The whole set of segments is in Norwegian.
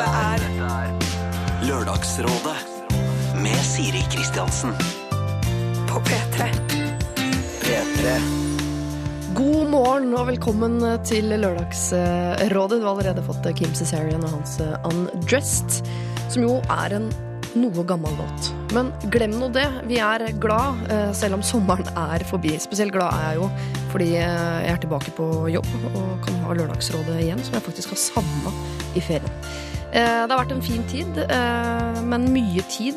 Dette er Lørdagsrådet med Siri Kristiansen. på P3. P3. God morgen og velkommen til Lørdagsrådet. Du har allerede fått Kim Cesarian og hans eh, Undressed, som jo er en noe gammel låt. Men glem nå det. Vi er glad, eh, selv om sommeren er forbi. Spesielt glad er jeg jo fordi eh, jeg er tilbake på jobb og kan ha Lørdagsrådet igjen, som jeg faktisk har savna i ferien. Eh, Det har vært en fin tid, eh, men mye tid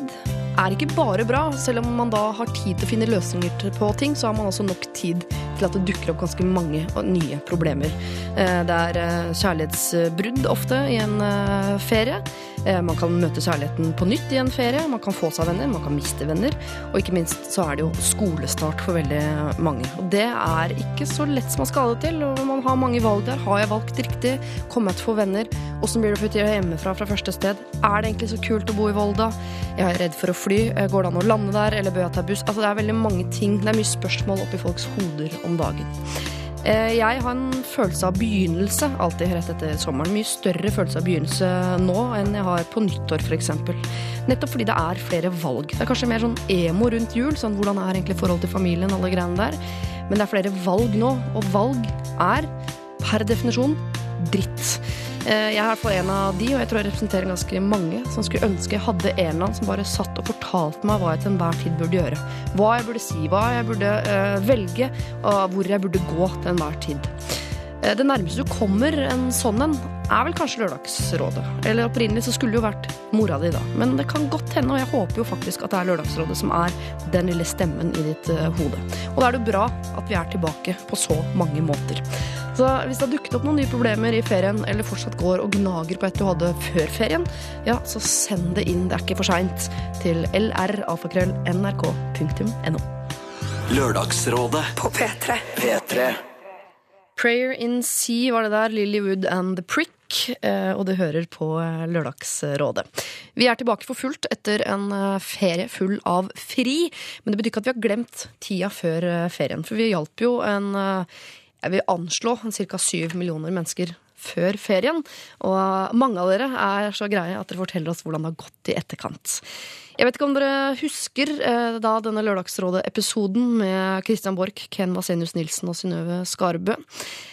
er ikke bare bra. Selv om man da har tid til å finne løsninger på ting, så har man også nok tid til at det dukker opp ganske mange nye problemer. Eh, Det er eh, kjærlighetsbrudd ofte i en eh, ferie. Man kan møte kjærligheten på nytt i en ferie. Man kan få seg venner, man kan miste venner. Og ikke minst så er det jo skolestart for veldig mange. Og det er ikke så lett som man skal ha det til. Og man har mange valg der. Har jeg valgt riktig? Kommer jeg til å få venner? Åssen blir det å flytte hjemmefra fra første sted? Er det egentlig så kult å bo i Volda? Jeg er redd for å fly. Går det an å lande der, eller bør jeg ta buss? Altså, det er veldig mange ting. Det er mye spørsmål oppi folks hoder om dagen. Eh, Jeg har en følelse av begynnelse alltid rett etter sommeren. Mye større følelse av begynnelse nå enn jeg har på nyttår f.eks. Nettopp fordi det er flere valg. Det er kanskje mer sånn emo rundt jul. Sånn hvordan er egentlig forholdet til familien, alle greiene der. Men det er flere valg nå, og valg er per definisjon dritt. Eh, Jeg er fall en av de, og jeg tror jeg representerer ganske mange, som skulle ønske jeg hadde en eller annen som bare satt og fortalte meg hva jeg til enhver tid burde gjøre. Hva jeg burde si, hva jeg burde eh, velge, og hvor jeg burde gå til enhver tid. Eh, Det nærmeste du kommer en sånn en, er vel kanskje Lørdagsrådet. Eller opprinnelig så skulle det jo vært mora di, da. Men det kan godt hende, og jeg håper jo faktisk at det er Lørdagsrådet som er den lille stemmen i ditt eh, hode. Og da er det bra at vi er tilbake på så mange måter. Så hvis det har dukket opp noen nye problemer i ferien, eller fortsatt går og gnager på et du hadde før ferien, ja, så send det inn, det er ikke for seint, til lralfakrøll.nrk.no. Lørdagsrådet På P3. P3. Prayer in Sea var det der, Lilywood and The Prick, eh, og det hører på eh, Lørdagsrådet. Vi er tilbake for fullt etter en eh, ferie full av fri, men det betyr ikke at vi har glemt tida før ferien, for vi hjalp jo en, jeg vil anslå, ca. syv millioner mennesker før ferien, og mange av dere er så greie at dere forteller oss hvordan det har gått i etterkant. Jeg vet ikke om dere husker eh, da denne Lørdagsrådet-episoden med Christian Borch, Ken Vasenius Nilsen og Synnøve Skarbø.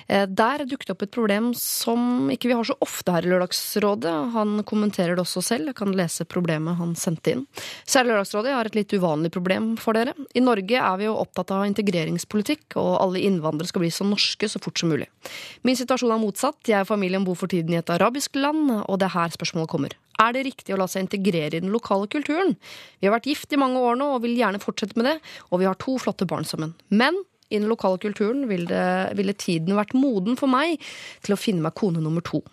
Eh, der dukket opp et problem som ikke vi har så ofte her i Lørdagsrådet. Han kommenterer det også selv. Jeg kan lese problemet han sendte inn. Særlig Lørdagsrådet har et litt uvanlig problem for dere. I Norge er vi jo opptatt av integreringspolitikk, og alle innvandrere skal bli så norske så fort som mulig. Min situasjon er motsatt. Jeg og familien bor for tiden i et arabisk land, og det er her spørsmålet kommer. Er det riktig å la seg integrere i den lokale kulturen? Vi har vært gift i mange år nå og vil gjerne fortsette med det, og vi har to flotte barn sammen. Men i den lokale kulturen ville, ville tiden vært moden for meg til å finne meg kone nummer to.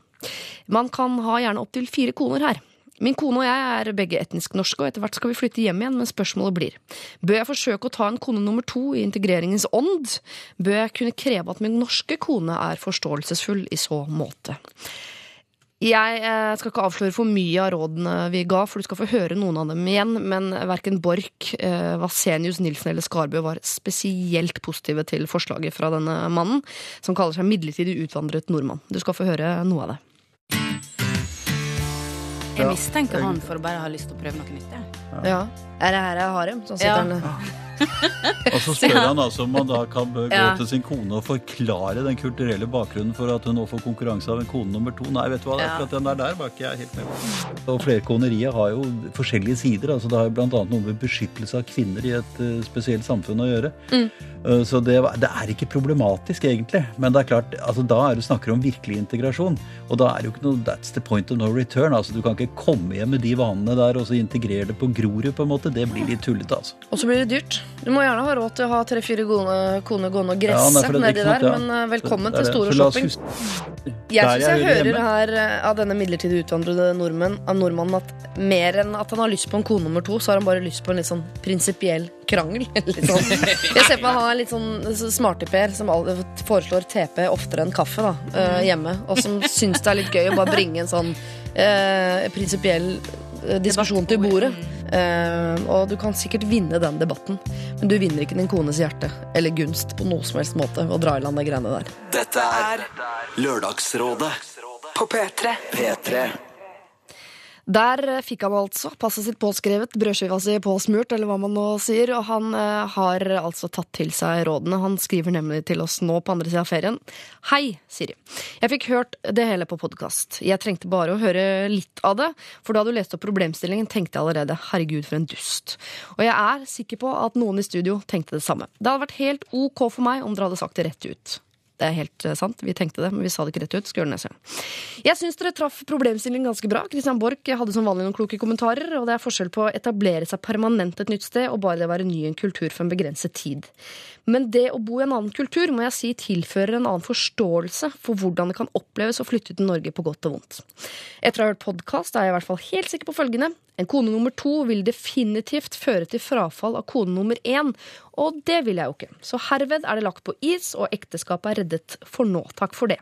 Man kan ha gjerne opptil fire koner her. Min kone og jeg er begge etnisk norske, og etter hvert skal vi flytte hjem igjen, men spørsmålet blir bør jeg forsøke å ta en kone nummer to i integreringens ånd? Bør jeg kunne kreve at min norske kone er forståelsesfull i så måte? Jeg eh, skal ikke avsløre for mye av rådene vi ga, for du skal få høre noen av dem igjen, men verken Borch, eh, Vasenius Nilsen eller Skarbø var spesielt positive til forslaget fra denne mannen, som kaller seg midlertidig utvandret nordmann. Du skal få høre noe av det. Jeg mistenker han for å bare ha lyst til å prøve noe nytt. jeg. Ja. Er det her jeg har dem? Sånn Ja. sitter han Og så spør han altså om man da kan gå Ja. til sin kone og forklare den kulturelle bakgrunnen for at hun nå får konkurranse av en kone nummer to. Nei, vet du hva, Ja. akkurat den der der var ikke jeg helt med på. Og flerkoneriet har jo forskjellige sider. altså Det har jo annet noe med beskyttelse av kvinner i et uh, spesielt samfunn å gjøre. Mm. Uh, Så det, det er ikke problematisk, egentlig. Men det er klart, altså da er du snakker om virkelig integrasjon. Og da er det jo ikke noe That's the point of no return. altså Du kan ikke komme hjem med de vanene der og så integrere det på Grorud, på en måte. Det blir litt tullete, altså. Og så blir det dyrt. Du må gjerne ha råd til å ha tre-fire gode koner gående og gresse ja, nedi der, ja. men eh, velkommen til. Store Shopping. Jeg syns jeg hører her eh, av denne midlertidig utvandrede nordmenn, av nordmannen at mer enn at han har lyst på en kone nummer to, så har han bare lyst på en litt sånn prinsipiell krangel. Sånn. Jeg ser på meg han er litt sånn smarty-Per som foreslår TP oftere enn kaffe da, eh, hjemme, og som syns det er litt gøy å bare bringe en sånn eh, prinsipiell diskusjon til bordet. Uh, og du kan sikkert vinne den debatten, men du vinner ikke din kones hjerte eller gunst på noe som helst måte å dra i land de greiene der. Dette er Lørdagsrådet På P3. P3. Der eh, fikk han altså passet sitt påskrevet, brødskiva si påsmurt, eller hva man nå sier, og han eh, har altså tatt til seg rådene. Han skriver nemlig til oss nå på andre sida av ferien. Hei, Siri. Jeg fikk hørt det hele på podkast. Jeg trengte bare å høre litt av det, for da du leste opp problemstillingen, tenkte jeg allerede herregud, for en dust. Og jeg er sikker på at noen i studio tenkte det samme. Det hadde vært helt ok for meg om dere hadde sagt det rett ut. Det er helt eh, sant. Vi tenkte det, men vi sa det ikke rett ut. Skal gjøre det neste gang. Jeg syns dere traff problemstillingen ganske bra. Christian Borch hadde som vanlig noen kloke kommentarer, og det er forskjell på å etablere seg permanent et nytt sted og bare det å være ny i en kultur for en begrenset tid. Men det å bo i en annen kultur må jeg si tilfører en annen forståelse for hvordan det kan oppleves å flytte til Norge på godt og vondt. Etter å ha hørt podkast er jeg i hvert fall helt sikker på følgende. En kone nummer to vil definitivt føre til frafall av kone nummer én, og det vil jeg jo ikke. Så herved er det lagt på is, og ekteskapet er reddet for nå. Takk for det.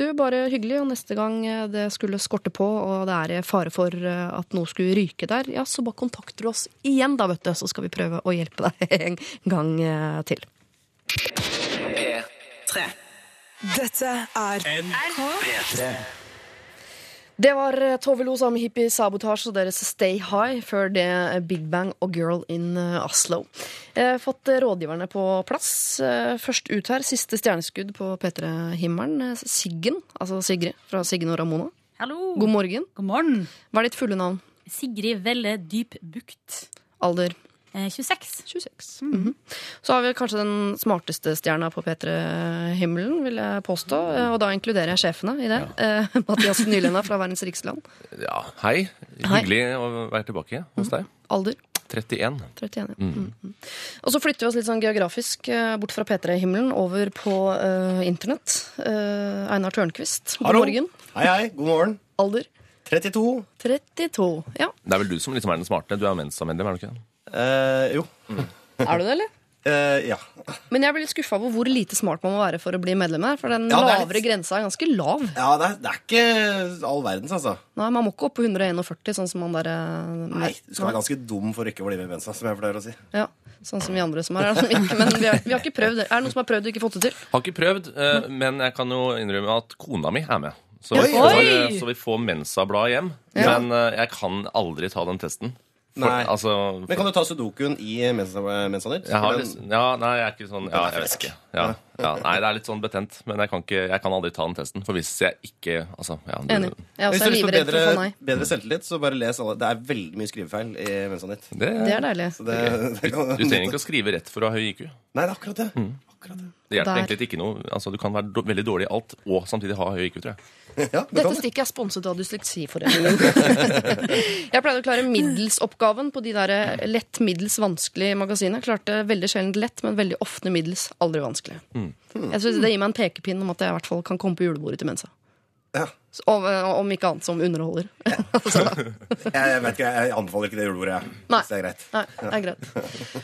Du, bare hyggelig, og neste gang det skulle skorte på, og det er fare for eh, at noe skulle ryke der, ja, så bare kontakter du oss igjen, da, vet du, så skal vi prøve å hjelpe deg en gang eh, til. P3. Dette er P3. Det var eh, Tove Lo sammen med Hippie Sabotasje og deres Stay High, før det eh, Big Bang og Girl in eh, Oslo. Jeg fått eh, rådgiverne på plass. Eh, Først ut her, siste stjerneskudd på P3-himmelen. Eh, Siggen, altså Sigrid fra Siggen og Ramona. Hallo! God morgen. God morgen. Hva er ditt fulle navn? Sigrid Velle Dyp Bukt. Alder? Eh, 26. 26. -hmm. Så har vi kanskje den smarteste stjerna på P3-himmelen, vil jeg påstå. Eh, Og da inkluderer jeg sjefene i det. Ja. Mathias Nylenda fra Verdens Riksland. Ja, hei. Hei. Hyggelig å være tilbake hos deg. Alder? 31. 31, ja. mm. Og så flytter vi oss litt sånn geografisk eh, bort fra P3-himmelen over på uh, internett. Uh, Einar Tørnquist, god Hallo. morgen. Hei, hei. God morgen. Alder? 32. 32. Ja. Det er vel du som liksom er den smarte. Du er Mensa-medlem, er du ikke det? Eh, jo. Er du det, eller? Eh, ja. Men jeg blir litt skuffa over hvor lite smart man må være for å bli medlem her. For den Ja, det er lavere litt- grensa er ganske lav. Ja, det er, det er ikke all verdens, altså. Nei, Man må ikke opp på 141, sånn som man der eh, Nei, Du skal være ganske dum for ikke å bli med i Mensa, som jeg pleier å si. Ja, Sånn som vi andre som er her. Som ikke, men vi har, vi har ikke prøvd. Er det noen som har prøvd og ikke fått det til? Har ikke prøvd, eh, men jeg kan jo innrømme at kona mi er med. Så, Oi! vi får, så vi får Mensa-blad hjem. Ja. Men eh, jeg kan aldri ta den testen. For, Nei. altså, Men kan du ta sudokuen i jeg har den- ja, nei, jeg er ikke sånn Ja, jeg vet ikke. Ja, ja, nei, det er litt sånn betent. Men jeg kan, ikke, jeg kan aldri ta den testen. For hvis jeg ikke Altså, ja. du- Enig. Jeg Hvis også er du har for bedre, få nei. bedre selvtillit, så bare les alle. Det er veldig mye skrivefeil i Mensa Nytt. Det, Det er deilig. Så det, det kan, du trenger ikke å skrive rett for å ha høy IQ. Nei, det er akkurat det. Mm. Akkurat det. Det hjelper Der. egentlig ikke noe. Altså, du kan være veldig dårlig i alt og samtidig ha høy IQ, tror jeg. Ja, det Dette kan stikket er sponset av Dysleksiforeningen. jeg pleide å klare middelsoppgaven på de der lett, middels, vanskelig magasinene. Klarte veldig sjelden lett, men veldig ofte middels. Aldri vanskelig. Jeg synes Det gir meg en pekepinn om at jeg i hvert fall kan komme på julebordet til Mensa. Ja. Om, om ikke annet som underholder. Ja. Jeg, jeg vet ikke, jeg anbefaler ikke det julebordet, jeg. Nei. Det er greit. nei, det er greit.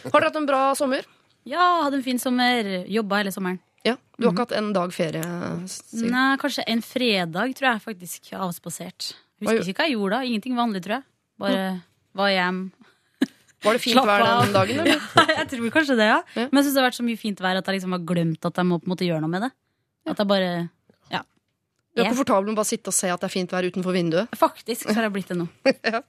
Har dere hatt en bra sommer? Ja, hadde en fin sommer. Jobba hele sommeren. Ja, Du har ikke hatt en dag ferie? Sigrid? Nei, kanskje en fredag tror jeg faktisk avspasert. Husker ikke hva jeg gjorde da. Ingenting vanlig, tror jeg. Bare var hjem. Var det fint Slapp vær den dagen, eller? jeg tror kanskje det, ja. Ja. Men jeg syns det har vært så mye fint vær at jeg liksom har glemt at jeg må på en måte gjøre noe med det. At jeg bare Ja. Du er komfortabel med å bare sitte og se at det er fint vær utenfor vinduet? Faktisk så har jeg blitt det nå.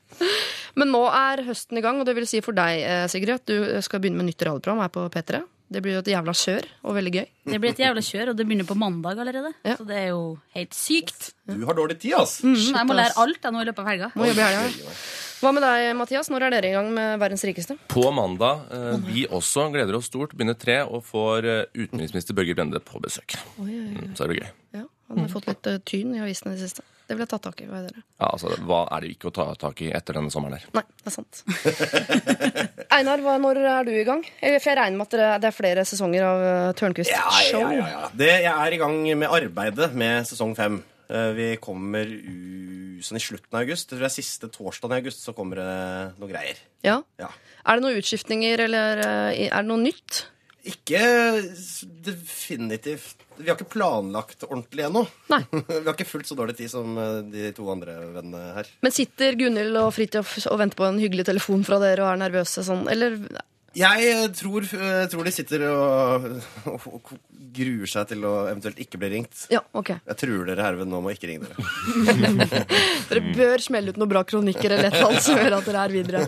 Men nå er høsten i gang, og det vil si for deg, eh, Sigrid, at du skal begynne med nytt radioprogram her på P3. Det blir jo et jævla kjør, og veldig gøy. Det blir et jævla kjør, og det begynner på mandag allerede. Ja. Så det er jo helt sykt. Du har dårlig tid, ass. Mm, jeg må lære alt jeg nå i løpet av helga. Må jobbe i helga. Hva med deg, Mathias? Når er dere i gang med Verdens rikeste? På mandag, eh, vi også gleder oss stort, begynner tre og får eh, utenriksminister Børge Brende på besøk. Mm, så er det gøy. Ja, Han har fått litt eh, tyn i avisene i det siste. Det vil jeg ta tak i. Hva er? Ja, altså, Hva er det ikke å ta tak i etter denne sommeren her? Nei, det er sant. Einar, hva, når er du i gang? For jeg regner med at det er flere sesonger av uh, Tørnquist Ja, show. ja, ja, ja. Det, jeg er i gang med arbeidet med sesong fem. Eh, Vi kommer u, sånn i slutten av august. Jeg tror det er siste torsdag i august så kommer det noe greier. Ja. Ja. Er det noen utskiftninger, eller eh, er det noe nytt? Ikke definitivt Vi har ikke planlagt ordentlig ennå. Nei. Vi har ikke fullt så dårlig tid som eh, de to andre vennene her. Men sitter Gunhild og Fridtjof og venter på en hyggelig telefon fra dere og er nervøse sånn, eller Jeg tror, jeg tror de sitter og, og, og gruer seg til å eventuelt ikke bli ringt. Ja, ok. Jeg truer dere herved nå med å ikke ringe dere. Dere bør smelle ut noen bra kronikker eller et eller annet som gjør at dere er videre.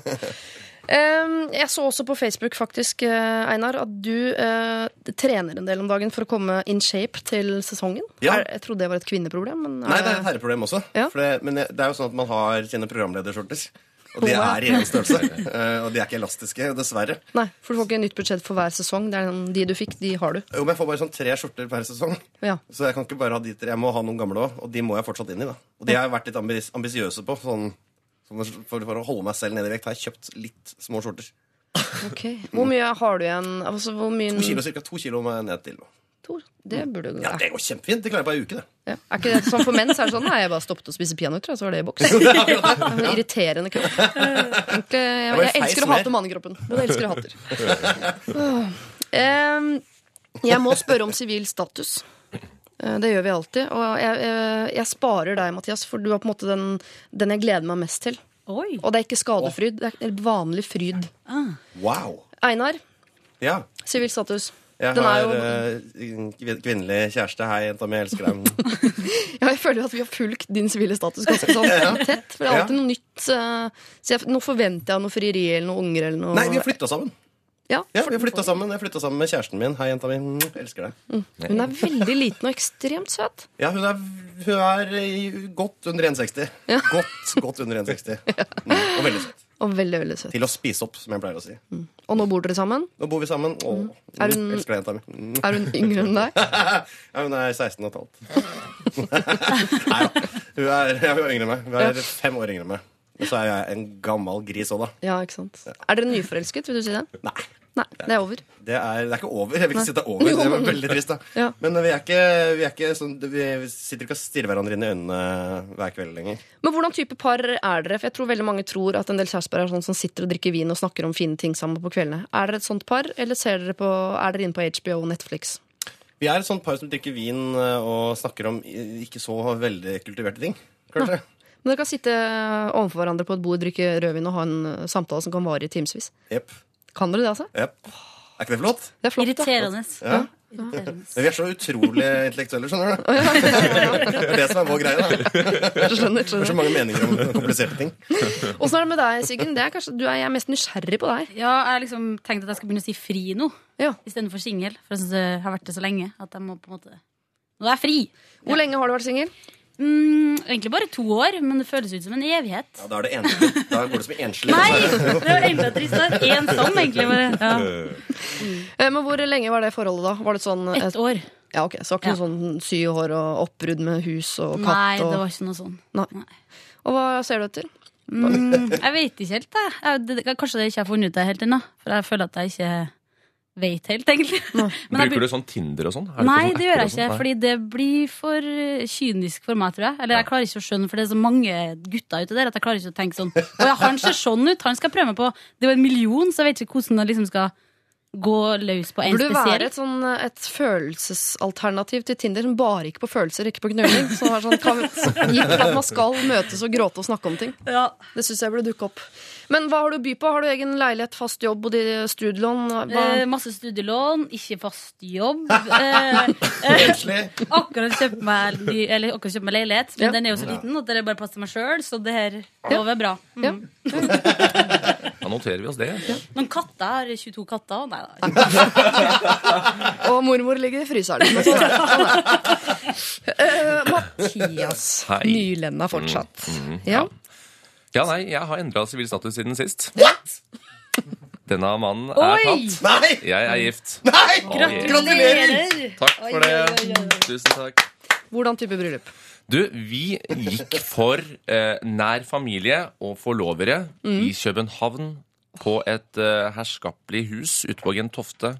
Ehm, jeg så også på Facebook faktisk, eh, Einar, at du eh, trener en del om dagen for å komme in shape til sesongen. Ja. Jeg trodde det var et kvinneproblem. Men Nei, det er et herreproblem også. Ja. Det, men det er jo sånn at man har sine programlederskjorter. Og de er i én størrelse. Eh, Og de er ikke elastiske, dessverre. Nei, for du får ikke nytt budsjett for hver sesong. Det er sånn, De du fikk, de har du. Jo, men jeg får bare sånn tre skjorter per sesong. Ja. Så jeg kan ikke bare ha de tre. Jeg må ha noen gamle òg, og de må jeg fortsatt inn i. da Og de har jeg vært litt ambis ambisiøse på. Sånn for, for å holde meg selv nede i vekt har jeg kjøpt litt små skjorter. Ok. Hvor mye har du igjen? Altså, hvor mye... To kilo, cirka to kilo må jeg ned til. To? Det burde gå. Ja, Det går kjempefint. Det klarer jeg på ei uke. det Ja. Er ikke det sånn for menn? Så er det sånn Nei, jeg bare stoppet å spise peanøtter, og så var det i boks. Er irriterende kropp. Egentlig, jeg, jeg elsker å hate mannekroppen. Men jeg elsker å hater. Jeg må spørre om sivil status. Eh, Det gjør vi alltid. Og jeg, jeg, jeg sparer deg, Mathias, for du er på en måte den, den jeg gleder meg mest til. Oi. Og det er ikke skadefryd, det er vanlig fryd. Wow. Einar, Ja. sivil status. Jeg Den er har jo- eh, kvinnelig kjæreste. Hei, jenta mi, jeg elsker deg. Ja, jeg føler at vi har fulgt din sivile status ganske sånn tett. For det er alltid noe nytt. eh, Så jeg, nå forventer jeg noe frieri eller noe unger eller noe Nei, vi har flytta sammen. Ja, Ja, vi flytta sammen. Jeg flytta sammen med kjæresten min. Hei, jenta mi. Mm, elsker deg. Hun er veldig liten og ekstremt søt. Ja, hun er, hun er godt under 1,60. Ja. Godt, godt under 1,60. Mm, og veldig søt. Og veldig, veldig søt. Til å spise opp, som jeg pleier å si. Og nå bor dere sammen. Nå bor vi sammen. Å, mm, Er hun- elsker deg, jenta mi. Mm. Er hun yngre enn deg? Ja, hun er 16 og et halvt. Nei da. Hun er, ja, hun er yngre enn meg. Hun er fem år yngre enn meg. Og så er jeg en gammel gris òg, da. Ja, ikke sant. Er dere nyforelsket, vil du si det? Nei. Nei, det er over. Det er, det er ikke over. Jeg vil ikke si det er over. Det var veldig trist, da. Ja. Men vi er ikke, vi er ikke sånn Vi sitter ikke og stirrer hverandre inn i øynene hver kveld lenger. Men hvordan type par er dere? For jeg tror veldig mange tror at en del kjærester er sånn som sitter og drikker vin og snakker om fine ting sammen på kveldene. Er dere et sånt par, eller ser dere på, er dere inne på HBO og Netflix? Vi er et sånt par som drikker vin og snakker om ikke så veldig kultiverte ting. Kanskje. Men dere kan sitte overfor hverandre på et bord, drikke rødvin og ha en uh, samtale som kan vare i timevis. Yep. Kan dere det, altså? Yep. Er ikke det flott? Det er flott. Irriterende. Ja. Ja. Men vi er så utrolig intellektuelle, skjønner du. Det er det som er vår greie. da Jeg skjønner, Det er så mange meninger om kompliserte ting. Åssen er det med deg, Siggen? Det er kanskje, du er, jeg er mest nysgjerrig på deg. Ja, jeg har liksom tenkt at jeg skal begynne å si fri nå, Ja. istedenfor singel. For jeg synes det har vært det så lenge at jeg må på en måte Nå er jeg fri! Hvor lenge har du vært singel? Mm, egentlig bare to år, men det føles ut som en evighet. Ja, Da er det enslig. Da går det som enslig. Nei! Det var enda tristere. Ensom, egentlig. bare ja. mm. Men hvor lenge var det forholdet, da? Var det sånn Ett år. Ja, ok, Så ikke Ja. noe sånn sy hår og oppbrudd med hus og katt? Nei, og... det var ikke noe sånn. Nei. Og hva ser du etter? Mm, jeg vet ikke helt, jeg. jeg. det- Kanskje jeg ikke har funnet ut det helt ennå. For jeg føler at jeg ikke vet helt, egentlig. Men jeg Bruker du sånn Tinder og sånn? På Nei, sånn det gjør jeg ikke. Fordi det blir for eh, kynisk for meg, tror jeg. Eller jeg klarer ikke å skjønne, for det er så mange gutter ute der at jeg klarer ikke å tenke sånn Å ja, han ser sånn ut, han skal prøve meg på Det er jo en million, så jeg vet ikke hvordan jeg liksom skal gå løs på en spesiell. Burde være et, sånn, et følelsesalternativ til Tinder som bare gikk på følelser, ikke på knulling. Som sånn, gikk gitt at man skal møtes og gråte og snakke om ting. Ja. Det syns jeg burde dukke opp. Men hva har du å by på? Har du egen leilighet, fast jobb, og studielån? Hva? Eh, masse studielån, ikke fast jobb. Eh, eh, akkurat kjøpt meg, ny- eller akkurat kjøpt meg leilighet, men Ja. den er jo så liten at det er bare plass til meg sjøl, så det her lover bra. Mm. Ja. Da noterer vi oss det. Noen katter har 22 katter. Nei da. Og mormor ligger i fryseren. Eh, Mathias. Hei. Nylenda fortsatt. Mm, Ja. Ja, nei, jeg har endra sivil status siden sist. Denne mannen er Oi! tatt. Nei! Jeg er gift. Nei! Gratulerer! Takk for det. Tusen takk. Hvordan type bryllup? Du, vi gikk for eh, nær familie og forlovere i København på et eh, herskapelig hus ute på Gentofte.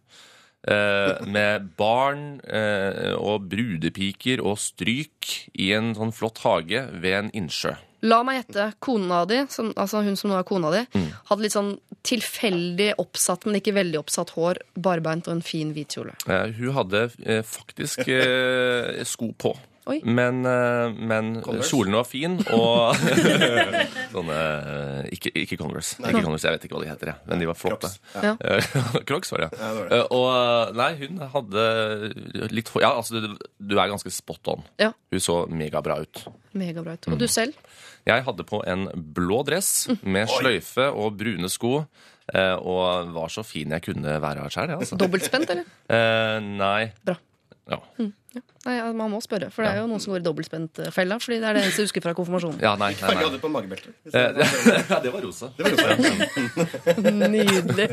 Eh, med barn eh, og brudepiker og stryk i en sånn flott hage ved en innsjø. La meg gjette. Kona di, som, altså hun som nå er kona di, Mm. hadde litt sånn tilfeldig oppsatt, men ikke veldig oppsatt hår, barbeint og en fin hvit kjole. Eh, hun hadde eh, faktisk eh, sko på. Oi. Men, eh, men kjolen var fin, og sånne eh, ikke, ikke Converse. Ikke Converse, Jeg vet ikke hva de heter, jeg. men de var flotte. Crocs. Ja. Eh, Crocs var det, Ja, det var det. Og nei, hun hadde litt hår Ja, altså, du, du er ganske spot on. Ja. Hun så megabra ut. Megabra ut. Og du selv? Jeg hadde på en blå dress med sløyfe og brune sko. eh, Og var så fin jeg kunne være sjøl, jeg, altså. Dobbeltspent, eller? Eh, nei. Bra. Ja. Nei, ja, Man må spørre, for det er jo noen som går i dobbeltspentfella. Fordi det er det eneste jeg husker fra konfirmasjonen. ja, nei, nei, nei. hadde på magebeltet? Eh, ja, det var rosa. Det var rosa. Nydelig.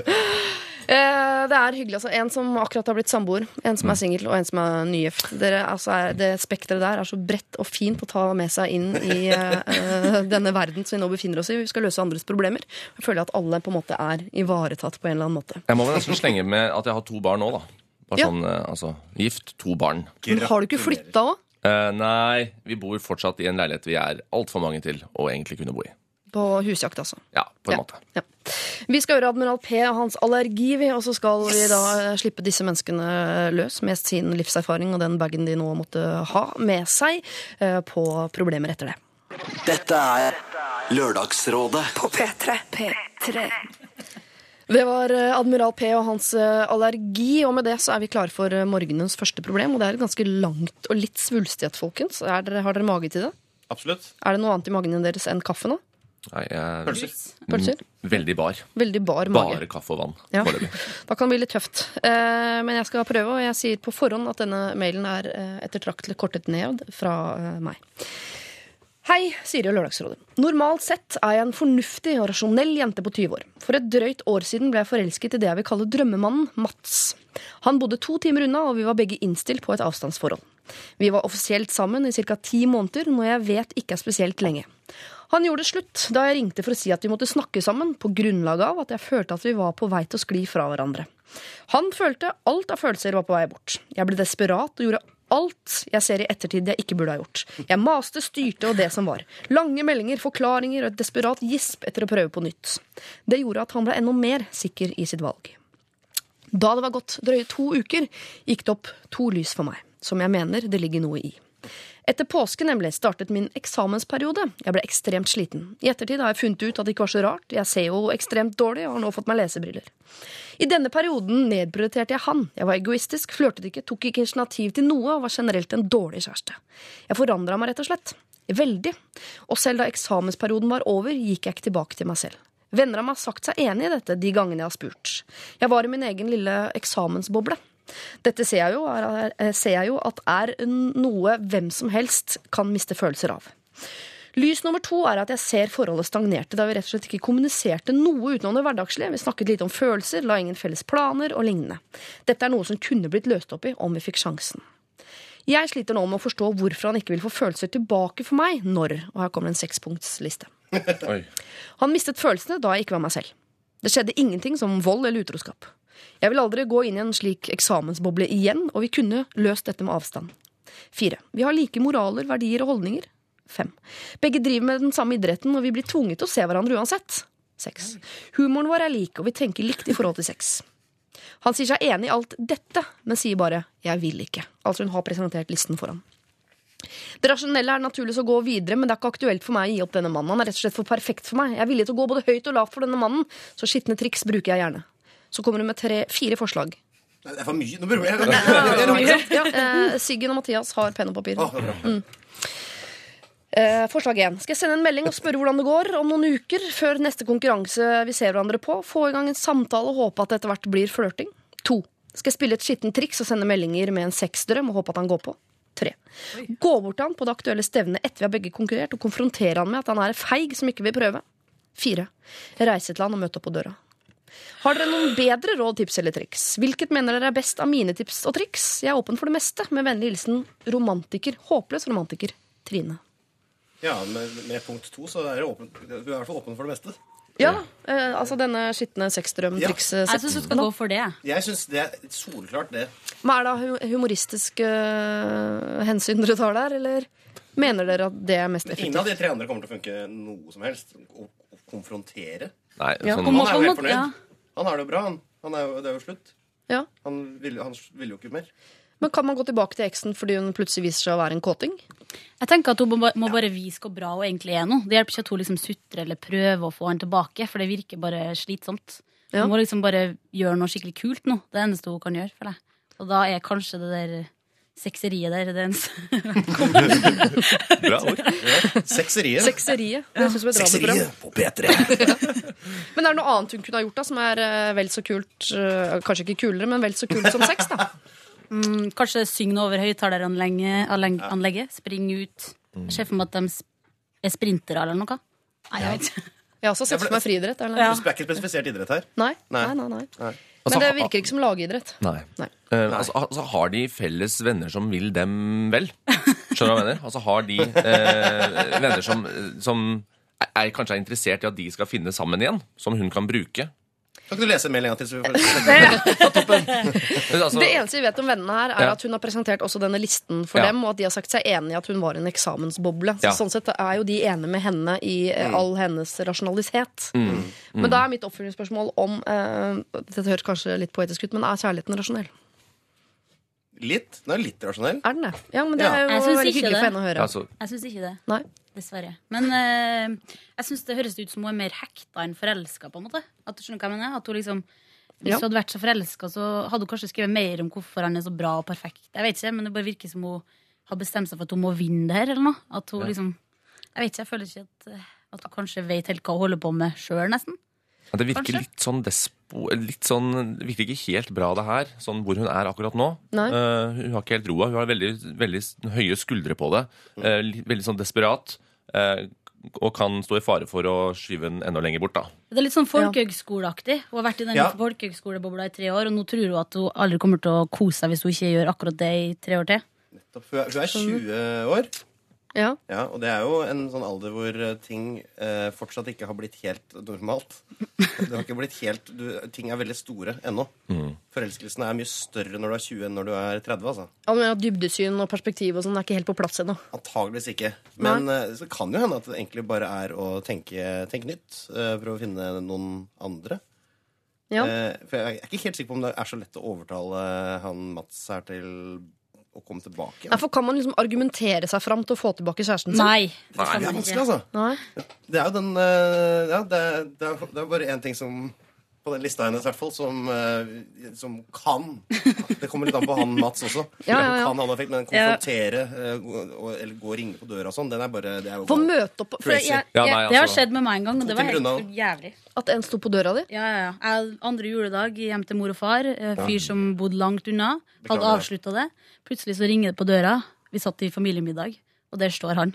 Eh, det er hyggelig. altså En som akkurat har blitt samboer, en som er singel, og en som er nygift. Dere, altså, er, det spekteret der er så bredt og fint å ta med seg inn i uh, denne verden som vi nå befinner oss i. Vi skal løse andres problemer. Jeg føler at alle på en måte er ivaretatt på en eller annen måte. Jeg må vel nesten slenge med at jeg har to barn nå, da. Bare Ja. sånn, altså, Gift, to barn. Men har du ikke flytta òg? Uh, nei, vi bor fortsatt i en leilighet vi er altfor mange til å egentlig kunne bo i. På husjakt, altså. Ja, på en Ja. måte. Ja. Vi skal høre Admiral P og hans allergi, vi, og så skal vi da slippe disse menneskene løs med sin livserfaring og den bagen de nå måtte ha med seg eh, på problemer etter det. Dette er Lørdagsrådet På P3. P3. Det var eh, Admiral P og hans eh, allergi, og med det så er vi klare for morgenens første problem. Og det er et ganske langt og litt svulstighet, folkens. Er dere, har dere mage til det? Absolutt. Er det noe annet i magen deres enn kaffe nå? Nei, jeg, Pølser. Pølser? Veldig bar. Veldig bar mage. Bare kaffe og vann. Ja. foreløpig. Da kan det bli litt tøft. Eh, men jeg skal prøve, og jeg sier på forhånd at denne mailen er eh, ettertraktelig kortet ned fra eh, meg. Hei, Siri og Lørdagsrådet. Normalt sett er jeg en fornuftig og rasjonell jente på 20 år. For et drøyt år siden ble jeg forelsket i det jeg vil kalle drømmemannen Mats. Han bodde to timer unna, og vi var begge innstilt på et avstandsforhold. Vi var offisielt sammen i ca. ti måneder, noe jeg vet ikke er spesielt lenge. Han gjorde det slutt da jeg ringte for å si at vi måtte snakke sammen, på grunnlag av at jeg følte at vi var på vei til å skli fra hverandre. Han følte alt av følelser var på vei bort. Jeg ble desperat og gjorde alt jeg ser i ettertid jeg ikke burde ha gjort. Jeg maste, styrte og det som var. Lange meldinger, forklaringer og et desperat gisp etter å prøve på nytt. Det gjorde at han ble enda mer sikker i sitt valg. Da det var gått drøye to uker, gikk det opp to lys for meg, som jeg mener det ligger noe i. Etter påske nemlig startet min eksamensperiode. Jeg ble ekstremt sliten. I ettertid har jeg funnet ut at det ikke var så rart. Jeg ser jo ekstremt dårlig og har nå fått meg lesebriller. I denne perioden nedprioriterte jeg han. Jeg var egoistisk, flørtet ikke, tok ikke initiativ til noe og var generelt en dårlig kjæreste. Jeg forandra meg rett og slett. Veldig. Og selv da eksamensperioden var over, gikk jeg ikke tilbake til meg selv. Venner av meg har sagt seg enig i dette de gangene jeg har spurt. Jeg var i min egen lille eksamensboble. Dette ser jeg, jo, er, er- ser jeg jo at er noe hvem som helst kan miste følelser av. Lys nummer to er at jeg ser forholdet stagnerte da vi rett og slett ikke kommuniserte noe utenom det hverdagslige. Vi snakket lite om følelser, la ingen felles planer og lignende. Dette er noe som kunne blitt løst opp i om vi fikk sjansen. Jeg sliter nå med å forstå hvorfor han ikke vil få følelser tilbake for meg når, og her kommer en sekspunktsliste. Han mistet følelsene da jeg ikke var meg selv. Det skjedde ingenting som vold eller utroskap. Jeg vil aldri gå inn i en slik eksamensboble igjen, og vi kunne løst dette med avstand. Fire. Vi har like moraler, verdier og holdninger. Fem. Begge driver med den samme idretten, og vi blir tvunget til å se hverandre uansett. Seks. Humoren vår er lik, og vi tenker likt i forhold til sex. Han sier seg enig i alt dette, men sier bare 'jeg vil ikke'. Altså hun har presentert listen for ham. Det rasjonelle er naturligvis å gå videre, men det er ikke aktuelt for meg å gi opp denne mannen. Han er rett og slett for perfekt for meg. Jeg er villig til å gå både høyt og lavt for denne mannen, så skitne triks bruker jeg gjerne. Så kommer hun med tre, fire forslag. Nei, det er for mye. Nå burde jeg, jeg, jeg, jeg, Ja, eh, Siggen og Mathias har penn og papir. Er. Eh, forslag 1. Skal jeg sende en melding og spørre hvordan det går om noen uker før neste konkurranse vi ser hverandre på? Få i gang en samtale og håpe at det etter hvert blir flørting? 2. Skal jeg spille et skittent triks og sende meldinger med en sexdrøm og håpe at han går på? 3. Gå bort til han på det aktuelle stevnet etter vi har begge konkurrert, og konfrontere han med at han er feig som ikke vil prøve? 4. Reise til han og møte opp på døra. Har dere noen bedre råd, tips eller triks? Hvilket mener dere er best av mine tips og triks? Jeg er åpen for det meste. Med vennlig hilsen romantiker. Håpløs romantiker. Trine. Ja, med, med punkt to så er det åpen, du er i hvert fall åpen for det meste. Ja, eh, altså denne skitne Ja. sexdrøm-trikset. Jeg syns du skal gå for det. Jeg syns det er solklart det. Men er det hu- humoristisk eh, hensyn dere tar der, eller mener dere at det er mest effektivt? Ingen av de tre andre kommer til å funke noe som helst. Å, å konfrontere. Nei, Ja, sånn, Han er jo helt fornøyd. ja. Han har det jo bra, han. han er jo, det er jo slutt. Ja. Han vil, han vil jo ikke mer. Men kan man gå tilbake til eksen fordi hun plutselig viser seg å være en kåting? Jeg tenker at Hun må må bare vise hvor bra hun egentlig er nå. Det hjelper ikke at hun liksom sutrer eller prøver å få han tilbake, for det virker bare slitsomt. Ja. Hun må liksom bare gjøre noe skikkelig kult nå. Det er det eneste hun kan gjøre. for deg. Og da er kanskje det der sexeriet der. Bra ord. Sekseriet Sekseriet Det høres ut som et radioprogram. Sexeriet på P3. Men er det noe annet hun kunne ha gjort da, som er eh, vel så kult eh, Kanskje ikke kulere, men vel så kult som sex? da? Mm, kanskje synge over høyttaleranlegget. Spring ut. Jeg ser for meg at de er sprintere eller noe. Nei, jeg vet ikke. Jeg har også sett Ja, for meg friidrett. Ja. Det er ikke spesifisert idrett her. Nei. Nei. Nei, nei, nei. Nei. Altså, Men det virker ikke som lagidrett. Nei. Nei. Eh, altså, altså, har de felles venner som vil dem vel? Skjønner du hva jeg mener? Altså, har de eh, venner som, som er, er kanskje er interessert i at de skal finne sammen igjen? Som hun kan bruke? Kan ikke du lese en en gang til? Så vi får... Men Altså, Det eneste vi vet om vennene her, er Ja. at hun har presentert også denne listen for Ja. dem, og at de har sagt seg enig i at hun var en eksamensboble. Så Ja. Sånn sett er jo de enige med henne i mm. all hennes rasjonalitet. Men da er mitt oppfølgingsspørsmål om eh, Dette høres kanskje litt poetisk ut, men er kjærligheten rasjonell? Litt. Den er litt rasjonell. Er den det? Ja, men det Ja. er Jeg jo syns veldig ikke hyggelig for det. henne å høre. altså, Jeg syns ikke det. Nei. Dessverre. Men eh, jeg syns det høres ut som hun er mer hekta enn forelska, på en måte. At du skjønner hva jeg mener? At hun liksom Hvis Ja. hun hadde vært så forelska, så hadde hun kanskje skrevet mer om hvorfor han er så bra og perfekt. Jeg vet ikke, men det bare virker som hun har bestemt seg for at hun må vinne det her, eller noe. At hun liksom Jeg vet ikke, jeg føler ikke at, eh, at hun kanskje vet helt hva hun holder på med sjøl, nesten. Ja, Det virker Kanskje? litt sånn despo... Litt sånn, det virker ikke helt bra, det her. Sånn hvor hun er akkurat nå. Nei. Eh, hun har ikke helt roa. Hun har veldig, veldig høye skuldre på det. Uh, litt- veldig sånn desperat. Uh, og kan stå i fare for å skyve den enda lenger bort, da. Det er litt sånn folkehøgskoleaktig. Hun har vært i den Ja. folkehøgskolebobla i tre år, og nå tror hun at hun aldri kommer til å kose seg hvis hun ikke gjør akkurat det i tre år til. Nettopp. Hun er, hun er 20 år. Ja. Ja, og det er jo en sånn alder hvor eh, ting eh, fortsatt ikke har blitt helt normalt. Det har ikke blitt helt, du, Ting er veldig store ennå. Forelskelsen er mye større når du er 20 enn når du er 30. altså. Ja, men Dybdesyn og perspektiv og sånn er ikke helt på plass ennå. Antageligvis ikke. Men eh, så kan jo hende at det egentlig bare er å tenke, tenke nytt. eh, prøve å finne noen andre. Ja. Eh, for jeg er ikke helt sikker på om det er så lett å overtale han Mats her til å komme tilbake. Derfor kan man liksom argumentere seg fram til å få tilbake kjæresten sin. Nei. Det er vanskelig, altså. Nei. Det er jo den eh, Ja, det, det, er, det er bare én ting som på den lista hennes, i hvert fall, som, eh, som kan Det kommer litt an på han Mats også. Ja, ja, ja. Kan han effekt, men konfrontere eh, gå- og- eller gå og ringe på døra og sånn, den er bare det er jo Få møte opp for Crazy. jeg, Ja, jeg, nei, Det har altså, skjedd med meg en gang, og det var timer helt unna. jævlig. At en sto på døra di? Ja, ja, ja. Jeg, andre juledag hjem til mor og far. eh, Fyr som bodde langt unna. Hadde Beklager. avslutta det. Plutselig så ringer det på døra. Vi satt i familiemiddag, og der står han.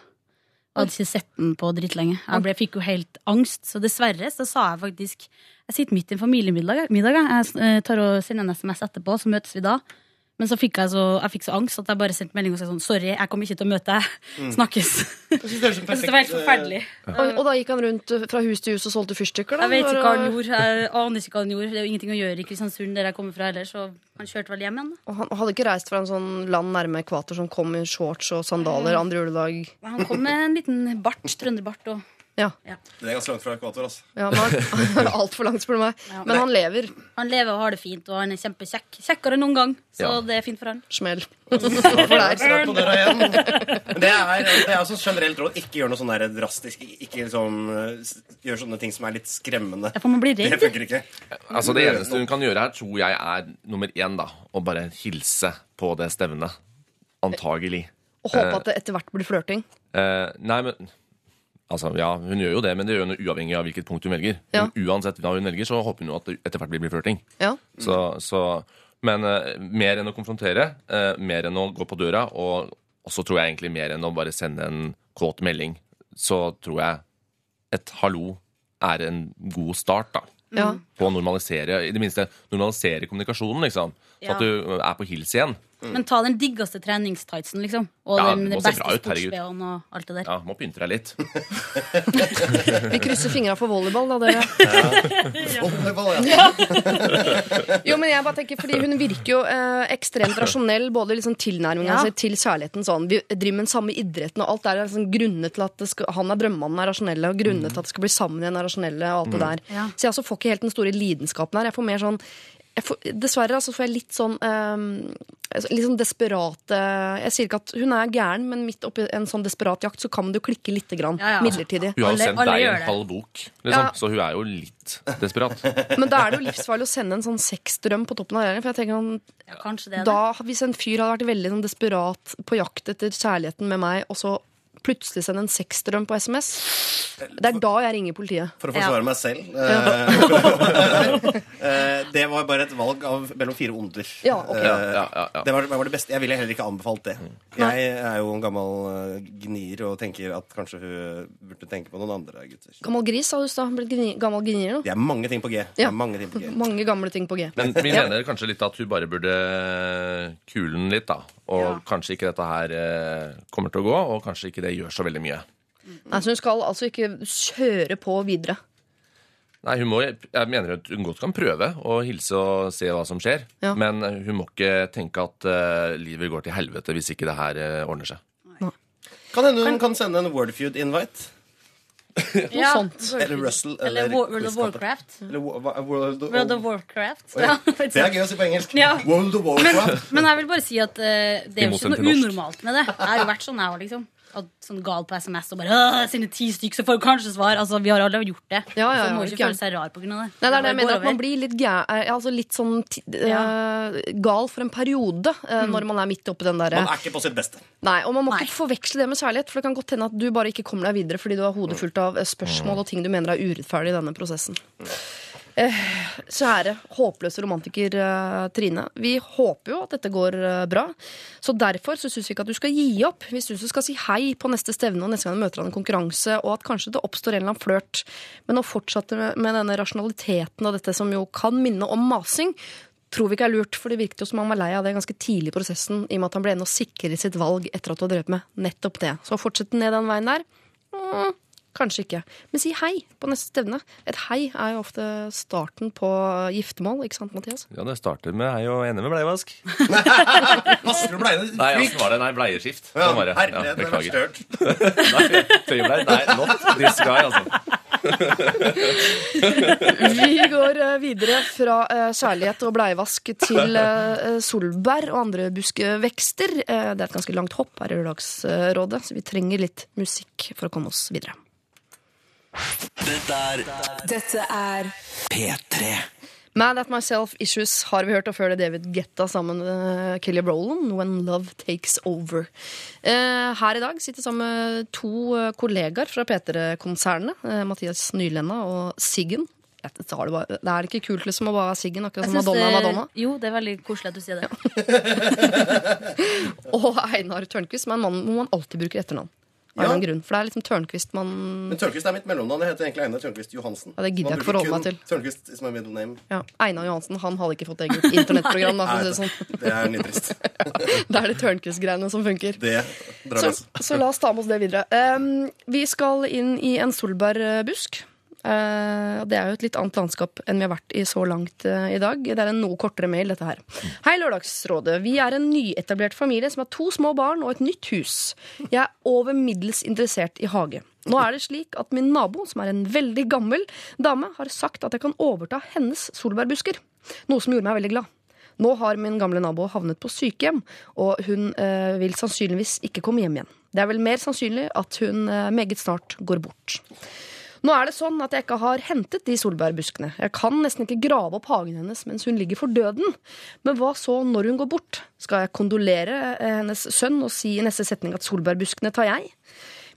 Jeg hadde ikke sett den på dritlenge. Jeg ble, fikk jo helt angst. Så dessverre så sa jeg faktisk Jeg sitter midt i en familiemiddag. middag, Jeg eh, tar og sender en SMS etterpå, så møtes vi da. Men så fikk jeg så, jeg fikk så angst at jeg bare sendte melding og sa sånn Sorry, jeg kommer ikke til å møte deg. Snakkes. Jeg synes det høres Jeg synes det var helt forferdelig. Ja. forferdelig. Og, og da gikk han rundt fra hus til hus og solgte fyrstikker? Jeg vet ikke hva han gjorde. Jeg aner ikke hva han gjorde. Det er jo ingenting å gjøre i Kristiansund, der jeg kommer fra heller, så han kjørte vel hjem igjen. da. Og han hadde ikke reist fra en sånn land nærme ekvator som kom i shorts og sandaler andre juledag? Han kom med en liten bart, trønderbart, og Ja. Det er ganske langt fra ekvator, altså. ja men han altfor langt, spør du meg. Ja. Men han lever. han lever og har det fint, og han er kjempekjekk. Kjekkere enn noen gang, så Ja. det er fint for han. Smell. for på. Men det er, det er også generelt råd. Ikke gjør noe sånn drastisk. Ikke liksom eh, gjør sånne ting som er litt skremmende. Ja, for man bli Det funker ikke. altså, det eneste hun kan gjøre her, tror jeg er nummer én, da. Å bare hilse på det stevnet. Antagelig. Og håpe at det etter hvert blir flørting. Uh, nei, men Altså, ja, Hun gjør jo det, men det gjør hun uavhengig av hvilket punkt hun velger. Ja. Men uansett hva hun velger, så håper hun jo at det etter hvert blir flørting. Ja. Så, så, men uh, mer enn å konfrontere, uh, mer enn å gå på døra, og også tror jeg egentlig mer enn å bare sende en kåt melding, så tror jeg et hallo er en god start, da. Ja. På å normalisere, i det minste normalisere kommunikasjonen, liksom. Så at du er på hils igjen. Men ta den diggeste treningstightsen, liksom. Og Ja, den beste sports-BH-en og alt det der. Ja, må pynte deg litt. Vi krysser fingra for volleyball, da, dere. Volleyball, ja. Jo, men jeg bare tenker, fordi Hun virker jo eh, ekstremt rasjonell, både liksom tilnærminga Ja. si til kjærligheten. sånn, Vi driver med den samme idretten, og alt der er liksom grunnene til at det skal, han er drømmemannen er rasjonelle, og grunnene til at det skal bli sammen igjen er rasjonelle. og alt det der. Ja. Så jeg også får ikke helt den store lidenskapen her. Jeg får mer sånn får, Dessverre altså, får jeg litt sånn um, Litt sånn desperate Jeg sier ikke at hun er gæren, men midt oppi en sånn desperat jakt så kan det jo klikke litt grann. Ja, ja. Midlertidig. Hun har jo sendt deg en halv bok, liksom, Ja. så hun er jo litt desperat. Men da er det jo livsfarlig å sende en sånn sexdrøm på toppen av regjeringen. For jeg tenker sånn, Ja, det er det. da, Hvis en fyr hadde vært veldig sånn desperat på jakt etter kjærligheten med meg, og så plutselig sende en sexdrøm på SMS, det er da jeg ringer politiet. For å Ja. forsvare meg selv. eh, eh, det var bare et valg av mellom fire onder. Ja, ok. Eh, Ja, ja, ja, ja. Det var, var det beste. Jeg ville heller ikke anbefalt det. Jeg er jo en gammel Gnir gnier og tenker at kanskje hun burde tenke på noen andre gutter. Gammel gris, sa du i stad. Blitt gni- Gammel gnier nå. Det er mange ting på G. Ja. mange ting på G. Mange gamle ting på G. Men vi mener kanskje litt at hun bare burde kulen litt, da. Og Ja. kanskje ikke dette her eh, kommer til å gå, og kanskje ikke det gjør så veldig mye. Nei, så hun skal altså ikke kjøre på videre. Nei, hun må, jeg mener at hun godt kan prøve å hilse og se hva som skjer. Ja. Men hun må ikke tenke at uh, livet går til helvete hvis ikke det her uh, ordner seg. Kan hende hun kan sende en Wordfeud-invite. Ja. sånt. Eller Russell. Eller Eller, World of Warcraft. Eller World of, World of Warcraft. Oh, ja. Det er gøy å si på engelsk. Ja. World of Warcraft. Men jeg vil bare si at uh, det er jo ikke noe unormalt med det. Jeg har jo vært sånn, jeg òg, liksom. Sånn gal på SMS og bare sine ti stykker, så får du kanskje svar. Altså, Vi har alle gjort det. Ja, ja, så må ikke ikke føle seg rar på grunn av det. Nei, det er det jeg mener, at man blir litt, eh, altså litt sånn eh, gal for en periode mm. når man er midt oppi den derre Man er ikke på sitt beste. Nei, og man må Nei. ikke forveksle det med kjærlighet, for det kan godt hende at du bare ikke kommer deg videre fordi du har hodet fullt av eh, spørsmål og ting du mener er urettferdig i denne prosessen. Eh, kjære håpløse romantiker eh, Trine. Vi håper jo at dette går eh, bra. Så derfor så syns vi ikke at du skal gi opp. Vi syns du skal si hei på neste stevne og neste gang du møter han i konkurranse, og at kanskje det oppstår en eller annen flørt. Men å fortsette med, denne rasjonaliteten og dette som jo kan minne om masing, tror vi ikke er lurt, for det virket jo som han var lei av det ganske tidlig i prosessen, i og med at han ble enda sikrere i sitt valg etter at du har drevet med nettopp det. Så å fortsette ned den veien der mm, Kanskje ikke. Men si hei på neste stevne. Et hei er jo ofte starten på giftermål, ikke sant, Mathias? Ja, det starter med hei og ender med bleivask. Vasker du bleiene? Nei, altså var det nei, bleieskift. Ja, Sånn var det. Ja, beklager. størt. Nei, tøyblei. Nei, not this guy, altså. Vi går eh, videre fra eh, kjærlighet og bleivask til eh, solbær og andre buskevekster. Det er et ganske langt hopp her i Lørdagsrådet, så vi trenger litt musikk for å komme oss videre. Dette er Dette er P3. Mad at Myself Issues har vi hørt, og før det David Getta sammen med Kelly Rowland, When Love Takes Over. Eh, her i dag sitter sammen med to eh, kollegaer fra P3-konsernet, eh, Mathias Nylenna og Siggen. Det, bare, det er ikke kult liksom å bare være Siggen, akkurat som synes Madonna er Madonna. Jo, det er veldig koselig at du sier det. Og Einar Tørnquist, som er en mann hvor man alltid bruker etternavn. Av Ja. annen grunn. For det er liksom Tørnquist man Men Tørnquist er mitt mellomnavn. Jeg heter egentlig Einar Tørnquist Johansen. Ja, det gidder jeg ikke forholde meg til. Tørnquist is my middle name. ja, Einar Johansen han hadde ikke fått eget internettprogram. Da, for å si det sånn. Det er nitrist. Da er det Tørnquist-greiene som funker. Det drar Så, så la oss ta med oss det videre. Um, vi skal inn i en solbærbusk. Uh, det er jo et litt annet landskap enn vi har vært i så langt uh, i dag. Det er en noe kortere mail, dette her. Hei, Lørdagsrådet. Vi er en nyetablert familie som har to små barn og et nytt hus. Jeg er over middels interessert i hage. Nå er det slik at min nabo, som er en veldig gammel dame, har sagt at jeg kan overta hennes solbærbusker. Noe som gjorde meg veldig glad. Nå har min gamle nabo havnet på sykehjem, og hun eh, vil sannsynligvis ikke komme hjem igjen. Det er vel mer sannsynlig at hun eh, meget snart går bort. Nå er det sånn at jeg ikke har hentet de solbærbuskene. Jeg kan nesten ikke grave opp hagen hennes mens hun ligger for døden. Men hva så når hun går bort? Skal jeg kondolere eh, hennes sønn og si i neste setning at solbærbuskene tar jeg?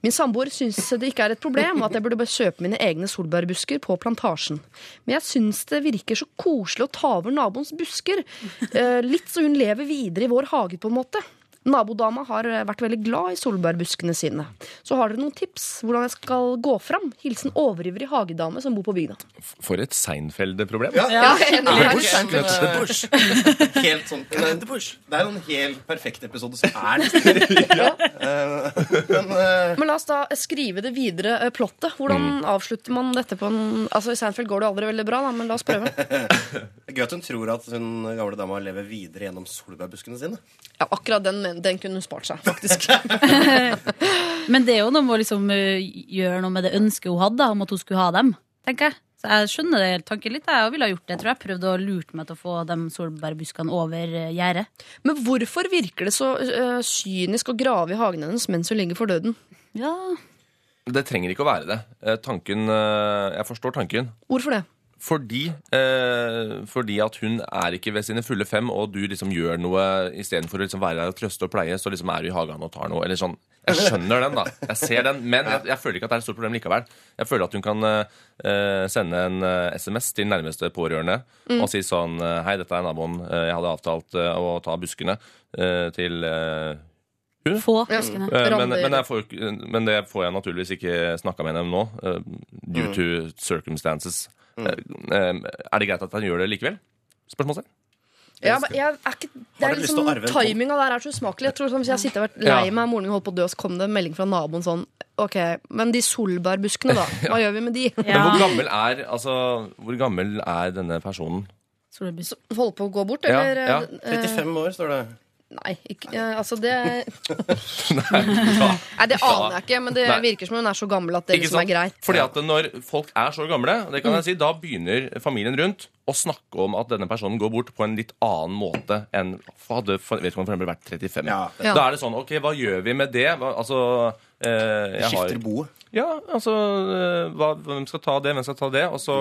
Min samboer syns det ikke er et problem at jeg burde bare kjøpe mine egne solbærbusker på plantasjen. Men jeg syns det virker så koselig å ta over naboens busker. Eh, litt så hun lever videre i vår hage, på en måte. Nabodama har eh, vært veldig glad i solbærbuskene sine. Så har dere noen tips hvordan jeg skal gå fram? Hilsen overivrig hagedame som bor på bygda. For et Seinfeld-problem. Ja, Ja, helt sånn Det er en helt perfekt episode som er nesten ja. Eh, Men Men la oss da skrive det videre eh, plottet. Hvordan avslutter man dette på en Altså I Seinfeld går det aldri veldig bra, da, men la oss prøve. er gøy at hun tror at hun gamle dama lever videre gjennom solbærbuskene sine. Ja, Akkurat den, den kunne hun spart seg, faktisk. Men det er jo noe med å liksom, eh, gjøre noe med det ønsket hun hadde, om at hun skulle ha dem. tenker jeg. Så jeg skjønner det tanken litt. Jeg ville ha gjort det, tror jeg. prøvde å lure meg til å få de solbærbuskene over eh, gjerdet. Men hvorfor virker det så øh, kynisk å grave i hagen hennes mens hun ligger for døden? Ja. Det trenger ikke å være det. Eh, Tanken eh, Jeg forstår tanken. Hvorfor det? Fordi, eh, fordi at hun er ikke ved sine fulle fem, og du liksom gjør noe istedenfor å liksom være der og trøste og pleie, så liksom er du i hagen og tar noe. Eller sånn. Jeg skjønner den, da. Jeg ser den, Men jeg, jeg føler ikke at det er et stort problem likevel. Jeg føler at hun kan eh, sende en eh, SMS til nærmeste pårørende og si sånn eh, Hei, dette er naboen. Eh, Jeg hadde avtalt eh, å ta buskene eh, til eh, Få. Eh, Men, men, jeg får, men det får jeg naturligvis ikke snakka med henne om nå, eh, due to circumstances. Eh, eh, Er det greit at han gjør det likevel? Spørsmålstegn. Ja, men jeg er ikke, det er liksom, Timinga der er så usmakelig. Jeg tror som Hvis jeg sitter og har vært lei meg, moren min holdt på å dø, og så kom det en melding fra naboen sånn OK, men de solbærbuskene, da? Hva gjør vi med de? Men hvor gammel er altså, hvor gammel er denne personen? Solbærbusk. Holder på å gå bort, Ja, eller? ja. eh, 35 år, står det. Nei, ikke, altså det Nei, Nei, det aner jeg ikke, men det Nei. virker som hun er så gammel at det liksom er greit. Fordi at når folk er så gamle, det kan jeg si, da begynner familien rundt å snakke om at denne personen går bort på en litt annen måte enn hadde for- om for eksempel vært 35. Ja. Da er det sånn OK, hva gjør vi med det? Altså eh, jeg har, Skifter boet. Ja, altså eh, hva, Hvem skal ta det, hvem skal ta det? Og så,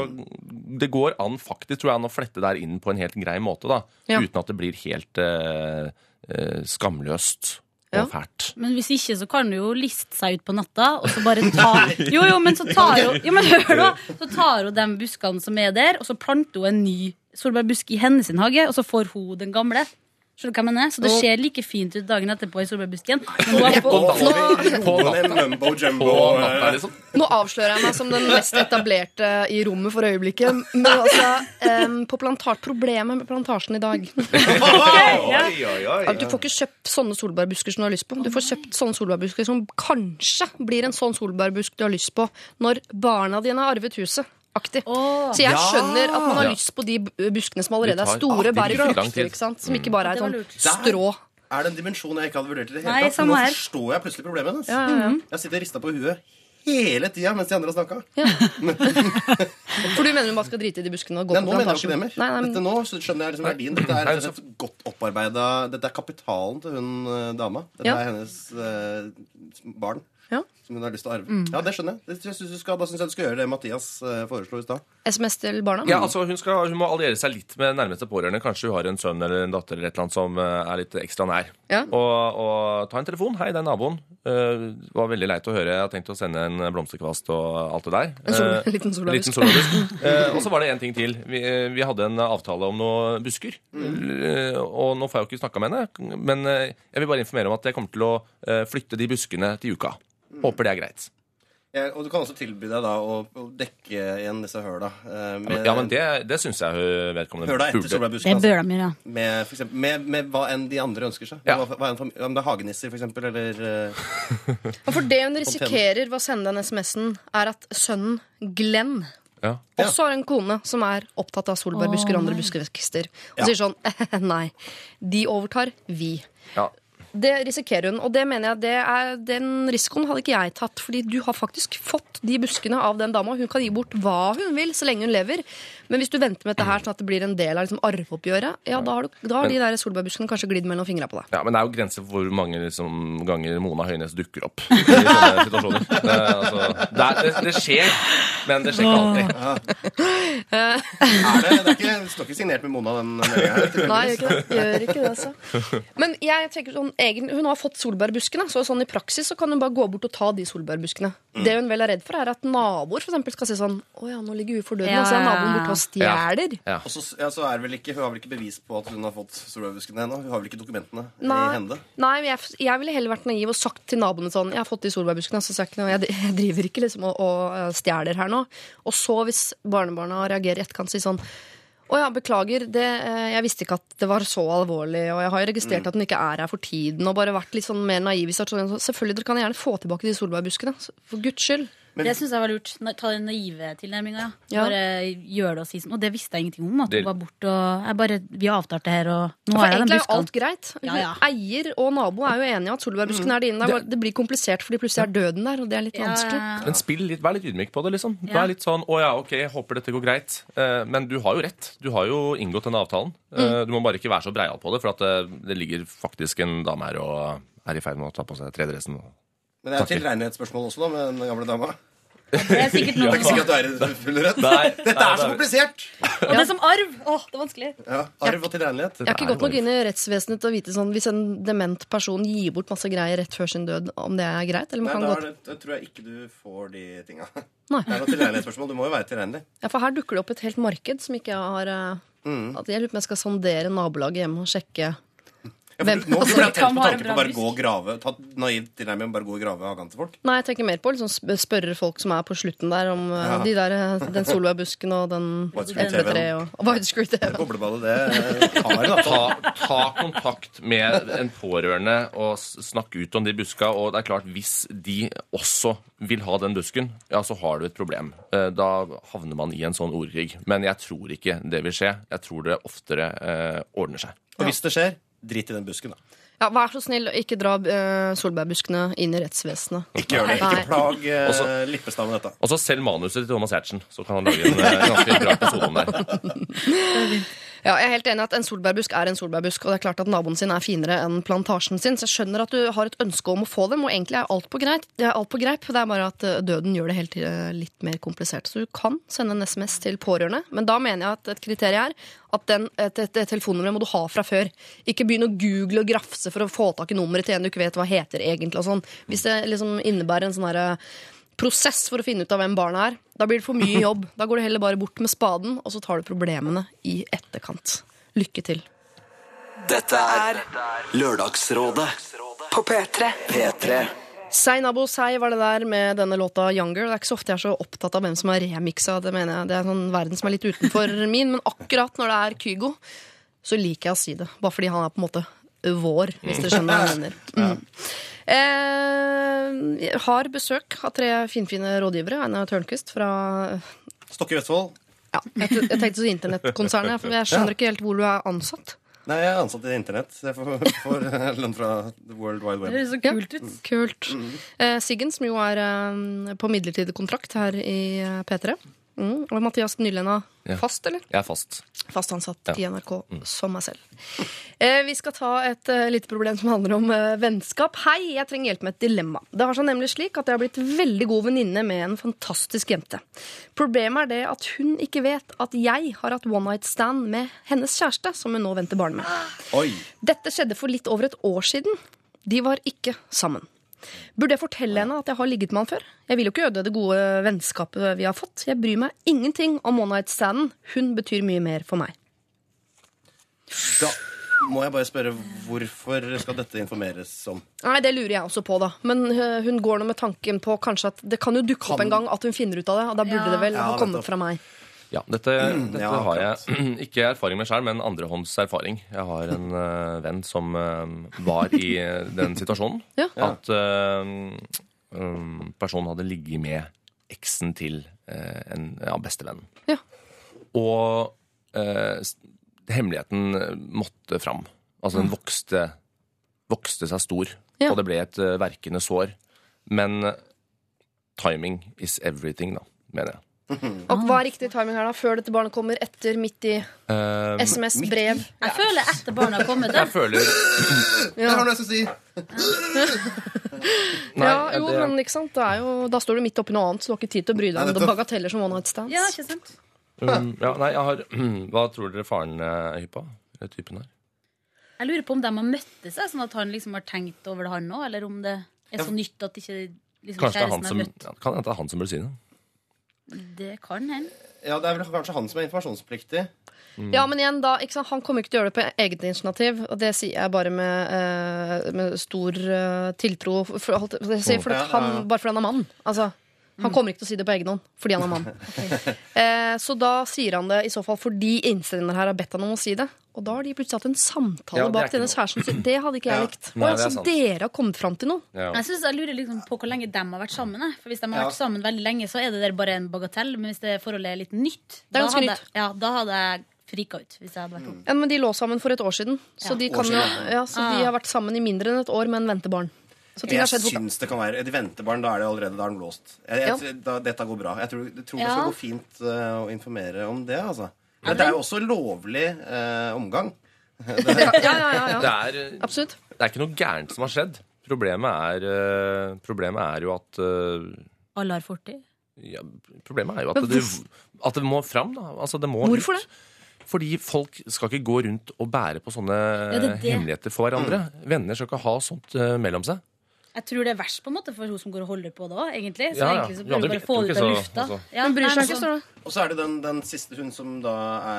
Det går an faktisk, tror jeg, an å flette der inn på en helt grei måte, da. Ja. Uten at det blir helt eh, eh, skamløst og Ja. fælt. Men hvis ikke, så kan du jo liste seg ut på natta, og så bare ta Jo, jo, men så tar hun Jo, men hør da! Så tar hun de buskene som er der, og så planter hun en ny solbærbusk i hennes hage, og så får hun den gamle. Skjønner du hva jeg mener? Så det ser like fint ut dagen etterpå i solbærbusken. Eh, liksom. Nå avslører jeg meg som den mest etablerte i rommet for øyeblikket. Men altså, um, på plantat, problemet med plantasjen i dag Du får ikke kjøpt sånne solbærbusker som du har lyst på. Du får kjøpt sånne solbærbusker som kanskje blir en sånn solbærbusk du har lyst på når barna dine har arvet huset. Aktig. Oh. Så jeg Ja. skjønner at man har lyst på de buskene som allerede er store, bærer frukter, ikke sant? som ikke bare er et sånn strå. Er det en dimensjon jeg ikke hadde vurdert i det hele tatt? Nå her. forstår jeg plutselig problemet hennes. Ja, ja, ja. Jeg sitter rista på huet hele tida mens de andre har snakka. For du mener du bare skal drite i de buskene og gå Nei, på nå mener jeg ikke plantasjen? det mer. Nei, nei, men, Dette nå skjønner jeg liksom verdien. Dette er et, og slett godt opparbeida Dette er kapitalen til hun eh, dama. Dette Ja. er hennes uh, barn. Ja. Som hun har lyst til å arve. Ja, det skjønner jeg. Det synes du skal, da syns jeg du skal gjøre det Mathias eh, foreslo i stad. SMS til barna? Ja, altså hun, skal, hun må alliere seg litt med nærmeste pårørende. Kanskje hun har en sønn eller en datter eller et eller annet som eh, er litt ekstra nær. Ja. Og, og ta en telefon. 'Hei, det er naboen'. Uh, var veldig leit å høre. Jeg har tenkt å sende en blomsterkvast og alt det der. En sol- uh, liten solbærbusk. uh. Eh, og så var det en ting til. Vi, vi hadde en avtale om noen busker. Eh, og nå får jeg jo ikke snakka med henne, men jeg vil bare informere om at jeg kommer til å flytte de buskene til uka. Håper det er greit. Ja, og du kan også tilby deg da å, å dekke igjen disse høla. eh, med, Ja, men det, det syns jeg vedkommende Høla etter burde. Det solbærbusken. Altså. bør de gjøre. Med, for eksempel, med, med hva enn de andre ønsker seg. Ja. Hva, hva enn, om det er hagenisser, for eksempel, eller eh, Og For det hun risikerer ved å sende den SMS-en, er at sønnen Glenn Ja. også har en kone som er opptatt av solbærbusker og andre buskevekster. Og sier sånn Nei, de overtar vi. Ja. Det risikerer hun, og det mener jeg det er, den risikoen hadde ikke jeg tatt. Fordi du har faktisk fått de buskene av den dama. Hun kan gi bort hva hun vil så lenge hun lever. Men hvis du venter med dette her sånn at det blir en del av liksom, arveoppgjøret, ja, da har, du, da har de der solbærbuskene kanskje glidd mellom fingra på deg. Ja, Men det er jo grenser for hvor mange liksom, ganger Mona Høines dukker opp i sånne situasjoner. Det, altså, det, er, det, det skjer, men det skjer ikke alltid. Er det, det er ikke, står ikke signert med Mona, den meldinga her. Nei, gjør ikke det. Gjør ikke det altså. Men jeg tenker sånn, egen, hun har fått solbærbuskene, så sånn i praksis så kan hun bare gå bort og ta de solbærbuskene. Det hun vel er redd for, er at naboer for eksempel, skal si sånn Å ja, nå ligger hun for døden, Ja, og så er naboen borte og stjeler. Ja. Og så, ja, så er vel ikke, Hun har vel ikke bevis på at hun har fått solbærbuskene ennå? Hun har vel ikke dokumentene i hende? nei men jeg, jeg ville heller vært naiv og sagt til naboene sånn Jeg har fått de solbærbuskene, så sa jeg. Jeg, jeg driver ikke liksom og, og eh, stjeler her nå. Og så, hvis barnebarna reagerer i etterkant, si sånn å ja, beklager, det, eh, jeg visste ikke at det var så alvorlig, og jeg har jo registrert at hun ikke er her for tiden, og bare vært litt sånn mer naiv. Selvfølgelig, dere kan gjerne få tilbake de solbærbuskene, for guds skyld. Det syns jeg var lurt. Ta den naive tilnærminga. Ja. Bare gjør det og si sånn. Og det visste jeg ingenting om. At du hun var borte og jeg bare, Vi har avtalt det her, og nå har jeg den egentlig er jo alt greit. Ja, ja. Eier og nabo er jo enige om at solbærbusken er din. inne. Det, det blir komplisert fordi plutselig er døden der, og det er litt Ja, vanskelig. Men spill litt, vær litt ydmyk på det, liksom. Ja. Vær litt sånn 'Å ja, ok, håper dette går greit'. Eh, men du har jo rett. Du har jo inngått denne avtalen. Mm. du må bare ikke være så breial på det, for at det, det ligger faktisk en dame her og er i ferd med å ta på seg tredressen. Men det er et tilregnelighetsspørsmål også, da, med den gamle dama. Det er sikkert Det er ikke sikkert at du er i full rett. Nei, Dette er så komplisert! Og det er som arv! Åh, det er vanskelig. Ja, Arv og tilregnelighet. Jeg har ikke gått nok inn i rettsvesenet til å vite sånn hvis en dement person gir bort masse greier rett før sin død, om det er greit? Eller Nei, man da er godt... det, jeg tror jeg ikke du får de tinga. Nei. Det er noe tilregnelighetsspørsmål. Du må jo være tilregnelig. Ja, for her dukker det opp et helt marked som ikke jeg har eh, Mm. at Jeg lurer på om jeg skal sondere nabolaget hjemme og sjekke Ja, Hvem- for, nå burde jeg tenkt på tanken på bare gå og grave. Ta naivt tilnærming og bare gå og grave hagen til folk. Nei, jeg tenker mer på liksom sp- spørre folk som er på slutten der, om eh, Ja. de der, den den solbærbusken og den Widescreen epletreet og, og widescreen TV. Bobleballet, det eh, har en avtale. Ta, ta kontakt med en pårørende og snakke ut om de buska. Og det er klart, hvis de også vil ha den busken, ja, så har du et problem. Eh, Da havner man i en sånn ordkrig. Men jeg tror ikke det vil skje. Jeg tror det oftere eh, ordner seg. Og hvis det skjer, drit i den busken, da. Ja, Vær så snill, ikke dra uh, solbærbuskene inn i rettsvesenet. Ikke gjør det. Nei. Ikke plag uh, Også- Lippestad med dette. Og så selg manuset til Thomas Hertzen, så kan han lage en uh, ganske bra episode om det. Ja, jeg er helt enig at En solbærbusk er en solbærbusk, og det er klart at naboen sin er finere enn plantasjen sin. Så jeg skjønner at du har et ønske om å få dem, og egentlig er alt på greit. Er alt på greip. Det er bare at eh, døden gjør det helt eh, litt mer komplisert. Så du kan sende en SMS til pårørende, men da mener jeg at et kriterium er at den, et, et, et telefonnummeret må du ha fra før. Ikke begynn å google og grafse for å få tak i nummeret til en du ikke vet hva heter egentlig. sånn. Hvis det liksom innebærer en sånn herre prosess for å finne ut av hvem barna er. Da blir det for mye jobb. Da går du heller bare bort med spaden, og så tar du problemene i etterkant. Lykke til. Dette er Lørdagsrådet På P3. P3. Sei Nabo Sei var det der med denne låta Younger. Det er ikke så ofte jeg er så opptatt av hvem som er remiksa. Det mener jeg. Det er en sånn verden som er litt utenfor min. Men akkurat når det er Kygo, så liker jeg å si det. Bare fordi han er på en måte vår, hvis dere skjønner hva jeg mener. Mm. Eh, jeg har besøk av tre finfine rådgivere. Einar Tørnquist fra Stokke i Vestfold. ja, jeg, jeg tenkte så internettkonsernet, for jeg skjønner ikke helt hvor du er ansatt. Nei, jeg er ansatt i Internett. så Jeg får, får lønn fra The World Wide Det er høres så kult ut. Kult. Eh, Siggen, som jo er eh, på midlertidig kontrakt her i eh, P3. Mm. Og Mathias Nylenda Ja. fast, eller? Jeg er fast. Fast ansatt Ja. i NRK, som meg selv. Eh, vi skal ta et uh, lite problem som handler om uh, vennskap. Hei, jeg trenger hjelp med et dilemma. Det har seg nemlig slik at jeg har blitt veldig god venninne med en fantastisk jente. Problemet er det at hun ikke vet at jeg har hatt one night stand med hennes kjæreste, som hun nå venter barn med. Oi! Dette skjedde for litt over et år siden. De var ikke sammen. Burde jeg fortelle henne at jeg har ligget med han før? Jeg vil jo ikke øde det gode vennskapet vi har fått. Jeg bryr meg ingenting om one night standen. Hun betyr mye mer for meg. Da må jeg bare spørre hvorfor skal dette informeres om? Nei, Det lurer jeg også på, da. Men øh, hun går nå med tanken på kanskje at det kan jo dukke opp Kan- en gang at hun finner ut av det. Og da burde Ja. det vel Ja, ha kommet fra meg. Ja, dette, dette ja, har jeg ikke erfaring med sjøl, men andrehånds erfaring. Jeg har en uh, venn som uh, var i eh, den situasjonen. Ja. At uh, um, personen hadde ligget med eksen til en ja, bestevenn. Ja. Og eh, hemmeligheten måtte fram. Altså den vokste, vokste seg stor, Ja. og det ble et verkende sår. Men timing is everything, da, mener jeg. Og hva er riktig timing her, da? Før dette barnet kommer? Etter? Midt i? Um, SMS? Brev? Jeg føler etter barnet har kommet. jeg føler Jeg har noe jeg skal si. Nei, ja, jo, det- men ikke sant? Det er jo, da står du midt oppi noe annet, så du har ikke tid til å bry deg om det bagateller som one night stands. Ja, ikke sant? Um, ja, nei, jeg har Hva tror dere faren er hypp på? Eller typen her? Jeg lurer på om de har møttes, jeg, sånn at han liksom har tenkt over det, han òg. Eller om det er så nytt at ikke liksom, Kanskje det er han som, har møtt. ja, kan hende det er han som bør si det. Det kan hende. Ja, Det er vel kanskje han som er informasjonspliktig. Ja, men igjen da, ikke sant? Han kommer ikke til å gjøre det på eget initiativ, og det sier jeg bare med, eh, med stor eh, tiltro. For, for, for, for han, bare fordi han er mann. Altså, han kommer ikke til å si det på egen hånd fordi han er mann. Eh, så da sier han det i så fall fordi innsender her har bedt han om å si det. Og da har de plutselig hatt en samtale Ja, bak denne kjæresten sin. Det hadde ikke jeg Ja. likt. Nei, altså, sant. dere har kommet fram til noe? Ja. Jeg, synes, jeg lurer liksom på hvor lenge de har vært sammen. jeg. For Hvis de har Ja. vært sammen veldig lenge, så er det der bare en bagatell. Men hvis det forholdet er litt nytt, Det er da hadde, nytt. Ja, da hadde jeg frika ut. Hvis jeg hadde vært ung. Ja, men De lå sammen for et år siden, så, Ja. de, kan ja, så de Ah. har vært sammen i mindre enn et år med en ventebarn. Så ting har Jeg syns det kan være Et ventebarn, da er det allerede da er den låst. Jeg, jeg, da, dette går bra. Jeg tror, jeg tror det skal gå fint uh, å informere om det, altså. Men det er jo også lovlig uh, omgang. Ja, ja, ja, ja. Det er, eh, Absolutt. det er ikke noe gærent som har skjedd. Problemet er, problemet er jo at Alle har fortid. ja, Problemet er jo at det, at det må fram. da. Altså, det må Hvorfor ut. Fordi folk skal ikke gå rundt og bære på sånne det er det. hemmeligheter for hverandre. Venner skal ikke ha sånt uh, mellom seg. Jeg tror det er verst på en måte for hun som går og holder på det òg, egentlig. Så Ja, ja. egentlig så Ja, burde det du bare få det ut ikke av så- lufta. altså. Ja, Hun bryr seg ikke, så- det. Og så er det den, den siste hun som da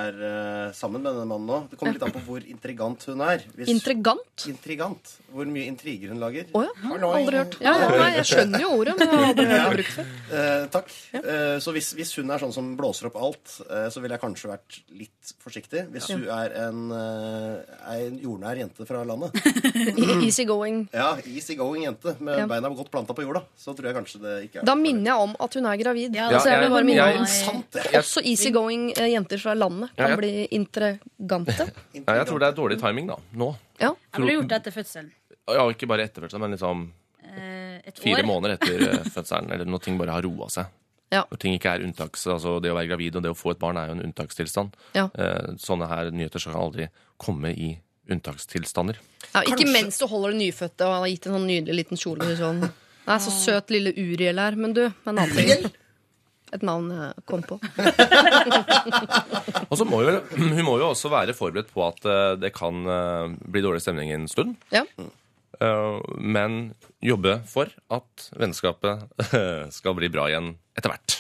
er uh, sammen med denne mannen nå. Det kommer litt an på hvor intrigant hun er. Hvis- Intrigant? Intrigant. Hvor mye intriger hun lager. Å ja. Har Aldri hørt. Ja, ja, nei, jeg skjønner jo ordet, men jeg har aldri hørt det brukt før. Eh, takk. Uh, så hvis, hvis hun er sånn som blåser opp alt, eh, så ville jeg kanskje vært litt forsiktig. Hvis hun er en, en jordnær jente fra landet, Easy going. ja, easy going jente med Ja. beina godt planta på jorda, så tror jeg kanskje det ikke er Da minner jeg om at hun er gravid. Ja, altså, jeg jeg- jeg- Sant, det. Også easygoing eh, jenter fra landet kan Ja, ja. bli intrigante. Ja, jeg tror det er dårlig timing da, nå. Ja. Jeg ble gjort det etter fødselen. Ja, Ikke bare etter fødselen, men liksom Eh, Et fire måneder etter eh, fødselen. Eller når ting bare har roa seg. Ja. Når ting ikke er unntaks, altså Det å være gravid og det å få et barn er jo en unntakstilstand. Ja. Eh, Sånne her nyheter skal aldri komme i unntakstilstander. Ja, ikke Kanskje- mens du holder det nyfødte og har gitt en sånn nydelig liten kjole. Sånn. Nei, så søt lille Uriel her. Men du, en annen ting. Et navn jeg kom på. Og så må jo, Hun må jo også være forberedt på at eh, det kan eh, bli dårlig stemning en stund. Ja. Eh, Men jobbe for at vennskapet skal bli bra igjen etter hvert.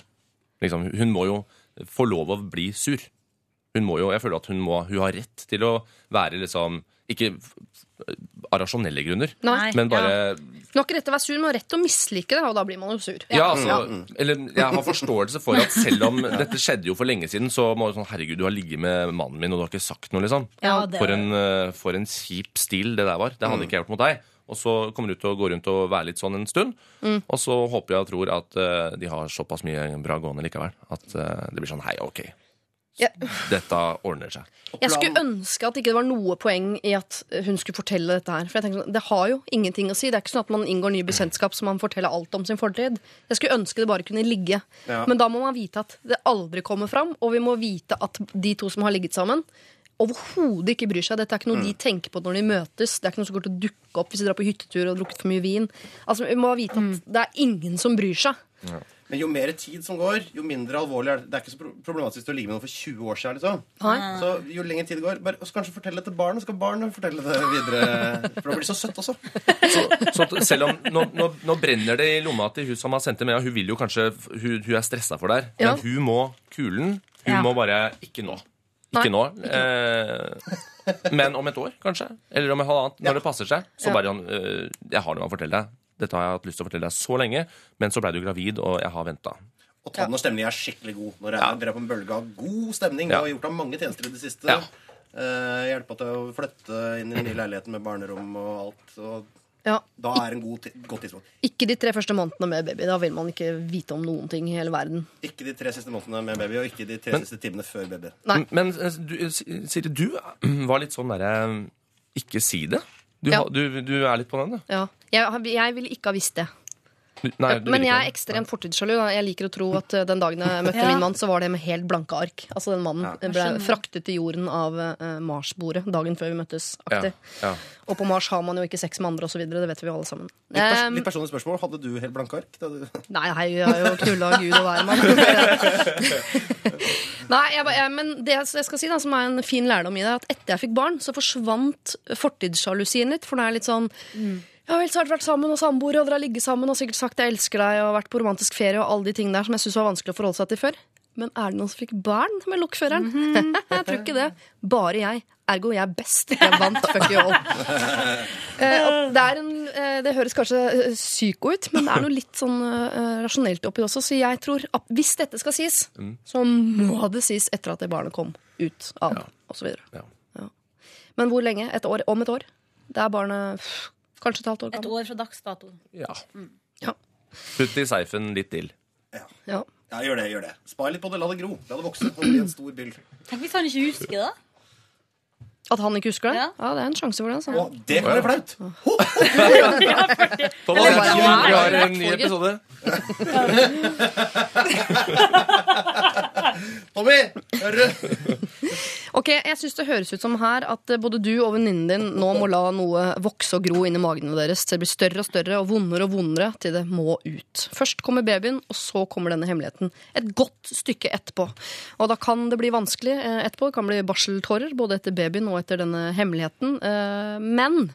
Liksom, hun må jo få lov å bli sur. Hun må jo, jeg føler at hun, må, hun har rett til å være liksom Ikke av rasjonelle grunner, Nei. men bare ja. Nå er ikke rett å være sur, men rett å mislike det, og da blir man jo sur. Ja, altså, eller Jeg har forståelse for at selv om dette skjedde jo for lenge siden, så må du sånn Herregud, du har ligget med mannen min, og du har ikke sagt noe, liksom. Ja, det- For en, eh, for en kjip stil det der var. Det hadde ikke jeg gjort mot deg. Og så kommer du til å gå rundt og være litt sånn en stund. Og så håper jeg og tror at uh, de har såpass mye bra gående likevel. At uh, det blir sånn Hei, OK. Ja. Dette ordner seg. Jeg skulle ønske at ikke det var noe poeng i at hun skulle fortelle dette her. For jeg tenker sånn, Det har jo ingenting å si. Det er ikke sånn at man inngår nye bekjentskap så man forteller alt om sin fortid. Jeg skulle ønske det bare kunne ligge. Ja. Men da må man vite at det aldri kommer fram, og vi må vite at de to som har ligget sammen, overhodet ikke bryr seg. Dette er ikke noe de tenker på når de møtes. Det er ikke noe som går til å dukke opp hvis de drar på hyttetur og har drukket for mye vin. Altså, Vi må vite at det er ingen som bryr seg. Men jo mer tid som går, jo mindre alvorlig er det. Det er ikke så pro- problematisk å ligge med noen for 20 år siden. liksom. Nei. Så jo lenger tid det går, bare, og så kanskje fortelle det til barnet, så skal barnet fortelle det videre. For da blir det så søtt også. Så, så selv om nå, nå, nå brenner det i lomma til hun som har sendt det med, og hun vil jo kanskje Hun, hun er stressa for det her, Ja. men hun må kulen. Hun Ja. må bare Ikke nå. Ikke Nei, nå. Eh, men om et år, kanskje. Eller om et halvannet. Når det passer seg. Så Ja. bare sånn eh, Jeg har noe å fortelle deg. Dette har jeg hatt lyst til å fortelle deg så lenge, men så ble du gravid, og jeg har venta. Og tann og når stemningen er skikkelig god. Når jeg ja. dere er på en bølge av god stemning. Og har gjort deg mange tjenester i det siste. Ja. Eh, hjelpa til å flytte inn i den nye leiligheten med barnerom og alt. Og Ja. da er en god godt tidspunkt. Ikke de tre første månedene med baby. Da vil man ikke vite om noen ting i hele verden. Ikke de tre siste månedene med baby, og ikke de tre Men- siste timene før baby. Nei. Men eh, du, Siri, du var litt sånn derre Ikke si det. Du, Ja. du, du er litt på den, du. Ja. Jeg, jeg ville ikke ha visst det. Nei, Men jeg er ekstremt fortidssjalu. Jeg liker å tro at eh, den dagen jeg møtte Ja. min mann, så var det med helt blanke ark. Altså Den mannen ble fraktet til jorden av uh, Mars-bordet dagen før vi møttes. aktig. Ja, ja. Og på Mars har man jo ikke sex med andre osv. Det vet vi jo alle sammen. Litt, pers Um, litt personlig spørsmål. Hadde du helt blanke ark? Da du... Nei, jeg har jo knulla Gud og hvermann. Nei, jeg, jeg, men det jeg skal si da, som er en fin lærdom i det, er at etter jeg fikk barn, så forsvant fortidssjalusien litt. For det er litt sånn ja vel, har helt dere vært sammen og samboere, og dere har ligget sammen og sikkert sagt 'jeg elsker deg' og vært på romantisk ferie og alle de tingene der som jeg syntes var vanskelig å forholde seg til før. Men er det noen som fikk barn med lokføreren? jeg tror ikke det. Bare jeg. Ergo jeg er best. Jeg vant. Fuck you all. Eh, det, er en, eh, det høres kanskje eh, psyko ut, men det er noe litt sånn rasjonelt oppi også. Så jeg tror at hvis dette skal sies, så må det sies etter at det barnet kom ut av, og så videre. Ja. Men hvor lenge? Et år? Om et år? Det er barnet kanskje et halvt år Et år fra dags dato. Ja. Ja. Putt i seifen litt dill. Ja. Ja, gjør det. gjør det Spar litt på det. La det gro. La det vokse. Og bli en stor byll. Tenk hvis han ikke husker det. At han ikke husker det? Ja. Ja, det er en sjanse for det. Altså. Og det kan være flaut. Thomas, Eller vi har en ny episode. Tommy, hører du? Ok, Jeg syns det høres ut som her at eh, både du og venninnen din nå må la noe vokse og gro inni magene deres. Det blir større og større og vondere og vondere til det må ut. Først kommer babyen, og så kommer denne hemmeligheten. Et godt stykke etterpå. Og da kan det bli vanskelig eh, etterpå. Det kan bli barseltårer både etter babyen og etter denne hemmeligheten. Eh, Men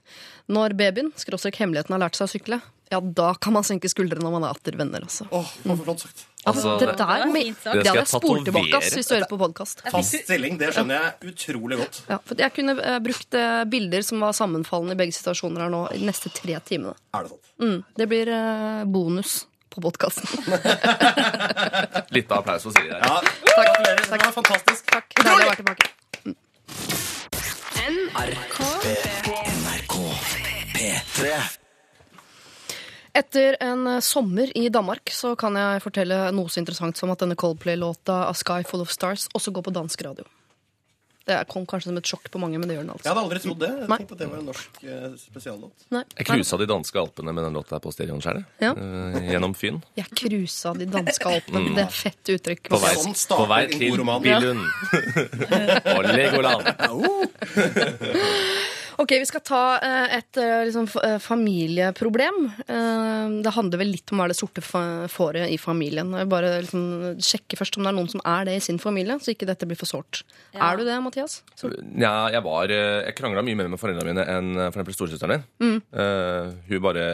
når babyen, skråstrek hemmeligheten, har lært seg å sykle, ja, da kan man senke skuldrene når man er atter venner, altså. Åh, for flott sagt. Altså, det det- der det Det skal hadde jeg spolt tilbake ass, hvis du hører på podkast. Fast stilling, det skjønner jeg utrolig godt. Ja, for jeg kunne eh, brukt eh, bilder som var sammenfallende i begge situasjoner her nå i de neste tre timene. Er det sant? Mm, det blir eh, bonus på podkasten. Litt av applaus for Siri der. Ja, Gratulerer. Det var fantastisk. Takk. Deilig å være tilbake. NRK P3 Etter en eh, sommer i Danmark så kan jeg fortelle noe så interessant som at denne Coldplay-låta A Sky Full of Stars også går på dansk radio. Det kom kanskje som et sjokk på mange, men det gjør den altså. Jeg hadde aldri trodd det. Jeg Nei. tenkte at det var en norsk eh, spesiallåt. Nei. Jeg cruisa de danske alpene med den låta på stereoen sjøl. Ja. Gjennom Fyn. Jeg cruisa de danske alpene. Det er fett uttrykk. På vei, Sånn på vei til. Billund. og Legoland. Ok, Vi skal ta eh, et eh, liksom, eh, familieproblem. Eh, det handler vel litt om hva det sorte fåret i familien. Jeg vil bare liksom, sjekke først om det er noen som er det i sin familie, så ikke dette blir for sårt. Ja. Er du det, Mathias? Sort? Ja, jeg var Jeg krangla mye mer med foreldrene mine enn f.eks. storesøsteren min. Uh, hun bare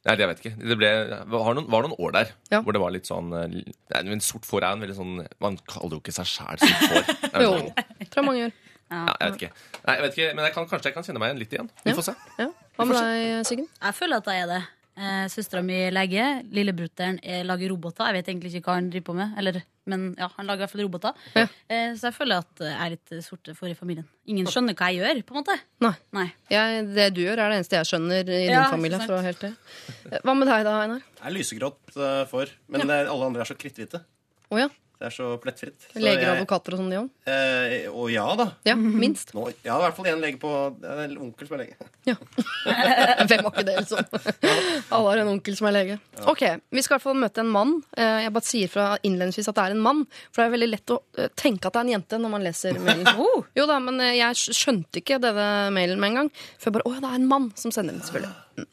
Nei, det jeg vet ikke. Det ble, var, noen, var noen år der Ja. hvor det var litt sånn nei, En sort får er en veldig sånn Man kaller jo ikke seg sjæl sort får. Jo, sånn- tror jeg mange gjør. Ja, jeg vet ikke. Nei, jeg vet ikke men jeg kan, kanskje jeg kan kjenne meg igjen litt igjen. Vi Ja. får se. Ja. Hva med deg, Siggen? Jeg føler at jeg er det. Eh, Søstera mi er lege. Lillebrutter'n er- lager roboter. Jeg vet egentlig ikke hva han driver på med. Eller, men ja, han lager i hvert fall roboter. Ja. Eh, så jeg føler at jeg er litt sorte for i familien. Ingen skjønner hva jeg gjør, på en måte. Nei. Nei. Jeg, det du gjør, er det eneste jeg skjønner i din familie. ikke sant. For å være helt det. Hva med deg da, Einar? Jeg er lysegrått eh, for, men eh, alle andre er så kritthvite. Å ja. Det er så plettfritt. Så Leger og advokater og sånn, de òg? Eh, og ja da. Ja, minst. Nå, ja, i hvert fall en lege på Det er en onkel som er lege. Ja. Hvem har ikke det, liksom? Alle har en onkel som er lege. Ok, Vi skal i hvert fall møte en mann. Eh, Jeg bare sier fra innledningsvis at det er en mann. For det er veldig lett å eh, tenke at det er en jente når man leser mailen. Jo da, men eh, jeg skjønte ikke denne mailen med en gang. For jeg bare, å ja, det er en mann som sender den, selvfølgelig. Mm.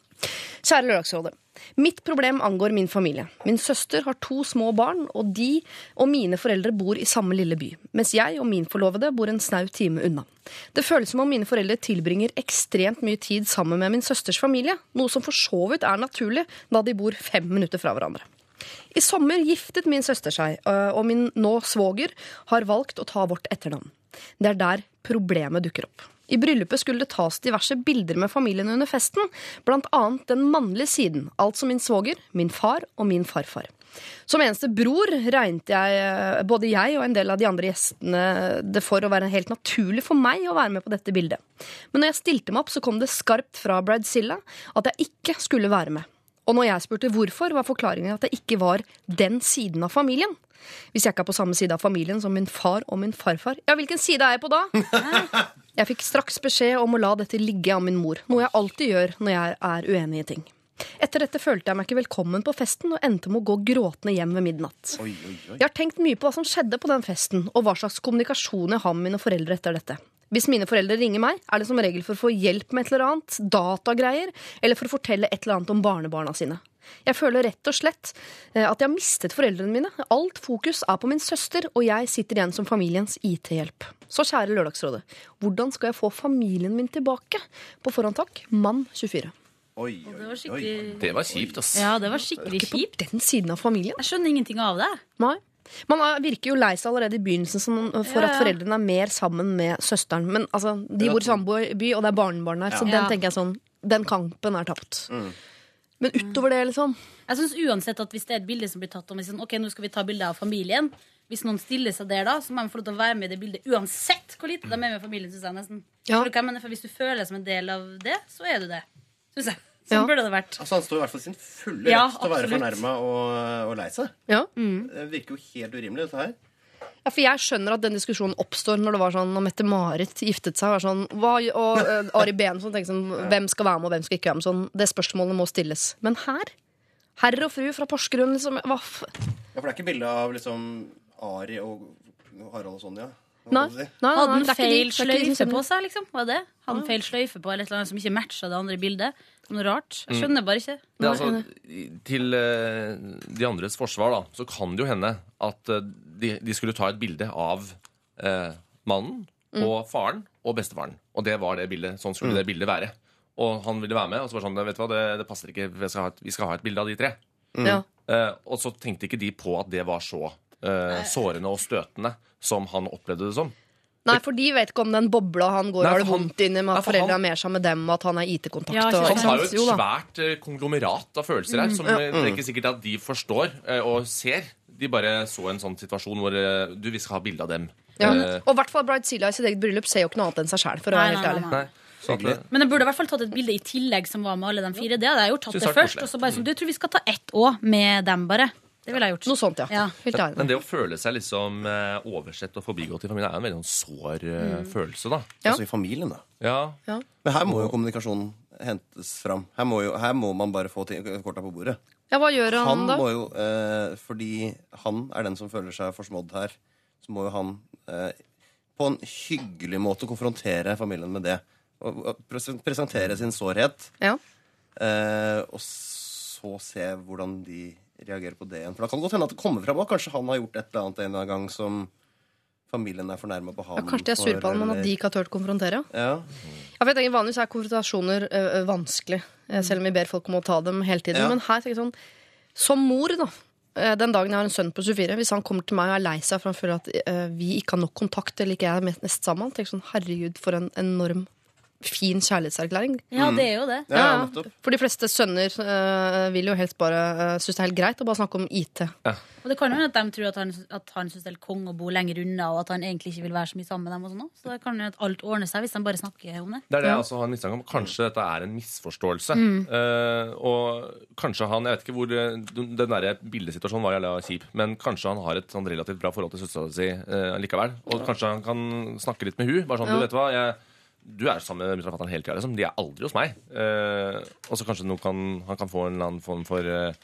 Kjære Lørdagsrådet. Mitt problem angår min familie. Min søster har to små barn, og de og mine foreldre bor i samme lille by. Mens jeg og min forlovede bor en snau time unna. Det føles som om mine foreldre tilbringer ekstremt mye tid sammen med min søsters familie, noe som for så vidt er naturlig, da de bor fem minutter fra hverandre. I sommer giftet min søster seg, og min nå svoger har valgt å ta vårt etternavn. Det er der problemet dukker opp. I bryllupet skulle det tas diverse bilder med familien under festen, annet den mannlige siden, altså min svoger, min far og min farfar. Som eneste bror regnet jeg, øh, både jeg og en del av de andre gjestene det for å være helt naturlig for meg å være med på dette bildet. Men når jeg stilte meg opp, så kom det skarpt fra Bridezilla at jeg ikke skulle være med. Og når jeg spurte hvorfor, var forklaringen at jeg ikke var den siden av familien. Hvis jeg ikke er på samme side av familien som min far og min farfar, ja, hvilken side er jeg på da? Jeg fikk straks beskjed om å la dette ligge av min mor, noe jeg alltid gjør når jeg er uenig i ting. Etter dette følte jeg meg ikke velkommen på festen og endte med å gå gråtende hjem ved midnatt. Oi, oi, oi. Jeg har tenkt mye på hva som skjedde på den festen, og hva slags kommunikasjon jeg har med mine foreldre etter dette. Hvis mine foreldre ringer meg, er det som regel for å få hjelp med et eller annet, datagreier, eller for å fortelle et eller annet om barnebarna sine. Jeg føler rett og slett eh, at jeg har mistet foreldrene mine. Alt fokus er på min søster, og jeg sitter igjen som familiens IT-hjelp. Så kjære Lørdagsrådet, hvordan skal jeg få familien min tilbake? På forhånd takk, mann 24. Oi, Det oi, var oi. skikkelig Det var kjipt, ass. Ja, det var skikkelig Ikke på den siden av familien. Jeg skjønner ingenting av det. Nei. Man er, virker jo lei seg allerede i begynnelsen som, for Ja, at foreldrene er mer sammen med søsteren. Men altså, de bor i samme by, og det er barnebarn her, så den tenker jeg sånn Den kampen er tapt. Men utover det, liksom. Jeg synes uansett at Hvis det er et bilde som blir tatt om sånn, Ok, nå skal vi ta bilde av familien Hvis noen stiller seg der da Så må de få lov til å være med i det bildet Uansett hvor lite de er med familien synes jeg nesten Ja. for, hva jeg mener, for Hvis du føler deg som en del av det Så er du det Synes jeg Sånn Ja. burde det vært Altså, han står i hvert fall sin fulle Ja, til å være fornærma og, og lei seg. Ja. Det virker jo helt urimelig, dette her. Ja, for jeg skjønner at den diskusjonen oppstår når det var sånn Når Mette-Marit giftet seg. Var sånn, hva, og uh, Ari Behn som tenkte sånn Hvem skal være med, og hvem skal ikke være med? Sånn, det spørsmålet må stilles. Men her? Herr og fru fra Porsgrunn, liksom. Hva f Ja, For det er ikke bilde av liksom Ari og Harald og Sonja? Nei. nei, nei, Hadde han feil er sløyfe på seg liksom Var det det? Hadde han feil sløyfe på Eller et eller annet som ikke matchet det andre bildet Noe rart Jeg skjønner bare ikke Det altså, til eh, de andres forsvar da, så kan det jo hende at eh, de, de skulle ta et bilde av eh, mannen og faren og bestefaren. Og det var det bildet. Sånn skulle det bildet være. Og han ville være med, og så var det sånn, vet du hva, det, det passer ikke, vi skal, ha et, vi skal ha et bilde av de tre. Ja. Eh, og så tenkte ikke de på at det var så eh, sårende og støtende som han opplevde det som. Nei, for de vet ikke om den bobla han går og har det vondt inni med at for foreldre er mer sammen med dem, og at han er IT-kontakt. Ja, Han har jo et svært eh, konglomerat av følelser her, som eh, det er ikke sikkert at de forstår eh, og ser. De bare så en sånn situasjon hvor eh, du, vi skal ha bilde av dem. Ja. Eh, Og i hvert fall Bride Celia i sitt eget bryllup ser jo ikke noe annet enn seg sjæl, for å være helt ærlig. nei, Men jeg burde i hvert fall tatt et bilde i tillegg som var med alle de fire. Det hadde jeg gjort. tatt det først. Og så bare sånn, du tror vi skal ta ett òg med dem, bare. Det ville jeg gjort. Noe sånt, ja. Ja. Helt ærlig. Men det å føle seg liksom eh, oversett og forbigått i familien er en veldig sånn sår mm. følelse, da. Ja. Altså i familien, da. Ja. Men her må jo kommunikasjonen hentes fram. Her må, jo, her må man bare få ting- korta på bordet. Ja, hva gjør han, Han da? må jo, eh, fordi han er den som føler seg forsmådd her, så må jo han eh, på en hyggelig måte konfrontere familien med det. Og, og presentere sin sårhet. Ja. Eh, og så se hvordan de reagerer på det igjen. For da kan det godt hende at det kommer fra at kanskje han har gjort et eller annet en gang som familien er fornærma på ham Ja, kanskje de er sure på ham, men at de ikke har turt konfrontere. ja. Ja, for jeg tenker Vanligvis er konfrontasjoner ø, ø, vanskelig, eh, selv om vi ber folk om å ta dem hele tiden. Ja. Men her tenker jeg sånn Som mor, da. eh, Den dagen jeg har en sønn på 24, hvis han kommer til meg og er lei seg for han føler at eh, vi ikke har nok kontakt, eller ikke er mest mest sammen, tenker jeg sånn herregud, for en enorm fin kjærlighetserklæring. Ja, det er jo det. Ja, Ja. For de fleste sønner uh, vil jo helst bare uh, synes det er helt greit å bare snakke om IT. Og det kan jo hende at de tror at han, at han synes det er helt konge å bo lenger unna, og at han egentlig ikke vil være så mye sammen med dem. og sånn. Så det kan jo at alt ordner seg hvis de bare snakker om det. Det er det jeg også har en mistanke om. Kanskje dette er en misforståelse. Eh, og kanskje han Jeg vet ikke hvor Den derre der bildesituasjonen var jævla kjip, men kanskje han har et sånn relativt bra forhold til søstera si likevel. Og kanskje han kan snakke litt med hun Bare sånn, Ja. du vet hva jeg, du er sammen med mutter'n hele tida. Liksom. De er aldri hos meg. Eh, og så kanskje kan, han kan få en eller annen form for eh,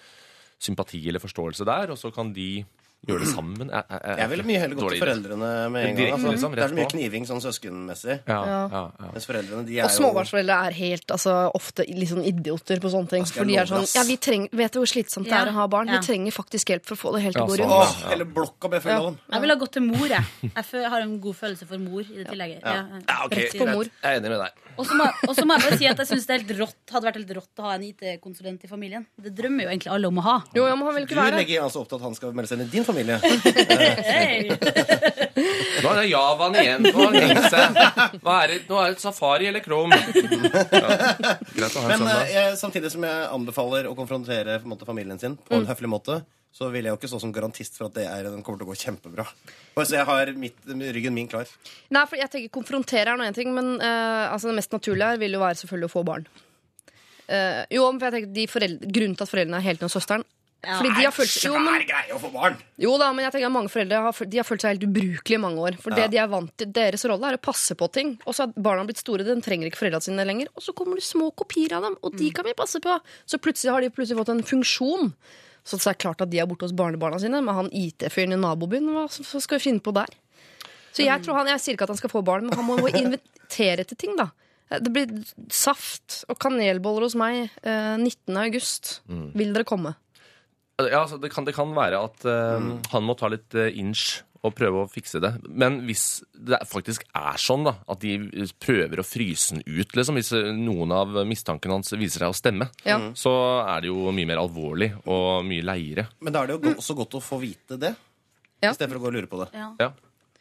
sympati eller forståelse der, og så kan de gjøre det sammen. Jeg, jeg, Jeg ville mye heller gått til foreldrene med en gang. Altså. liksom, det er så mye kniving sånn søskenmessig. Ja, Ja. Mens foreldrene de er Og småbarnsforeldre er helt, altså, ofte litt sånn idioter på sånne ting. For de er sånn. Ja, vi trenger, vet du hvor slitsomt det Ja. er å ha barn? Ja. Vi trenger faktisk hjelp for å få det helt til å gå sånn, rundt. Åh, hele blokka full av. Jeg ville ha gått til mor, jeg. Jeg har en god følelse for mor i det tillegget. Ja. Ja, ok, Rett på greit. mor. Jeg er enig med deg. Og så må, må jeg bare si at jeg synes det er helt rått, hadde vært helt rått å ha en IT-konsulent i familien. Det drømmer jo egentlig alle om å ha. Jo, ja, men han vil Du ikke være legger altså opp til at han skal melde seg inn i din familie. Hey. Nå er det Javaen igjen. Nå er, det, nå er det Safari eller Chrome. Ja. Greit å ha en Men sånn, eh, samtidig som jeg anbefaler å konfrontere på en måte, familien sin på en høflig måte, så vil jeg jo ikke stå som garantist for at det er, den kommer til å gå kjempebra. Så jeg har mitt, ryggen min klar. Nei, for jeg tenker Konfrontere er nå én ting, men uh, altså, det mest naturlige her vil jo være selvfølgelig å få barn. Uh, jo, for jeg tenker de foreldre, Grunnen til at foreldrene er helt og søsteren Fordi de har følt jo, men, å få barn! jo da, men jeg tenker at mange foreldre har, de har følt seg helt ubrukelige i mange år. For det de er vant til, Deres rolle er å passe på ting. Og så har barna blitt store, den trenger ikke foreldrene sine lenger. Og så kommer det små kopier av dem, og de kan vi passe på. Så plutselig har de plutselig fått en funksjon. Så det er klart at de er borte hos barnebarna sine, men han IT-fyren i nabobyen, hva skal vi finne på der? Så jeg tror han, jeg sier ikke at han skal få barn, men han må jo invitere til ting, da. Det blir saft og kanelboller hos meg eh, 19. august. Vil dere komme? Ja, altså, det, kan, det kan være at eh, han må ta litt uh, inch og prøve å fikse det. Men hvis det faktisk er sånn da, at de prøver å fryse den ut, liksom, hvis noen av mistankene hans viser seg å stemme, Ja. så er det jo mye mer alvorlig og mye leiere. Men da er det jo også godt å få vite det, Ja. i stedet for å gå og lure på det. Ja. Ja.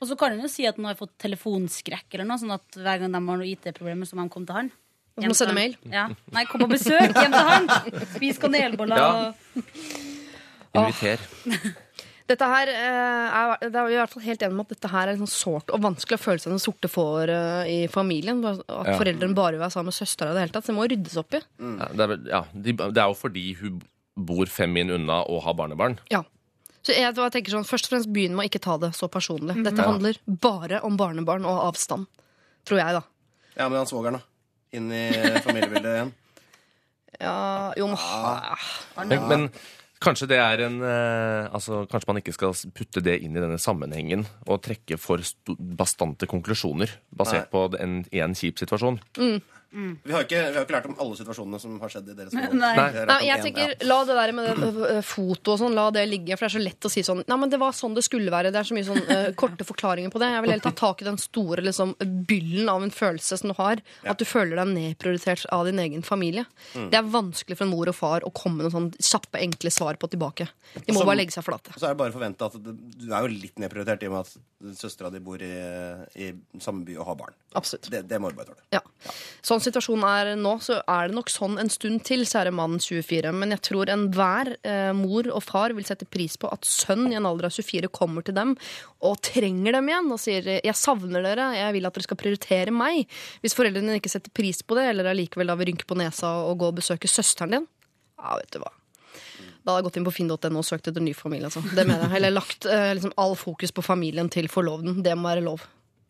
Og så kan en jo si at han har fått telefonskrekk, eller noe, sånn at hver gang de har noe IT-problemer, så må de komme til han. Du må sende mail. Ja. Nei, kom på besøk hjem til han! Spis kanelboller. Ja. og- Inviter. Dette her eh, er, det er i hvert fall helt enig med at dette her er liksom sårt og vanskelig å føle seg som sorte får eh, i familien. At Ja. foreldrene bare vil være sammen med søstera i det hele tatt. Så det må ryddes opp i. Ja, det, er, ja, de, det er jo fordi hun bor fem min unna og har barnebarn. Ja. Så jeg, jeg tenker sånn, Først og fremst begynn med å ikke ta det så personlig. Dette Ja. handler bare om barnebarn og avstand. Tror jeg, da. Ja, men han svogeren, da. Inn i familiebildet igjen. Ja, jo, men Men, men kanskje det er en eh, altså, Kanskje man ikke skal putte det inn i denne sammenhengen og trekke for bastante konklusjoner basert Nei. på en, én kjip situasjon. Vi har, ikke, vi har ikke lært om alle situasjonene som har skjedd i deres forhold. Nei. Nei, jeg en, tenker, ja. La det der med det, ø, ø, foto og sånn, la det ligge. For det er så lett å si sånn Nei, men det var sånn det skulle være. Det er så mye sånn uh, korte forklaringer på det. Jeg vil heller ta tak i den store liksom, byllen av en følelse som du har. At du føler deg nedprioritert av din egen familie. Mm. Det er vanskelig for en mor og far å komme med noen sånn kjappe, enkle svar på tilbake. De må Som- bare legge seg flate. Så er det bare å forvente at du er jo litt nedprioritert i og med at søstera di bor i, i samme by og har barn. Absolutt. Det, det må du bare tåle. Ja. Sånn situasjonen er nå, så er det nok sånn en stund til, kjære mann 24. Men jeg tror enhver eh, mor og far vil sette pris på at sønn i en alder av 24 kommer til dem og trenger dem igjen og sier 'jeg savner dere, jeg vil at dere skal prioritere meg'. Hvis foreldrene ikke setter pris på det, eller allikevel da vil rynke på nesa og gå og besøke søsteren din, ja, vet du hva. Da hadde jeg gått inn på finn.no og søkt etter ny familie. Altså. Det mener jeg. Eller lagt eh, liksom, all fokus på familien til forloveden. Det må være lov.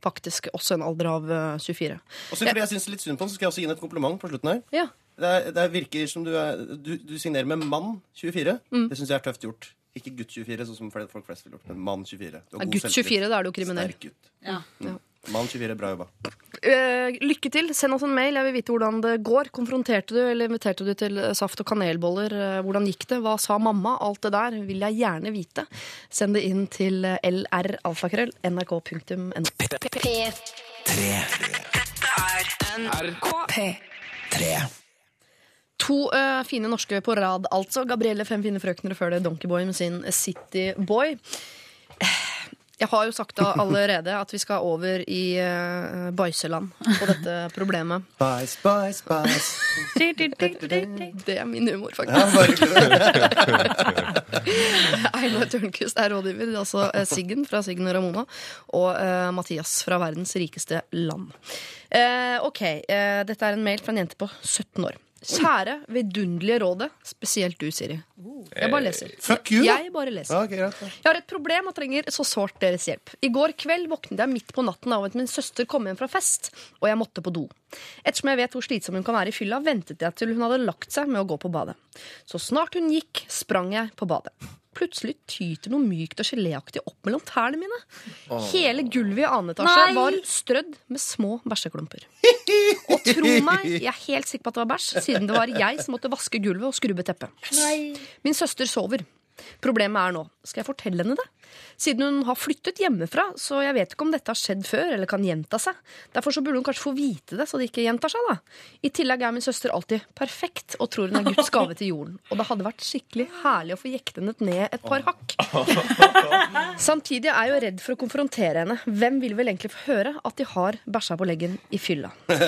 Faktisk. Også en alder av eh, 24. Og så fordi jeg syns litt synd på han, så skal jeg også gi ham et kompliment på slutten her. Ja. Det, er, det er- virker som du, er, du, du signerer med mann 24. Mm. Det syns jeg er tøft gjort. Ikke gutt 24, sånn som folk flest ville gjort, men mann 24. Du har Ja, god gutt 24, da er du jo kriminell. Sterk gutt. Ja. Mann 24, bra jobba. Eh, lykke til. Send oss en mail. Jeg vil vite hvordan det går. Konfronterte du, eller inviterte du til eh, saft og kanelboller? Eh, hvordan gikk det? Hva sa mamma? Alt det der vil jeg gjerne vite. Send det inn til lralfakrøll.nrk.no. P3. Dette er NRK P3. To uh, fine norske på rad, altså. Gabrielle Fem fine frøkner før det Donkeyboy med sin Cityboy. Jeg har jo sagt da allerede at vi skal over i uh, bæsjeland på dette problemet. Spice, spice, spice. Det er min humor, faktisk. Einar Tørnquist er rådgiver. Det er altså eh, Siggen fra Siggen og Ramona. Og uh, Mathias fra verdens rikeste land. Uh, ok, eh, dette er en mail fra en jente på 17 år. Kjære vidunderlige rådet, spesielt du, Siri. Jeg bare leser. Fuck you. Jeg bare leser. Ja, ok, greit. Jeg har et problem og trenger så sårt deres hjelp. I går kveld våknet jeg midt på natten av at min søster kom hjem fra fest, og jeg måtte på do. Ettersom jeg vet hvor slitsom hun kan være i fylla, ventet jeg til hun hadde lagt seg med å gå på badet. Så snart hun gikk, sprang jeg på badet. Plutselig tyter noe mykt og geléaktig opp mellom tærne mine. Hele gulvet i annen etasje Nei. var strødd med små bæsjeklumper. Og tro meg, jeg er helt sikker på at det var bæsj, siden det var jeg som måtte vaske gulvet og skrubbe teppet. Min søster sover. Problemet er nå, skal jeg fortelle henne det? Siden hun har flyttet hjemmefra, så jeg vet ikke om dette har skjedd før eller kan gjenta seg. Derfor så burde hun kanskje få vite det, så det ikke gjentar seg. da. I tillegg er min søster alltid perfekt og tror hun er Guds gave til jorden. Og det hadde vært skikkelig herlig å få jekket ned et par hakk. Samtidig er jeg jo redd for å konfrontere henne. Hvem vil vel egentlig få høre at de har bæsja på leggen i fylla?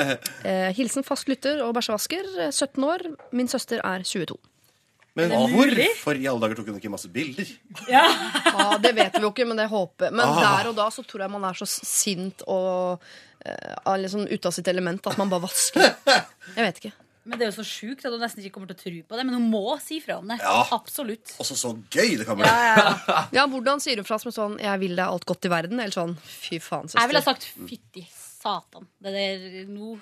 Eh, hilsen fast lytter og bæsjevasker, eh, 17 år. Min søster er 22. Men hvorfor i alle dager tok hun ikke masse bilder? Ja, Det vet vi jo ikke, men det håper Men Ah. der og da så tror jeg man er så sint og uh, liksom ute av sitt element at man bare vasker. Jeg vet ikke. Men det er jo så sjukt at hun nesten ikke kommer til å tro på det. Men hun må si fra om det. Ja. Absolutt. Også så gøy det kan bli. Ja, Hvordan sier hun fra som sånn 'jeg vil deg alt godt i verden', eller sånn 'fy faen, søster'? Jeg ville ha sagt fytti satan. Det der, nå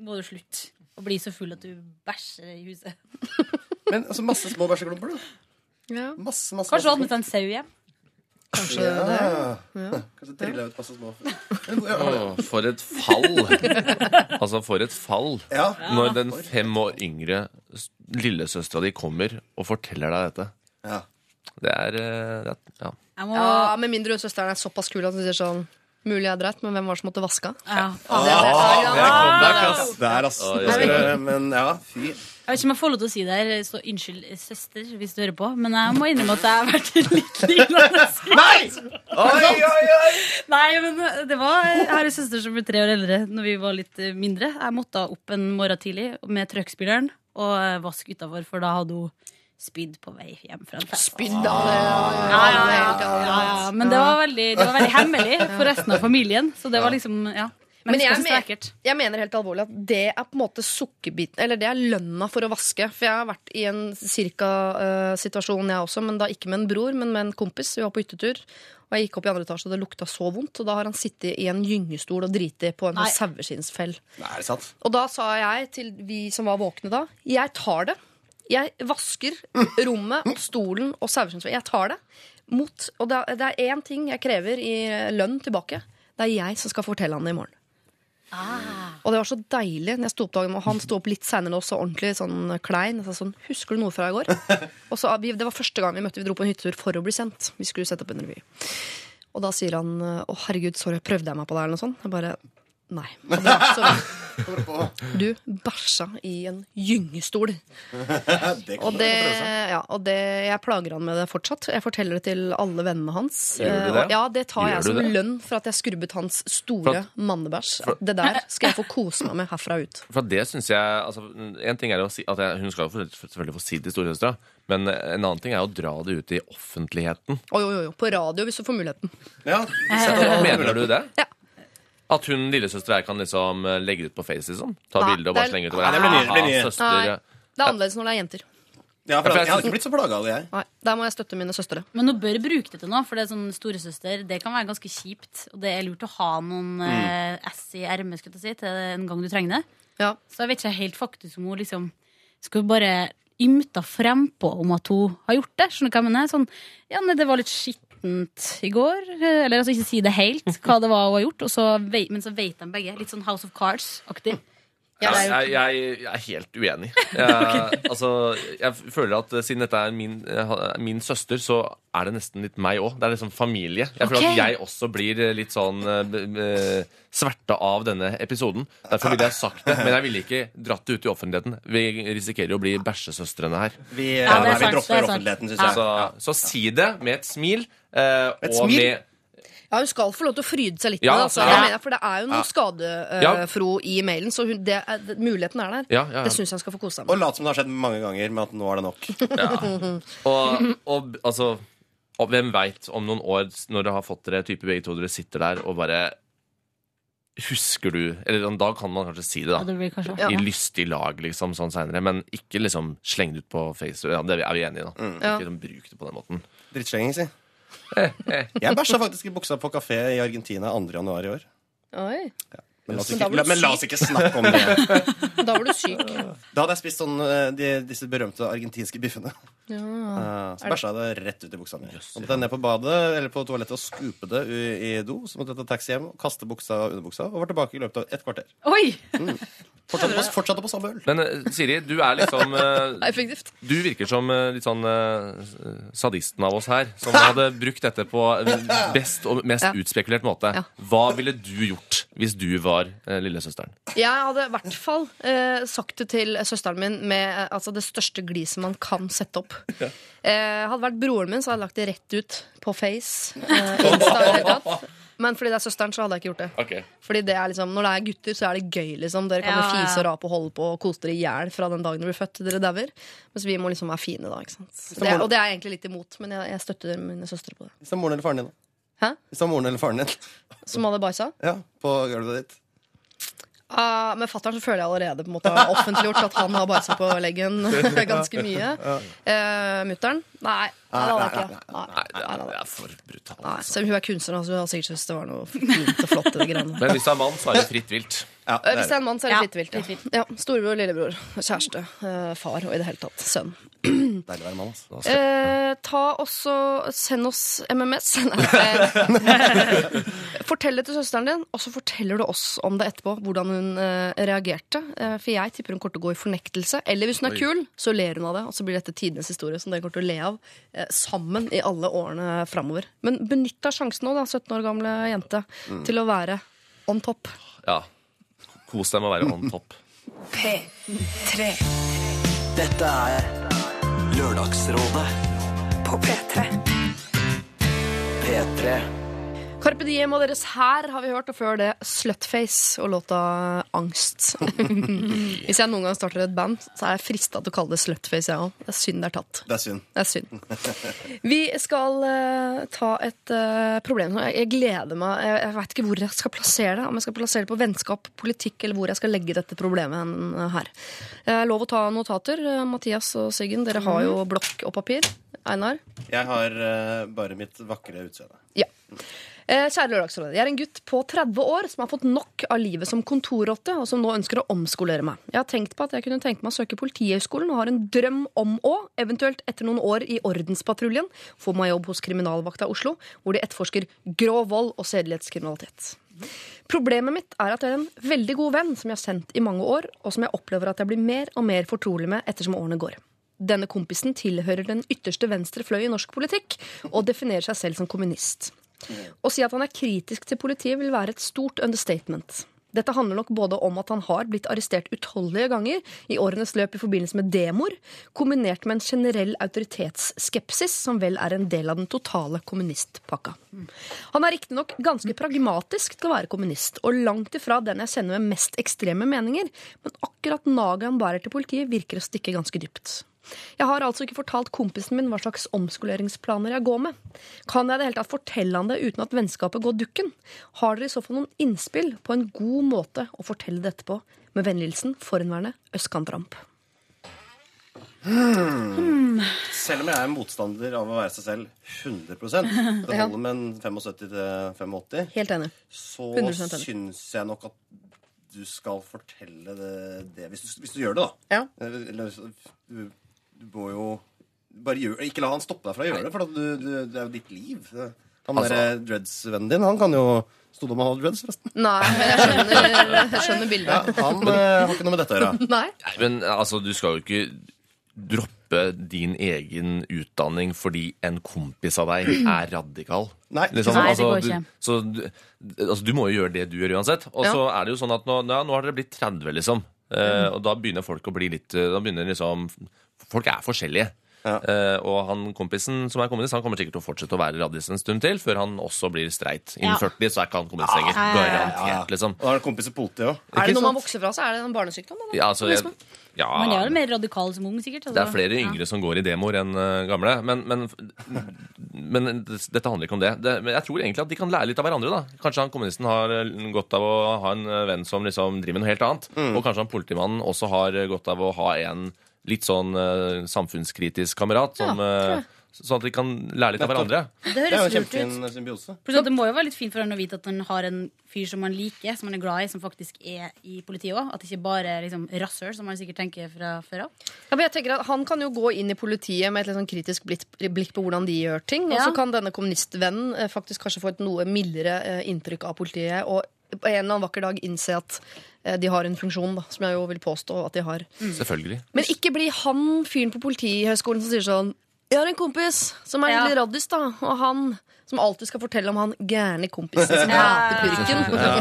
må du slutte å bli så full at du bæsjer i huset. Men altså, masse små bæsjeklumper, da. Ja, Masse, masse, Kanskje du hadde med seg en sau hjem? kanskje ja. det. Ja. Kanskje trilla ut masse små Åh, for et fall! altså, for et fall. ja. Når den fem år yngre s- lillesøstera di kommer og forteller deg dette. ja. Det er, eh, det er ja. Jeg må, Ja, Med mindre søsteren er såpass kul at hun sier sånn Mulig jeg dreit, men hvem var det som måtte vaske? Ja. Det er det. Det er comeback, ass. Men ja, fy. Jeg vet ikke om jeg får lov til å si det her, så unnskyld, søster, hvis du hører på, men jeg må innrømme at jeg har vært litt lignende. Nei! Oi, oi, oi! Nei, men det var Jeg har en søster som ble tre år eldre når vi var litt mindre. Jeg måtte opp en morgen tidlig med trøkkspilleren og vaske utafor, for da hadde hun spydd på vei hjem fra en fest. Spydd av det. Ja, Ja, ja, ja, ja, ja. Men det var, veldig, det var veldig hemmelig for resten av familien. Så det var liksom, ja. Men, Men jeg men, jeg mener helt alvorlig at det er på en måte sukkerbiten Eller det er lønna for å vaske. For jeg har vært i en cirka-situasjon, situasjon, jeg også, men da ikke med en bror, men med en kompis. Vi var på hyttetur. Og jeg gikk opp i andre etasje, og det lukta så vondt. Og da har han sittet i en gyngestol og driti på en Nei. saueskinnsfell. Og da sa jeg til vi som var våkne da, jeg tar det. Jeg vasker rommet og stolen og saueskinnsfell. Jeg tar det. Mot, og det er- én ting jeg krever i lønn tilbake. Det er jeg som skal fortelle han det i morgen. Og det var så deilig. Når jeg sto opp dagen, og Han sto opp litt seinere også, ordentlig sånn klein. Jeg sa sånn, 'Husker du noe fra i går?' Så, Det var første gang vi møtte. Vi dro på en hyttetur for å bli sendt. Vi skulle sette opp en revy. Og da sier han 'Å, herregud, sorry, prøvde jeg meg på det?' eller noe sånt. Jeg bare Nei. Du bæsja i en gyngestol. Det Og det, ja, og det, jeg plager han med det fortsatt. Jeg forteller det til alle vennene hans. Gjør du Eh, det? og Ja, det tar Gjør jeg som det? lønn for at jeg skrubbet hans store mannebæsj. Det der skal jeg få kose meg med herfra ut. For det synes jeg altså, En ting er å si at jeg, Hun skal jo selvfølgelig få si det til storesøstera, men en annen ting er å dra det ut i offentligheten. Oi, oi, oi, på radio hvis du får muligheten. Ja. Mener du det? Ja. At hun lillesøster her kan liksom eh, legge det ut på Face? liksom? Ta Nei, bilde og bare det er- slenge ut? over Nei, det blir mye, det blir mye. nye». søster, Nei, det er annerledes når det er jenter. Ja, for jeg jeg hadde ikke blitt så plaga av det, jeg. Nei, Der må jeg støtte mine søstre. Men hun bør bruke det til noe, for det er sånn storesøster Det kan være ganske kjipt. Og det er lurt å ha noen eh, S i ermet skulle jeg si, til en gang du trenger det. Ja. Så jeg vet ikke helt faktisk om hun liksom skal bare ymta frempå om at hun har gjort det. Skjønner du hva jeg mener? Sånn, ja, nei, det var litt skittent i går. Eller altså ikke si det helt, hva det var hun har gjort. Så men så vet de begge. Litt sånn House of Cards-aktig. Ja, jeg, jeg, jeg er helt uenig. Jeg, altså, jeg føler at eh, siden dette er min, eh, min søster, så er det nesten litt meg òg. Det er liksom familie. Jeg føler okay. at jeg også blir eh, litt sånn b- sverta av denne episoden. Derfor ville jeg sagt det, men jeg ville ikke dratt det ut i offentligheten. Vi risikerer jo å bli bæsjesøstrene her. Vi, Ja, vi dropper er offentligheten, syns jeg. Så, så si det med et smil. Uh, Et og smil? med Ja, Hun skal få lov til å fryde seg litt Ja, med det. Altså. Jeg ja. mener, for det er jo noe skadefro i mailen, så hun, det er, det, muligheten er der. Ja, ja, ja. Det syns jeg hun skal få kose seg med. Og lat som det har skjedd mange ganger, med at nå er det nok. Og, og altså og hvem veit om noen år, når dere har fått dere type begge to, dere sitter der og bare Husker du Eller da kan man kanskje si det, Ja, da. det blir kanskje Ja. I lystig lag, liksom, sånn seinere. Men ikke liksom sleng det ut på Facebook. Ja, det er vi enige i, da. Mm. Ikke liksom, bruk det på den måten. Drittslenging, si. Jeg bæsja faktisk i buksa på kafé i Argentina 2. januar i år. Oi, Men la Men ikke, men la oss ikke snakke om det. Da var du syk. Da hadde jeg spist sånn, eh, de, disse berømte argentinske biffene. Ja. Uh, så bæsja jeg det rett ut i buksa mi. Så måtte jeg ned på badet eller på toalettet og skupe det i, i do. Så måtte jeg ta taxi hjem, kaste buksa og underbuksa og var tilbake i løpet av et kvarter. Oi! Fortsatte på, fortsatte på samme øl. Men eh, Siri, du er liksom uh, Du virker som litt sånn sadisten av oss her, som hadde brukt dette på best og mest Ja. utspekulert måte. Ja. Hva ville du gjort hvis du var eh, lillesøsteren? Jeg hadde i hvert fall eh, sagt det til søsteren min med eh, altså, det største gliset man kan sette opp. Eh, hadde vært broren min, så hadde jeg lagt det rett ut på Face. Eh, Insta, i det hele tatt. Men fordi det er søsteren, så hadde jeg ikke gjort det. Ok. Fordi det er liksom, Når det er gutter, så er det gøy. liksom Dere kan jo Ja, ja. fise og rape og holde på og kose dere i hjel fra den dagen dere blir født til dere dauer. Mens vi må liksom være fine da. ikke sant? Det, og det er jeg egentlig litt imot, men jeg, jeg støtter mine søstre på det. Hvis det er moren eller faren din. da. Hæ? Hvis det er moren eller faren din. Som hadde bæsja. Ja, på gulvet ditt. Uh, med fatter'n så føler jeg allerede på en måte har offentliggjort at han har bæsja på leggen ganske mye. Uh, Mutter'n? Nei, nei, det hadde ikke. Nei, Nei, det nei, det er for brutalt. nei. Altså. Selv om hun er kunstner, altså, hun har sikkert syntes det var noe fint og flott. Men hvis det er mann, så er det fritt vilt. Ja, Uh, det Hvis det er en mann, så er det fritt vilt. Ja. ja, Storebror, lillebror, kjæreste, uh, far og i det hele tatt sønn. Deilig å være mann, altså. Eh, ta også Send oss MMS. Eh, Fortell det til søsteren din, og så forteller du oss om det etterpå. Hvordan hun eh, reagerte. Eh, for jeg tipper hun kommer til å gå i fornektelse. Eller hvis hun er Oi. kul, så ler hun av det. Og så blir dette tidenes historie som dere kommer til å le av eh, sammen i alle årene framover. Men benytt av sjansen nå, da, 17 år gamle jente, til å være on top. Ja. Kos deg med å være on top. P3 Dette er Lørdagsrådet på P3. P3 Carpe Diem og deres Her har vi hørt, og før det Slutface og låta Angst. Hvis jeg noen gang starter et band, så er jeg frista til å kalle det Slutface, jeg òg. Det er synd det er tatt. Det er synd. Det er synd. Vi skal uh, ta et uh, problem. Jeg, jeg gleder meg. Jeg, jeg veit ikke hvor jeg skal plassere det. Om jeg skal plassere det på vennskap, politikk, eller hvor jeg skal legge dette problemet hen, eh, her. Jeg har lov å ta notater. Mathias og Siggen, dere har jo blokk og papir. Einar? Jeg har bare mitt vakre utseende. Ja. Eh, Kjære Lørdagsrådet. Jeg er en gutt på 30 år som har fått nok av livet som kontorrotte, og som nå ønsker å omskolere meg. Jeg har tenkt på at jeg kunne tenke meg å søke Politihøgskolen, og har en drøm om å, eventuelt etter noen år i Ordenspatruljen, få meg jobb hos Kriminalvakta Oslo, hvor de etterforsker grov vold og sedelighetskriminalitet. Problemet mitt er at jeg er en veldig god venn som jeg har sendt i mange år, og som jeg opplever at jeg blir mer og mer fortrolig med ettersom årene går. Denne kompisen tilhører den ytterste venstre fløy i norsk politikk og definerer seg selv som kommunist. Å si at han er kritisk til politiet vil være et stort understatement. Dette handler nok både om at han har blitt arrestert utallige ganger i årenes løp i forbindelse med demoer, kombinert med en generell autoritetsskepsis som vel er en del av den totale kommunistpakka. Han er riktignok ganske pragmatisk til å være kommunist, og langt ifra den jeg kjenner med mest ekstreme meninger, men akkurat naget han bærer til politiet, virker å stikke ganske dypt. Jeg har altså ikke fortalt kompisen min hva slags omskoleringsplaner jeg går med. Kan jeg i det hele tatt fortelle han det uten at vennskapet går dukken? Har dere i så fall noen innspill på en god måte å fortelle dette på? Med vennlig hilsen forhenværende østkantramp. Selv om jeg er motstander av å være seg selv 100 Det holder med en 75-85 Helt enig. Så 100% enig. syns jeg nok at du skal fortelle det, det hvis, du, hvis du gjør det, da. Ja. Eller, så- du, du må jo bare gjør, Ikke la han stoppe deg fra å gjøre det, for du, du, det er jo ditt liv. Han Altså- der dreads-vennen din, han kan jo Sto det om han hadde dreads, forresten? Nei, men jeg skjønner, jeg skjønner Ja, bildet. han men, har ikke noe med dette å gjøre. Nei. Nei, men altså, du skal jo ikke droppe din egen utdanning fordi en kompis av deg er radikal. Nei, Liksom, Nei, det altså, går du, ikke. så du, altså, du må jo gjøre det du gjør uansett. Og så er det jo sånn at nå, ja, nå har dere blitt 30, liksom. Eh, og da begynner folk å bli litt eh, Da begynner liksom Folk er forskjellige. Ja. Uh, og han kompisen som er kommunist, han kommer sikkert til å fortsette å være radis en stund til, før han også blir streit. Innen Ja. 40 så er ikke han kommunist lenger. ja, ja, ja. Garantert, liksom. Og da er det kompis i politiet òg. Er det noe man vokser fra, så er det en barnesykdom. Da. Ja, altså, jeg, ja, Man er jo mer radikal som ung, sikkert. altså. Det er flere Ja. yngre som går i demoer enn uh, gamle. Men, men, men dette handler ikke om det. det. Men jeg tror egentlig at de kan lære litt av hverandre. da. Kanskje han kommunisten har eh, godt av å ha en venn som liksom driver med noe helt annet. Og kanskje han politimannen også har godt av å ha en litt sånn uh, samfunnskritisk kamerat. Som, eh, sånn at de kan lære litt av hverandre. Det Det høres en lurt ut. kjempefin symbiose. Det må jo være litt fint for han å vite at han har en fyr som han liker, som han er glad i, som faktisk er i politiet òg. At det ikke bare er liksom rasshøl, som han sikkert tenker fra før av. Ja, men jeg tenker at Han kan jo gå inn i politiet med et litt sånn kritisk blikk, på hvordan de gjør ting. Og Ja. så kan denne kommunistvennen eh, faktisk kanskje få et noe mildere eh, inntrykk av politiet. Og på en eller annen vakker dag innse at eh, de har en funksjon, da, som jeg jo vil påstå at de har. Selvfølgelig. Men ikke bli han fyren på Politihøgskolen som sier sånn Jeg har en kompis som er Ja. litt raddis, da. Og han som alltid skal fortelle om han gærne kompisen som hater purken. Ja.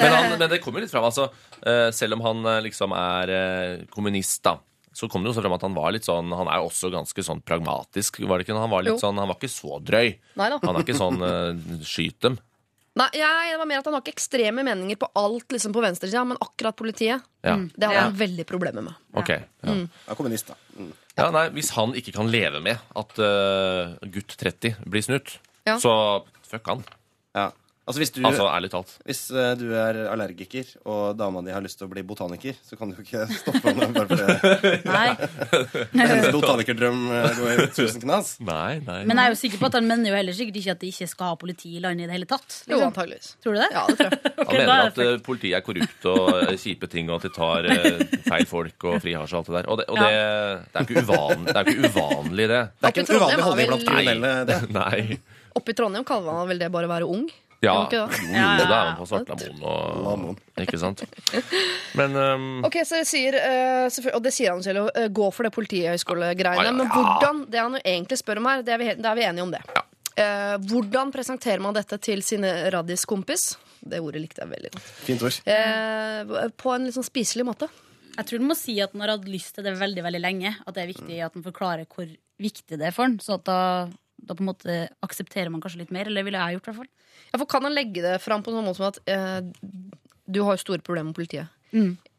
Men, han, men det kommer jo litt fram. altså. eh, Selv om han eh, liksom er kommunist, da. Så kom det jo også frem at han var litt sånn Han er også ganske sånn pragmatisk. var det ikke? Han var litt Jo. sånn, han var ikke så drøy. Neida. Han er ikke sånn uh, skyt dem. Nei, jeg, det var mer at han har ikke ekstreme meninger på alt liksom på venstresida, men akkurat politiet, Ja. det har Ja. han veldig problemer med. Ok. Ja. Ja, kommunist, da. Mm. ja, nei, Hvis han ikke kan leve med at eh, gutt 30 blir snutt, Ja. så fuck han. Ja. Altså hvis du, Altså, ærlig talt. hvis uh, du er allergiker, og dama di har lyst til å bli botaniker, så kan du jo ikke stoppe henne bare fordi Nei. hennes botanikerdrøm eh, går i tusen knas. Nei, nei. Men jeg er jo sikker på at han mener jo heller sikkert ikke at de ikke skal ha politi i landet i det hele tatt. Jo, Liksom. antageligvis. Tror du det? Ja, det tror jeg. Han mener er at eh, politiet er korrupt og kjipe ting, og at de tar uh, feil folk og frihasj og alt det der. Og det, og det, det, er, ikke uvan, det er ikke uvanlig, det. Det er ikke en uvanlig har holdning blant kriminelle. Det. Nei. Oppe i Trondheim kaller man vel det bare å være ung? Ja, det? jo, Ja, ja, da er han på Svartlamoen og Lamon. Ikke sant? Men um, Ok, så det sier, uh, Og det sier han selv, eh, gå for det politihøyskolegreiene. Ja, ja, Men hvordan, det han jo egentlig spør om her, det er vi, det er vi enige om det. Eh, hvordan presenterer man dette til sine raddiskompis? Det ordet likte jeg veldig godt. Fint ord. Eh, på en litt sånn spiselig måte. Jeg tror du må si at han har hatt lyst til det veldig veldig lenge. At det er viktig at han forklarer hvor viktig det er for han. Så at da, da på en måte aksepterer man kanskje litt mer. Eller det ville jeg gjort, i hvert fall. Ja, for Kan han legge det fram på noen sånn måte som at eh, du har jo store problemer med politiet.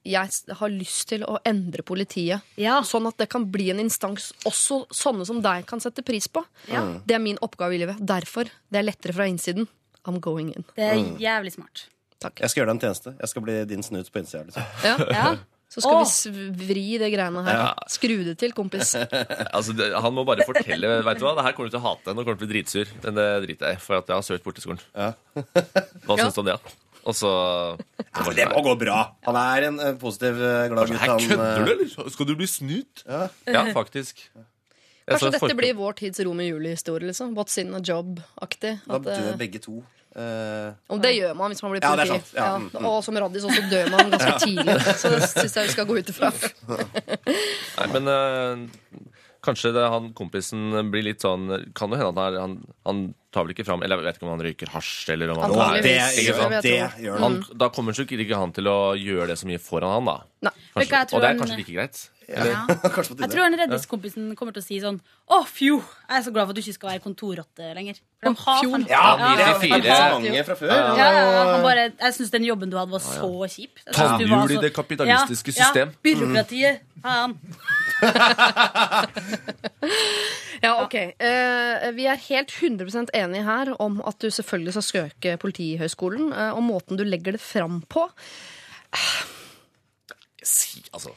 Jeg har lyst til å endre politiet, Ja. sånn at det kan bli en instans også sånne som deg kan sette pris på. Det er min oppgave i livet. Derfor. Det er lettere fra innsiden. I'm going in. Det er jævlig smart. Takk. Jeg skal gjøre deg en tjeneste. Jeg skal bli din snut på innsida. Liksom. Ja. Ja. Så skal Åh. vi svri vri det greiene her. Skru det til, kompis. altså, det, han må bare fortelle Vet du hva, det her kommer du til å hate. Nå kommer du til å bli dritsur. Men det driter jeg i, for at jeg har søkt borteskolen. Ja. Hva syns du om det? Og så Ja, det må gå bra. Han er en eh, positiv, eh, glad gutt. Her kødder eh, du, eller? Skal du bli snytt? Ja. Ja, faktisk. Kanskje dette folk... blir vår tids Romeo Julie-historie. liksom What's in a job-aktig. Da eh, dør begge to. Eh, Og det gjør man hvis man blir politi. Ja. Ja, mm, mm. Og som raddis også dør man ganske tidlig. Så det syns jeg vi skal gå ut ifra. Nei, men uh, kanskje det, han kompisen blir litt sånn Kan jo hende at han, han, han tar vel ikke fram Eller jeg vet ikke om han røyker hasj, eller om han og det, det det gjør han. han, Da kommer sikkert ikke han til å gjøre det så mye foran han, da. Kanskje. Og det er kanskje like greit. Ja. Jeg tror han reddiskompisen kommer til å si sånn Å, fjo! Jeg er så glad for at du ikke skal være kontorrotte lenger. For de hater fjo. han. Ja, Ja, det er fire. mange fra før. Ja, ja, ja. Han bare, jeg syns den jobben du hadde, var så kjip. Jeg synes du Tannhjul i så- det kapitalistiske ja, system. Ja, byråkratiet. Faen. Ja, ok. Eh, vi er helt 100% enige her om at du selvfølgelig skal søke Politihøgskolen. eh, og måten du legger det fram på. Si, altså,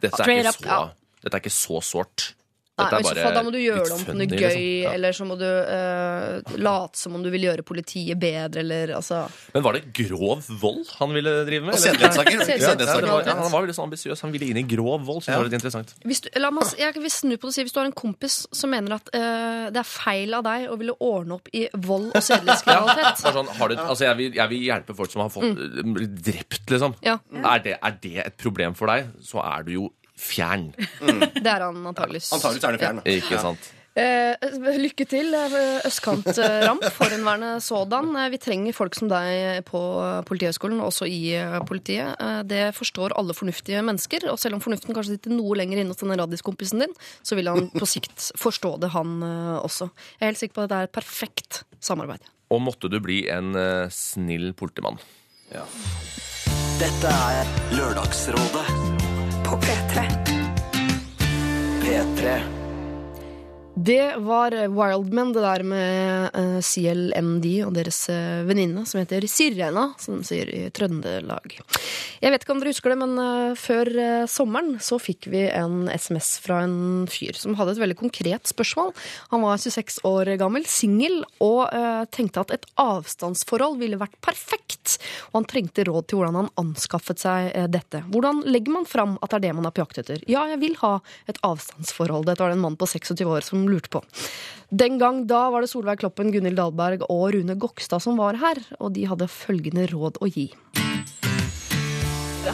dette er ikke så, dette er ikke så sårt. Nei, Dette i så da må du gjøre det om til noe gøy, liksom. Ja. eller så må du uh, late som om du vil gjøre politiet bedre, eller altså Men var det grov vold han ville drive med? Eller? sedelighetssaker. Ja, Sedelighetssaker. ja, han var veldig sånn ambisiøs. Han ville inn i grov vold. Så det var litt interessant. hvis du, la meg, Jeg vil snu på det og si Hvis du har en kompis som mener at uh, det er feil av deg å ville ordne opp i vold og sedelighetskriminalitet sånn, altså jeg, jeg vil hjelpe folk som har fått Mm. drept, liksom. Ja. Er, det, er det et problem for deg, så er du jo fjern. Det er han antageligvis. Antakeligvis er han fjern. da. Ikke sant? Eh, lykke til, eh, østkantramp, forhenværende sådan. Eh, Vi trenger folk som deg på Politihøgskolen, også i eh, politiet. Det forstår alle fornuftige mennesker. Og selv om fornuften kanskje sitter noe lenger inne hos denne raddiskompisen din, så vil han på sikt forstå det, han også. Jeg er helt sikker på at det er et perfekt samarbeid. Og måtte du bli en snill politimann. Dette er Lørdagsrådet På P3. P3. Det var Wildman, det der med eh, CLMD og deres uh, venninne som heter Sirena, som sier i Trøndelag. Jeg vet ikke om dere husker det, men eh, før eh, sommeren så fikk vi en SMS fra en fyr som hadde et veldig konkret spørsmål. Han var 26 år gammel, singel, og eh, tenkte at et avstandsforhold ville vært perfekt. Og han trengte råd til hvordan han anskaffet seg eh, dette. Hvordan legger man fram at det er det man er på jakt etter? Ja, jeg vil ha et avstandsforhold. Dette var det en mann på 26 år som lurte på. Den gang da var det Solveig Kloppen, Gunhild Dahlberg og Rune Gokstad som var her, og de hadde følgende råd å gi.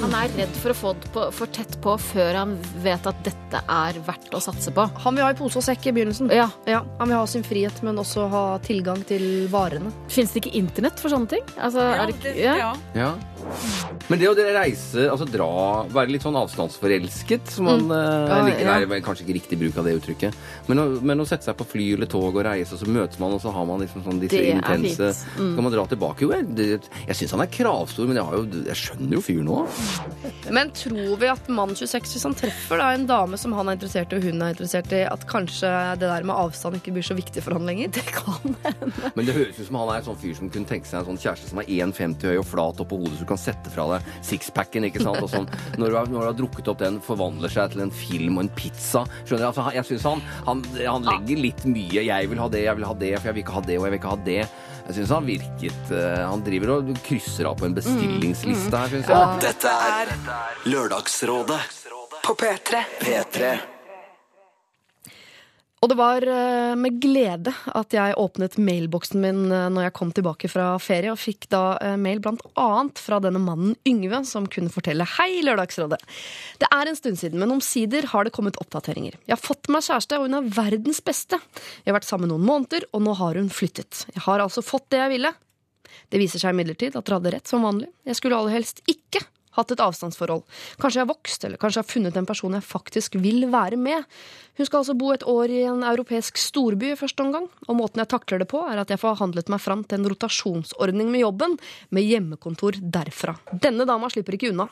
Han er redd for å få det på, for tett på før han vet at dette er verdt å satse på. Han vil ha i pose og sekk i begynnelsen. Ja, Ja, Han vil ha sin frihet, men også ha tilgang til varene. Fins det ikke internett for sånne ting? Altså, er det, det, ja. Ja. Men det å reise, altså dra, være litt sånn avstandsforelsket, som man mm. Ja, liker, ja. er kanskje ikke riktig bruk av det uttrykket, men å, men å sette seg på fly eller tog og reise, og så møtes man, og så har man liksom sånn disse Det intense. Mm. Skal man dra tilbake? Jo, jeg, det, jeg syns han er kravstor, men jeg, har jo, jeg skjønner jo fyren òg. Men tror vi at mann 26, hvis han treffer da en dame som han er interessert i, og hun er interessert i, at kanskje det der med avstand ikke blir så viktig for han lenger? Det kan hende. Men det høres ut som han er en sånn fyr som kunne tenke seg en sånn kjæreste som er 1,50 høy og flat oppå hodet, så kan sette fra deg sixpacken, ikke sant? Og sånn, når, du har, når du har drukket opp den, forvandler seg til en film og en pizza. Skjønner du? Altså, jeg syns han, han, han legger litt mye 'jeg vil ha det, jeg vil ha det, for jeg vil ikke ha det, og jeg vil ikke ha det'. Jeg syns han virket eh, Han driver og krysser av på en bestillingsliste her, syns jeg. Dette er Lørdagsrådet På P3. P3. Og det var eh, med glede at jeg åpnet mailboksen min eh, når jeg kom tilbake fra ferie, og fikk da eh, mail blant annet fra denne mannen Yngve, som kunne fortelle Hei, Lørdagsrådet. Det er en stund siden, men omsider har det kommet oppdateringer. Jeg har fått meg kjæreste, og hun er verdens beste. Vi har vært sammen noen måneder, og nå har hun flyttet. Jeg har altså fått det jeg ville. Det viser seg imidlertid at dere hadde rett som vanlig. Jeg skulle aller helst ikke hatt et avstandsforhold. Kanskje jeg har vokst, eller kanskje jeg har funnet en person jeg faktisk vil være med. Hun skal altså bo et år i en europeisk storby i første omgang, og måten jeg takler det på, er at jeg får handlet meg fram til en rotasjonsordning med jobben, med hjemmekontor derfra. Denne dama slipper ikke unna.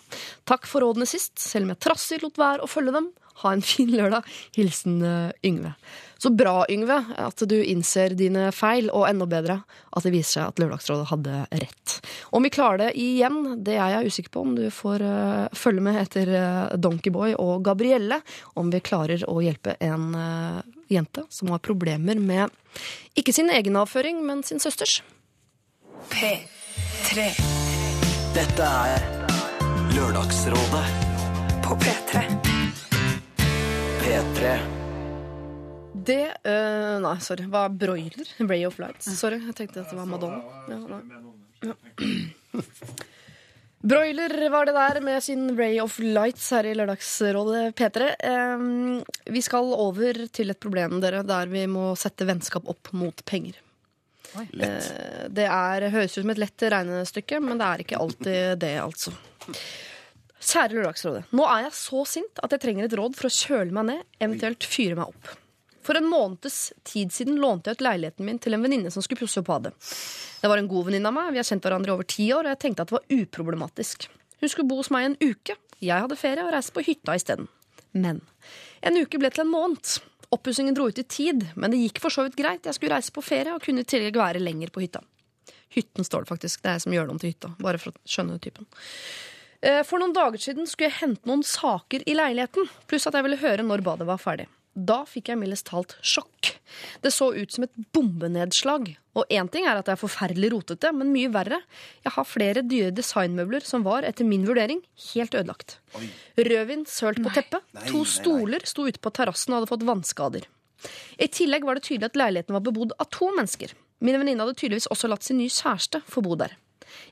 Takk for rådene sist, selv om jeg trassig lot være å følge dem. Ha en fin lørdag. Hilsen eh, Yngve. Så bra, Yngve, at du innser dine feil, og enda bedre at det viser seg at Lørdagsrådet hadde rett. Om vi klarer det igjen, det er jeg usikker på. Om du får uh, følge med etter uh, Donkeyboy og Gabrielle. Om vi klarer å hjelpe en uh, jente som har problemer med ikke sin egen avføring, men sin søsters. P3. Dette er Lørdagsrådet På P3. P3. Det uh, Nei, sorry. Var broiler? Ray of Lights. Sorry, jeg tenkte at det var Madonna. Ja, nei. Ja. Broiler var det der med sin Ray of Lights her i Lørdagsrådet P3. Um, vi skal over til et problem, dere, der vi må sette vennskap opp mot penger. Lett. Eh, Det er, høres ut som et lett regnestykke, men det er ikke alltid det, altså. Kjære Lørdagsrådet. Nå er jeg så sint at jeg trenger et råd for å kjøle meg ned, eventuelt fyre meg opp. For en måneds tid siden lånte jeg ut leiligheten min til en venninne som skulle pusse opp badet. Det var en god venninne av meg, vi har kjent hverandre i over ti år, og jeg tenkte at det var uproblematisk. Hun skulle bo hos meg en uke. Jeg hadde ferie og reiste på hytta isteden. Men en uke ble til en måned. Oppussingen dro ut i tid, men det gikk for så vidt greit. Jeg skulle reise på ferie og kunne i tillegg være lenger på hytta. Hytten står det faktisk. Det er jeg som gjør det om til hytta. Bare for å skjønne typen. Eh, For noen dager siden skulle jeg hente noen saker i leiligheten, pluss at jeg ville høre når badet var ferdig. Da fikk jeg mildest talt sjokk. Det så ut som et bombenedslag. Og én ting er at det er forferdelig rotete, men mye verre. Jeg har flere dyre designmøbler som var, etter min vurdering, helt ødelagt. Rødvin sølt på teppet. Nei, To nei, nei. stoler sto ute på terrassen og hadde fått vannskader. I tillegg var det tydelig at leiligheten var bebodd av to mennesker. Min venninne hadde tydeligvis også latt sin nye kjæreste få bo der.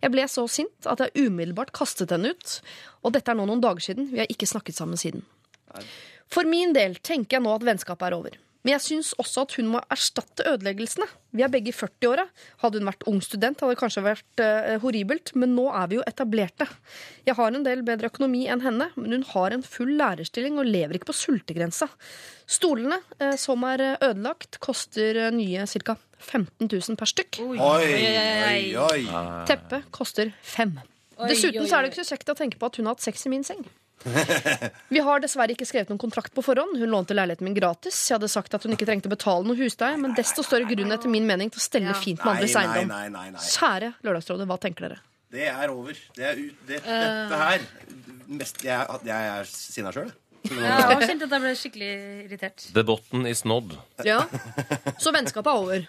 Jeg ble så sint at jeg umiddelbart kastet henne ut. Og dette er nå noen dager siden. Vi har ikke snakket sammen siden. For min del tenker jeg nå at vennskapet er over. Men jeg syns også at hun må erstatte ødeleggelsene. Vi er begge i 40-åra. Hadde hun vært ung student, hadde det kanskje vært uh, horribelt, men nå er vi jo etablerte. Jeg har en del bedre økonomi enn henne, men hun har en full lærerstilling og lever ikke på sultegrensa. Stolene uh, som er eh, ødelagt, koster nye ca. 15 000 per stykk. Oi, oi, oi. Teppet koster fem. Dessuten så er det ikke så kjekt å tenke på at hun har hatt sex i min seng. Vi har dessverre ikke skrevet noen kontrakt på forhånd. Hun lånte leiligheten min gratis. Jeg hadde sagt at hun ikke trengte å betale noe husleie, men desto større grunn etter min mening til å stelle fint med andres eiendom. nei, nei, nei. Kjære Lørdagsrådet, hva tenker dere? Det er over. Det er ut, det, dette her mest, Jeg, jeg er sinna sjøl. Ja, jeg har kjent at jeg ble skikkelig irritert. The bottom is nådd. Ja. Så vennskapet er over.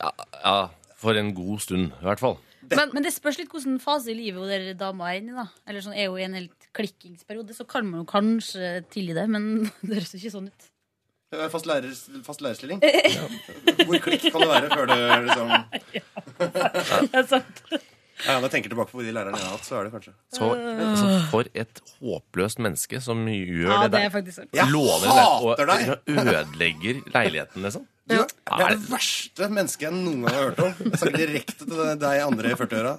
Ja, ja, for en god stund, i hvert fall. Men, men det spørs litt hvilken fase i livet hun dere dama er inne i. da Eller sånn, Er hun i en helt klikkingsperiode, så kan man jo kanskje tilgi det, men det høres jo ikke sånn ut. Fast, lærer, fast lærerstilling. Hvor klikk kan det være før det liksom Ja, Det er sant. Ja, Når jeg tenker tilbake på de lærerne jeg har hatt, så er det kanskje Så, altså, for et håpløst menneske som gjør Ja, det det der. er faktisk sant. Jeg Lover det hater der deg! og ødelegger leiligheten, liksom. Du det er det verste mennesket jeg noen gang har hørt om. Jeg snakker direkte til deg andre i 40-åra.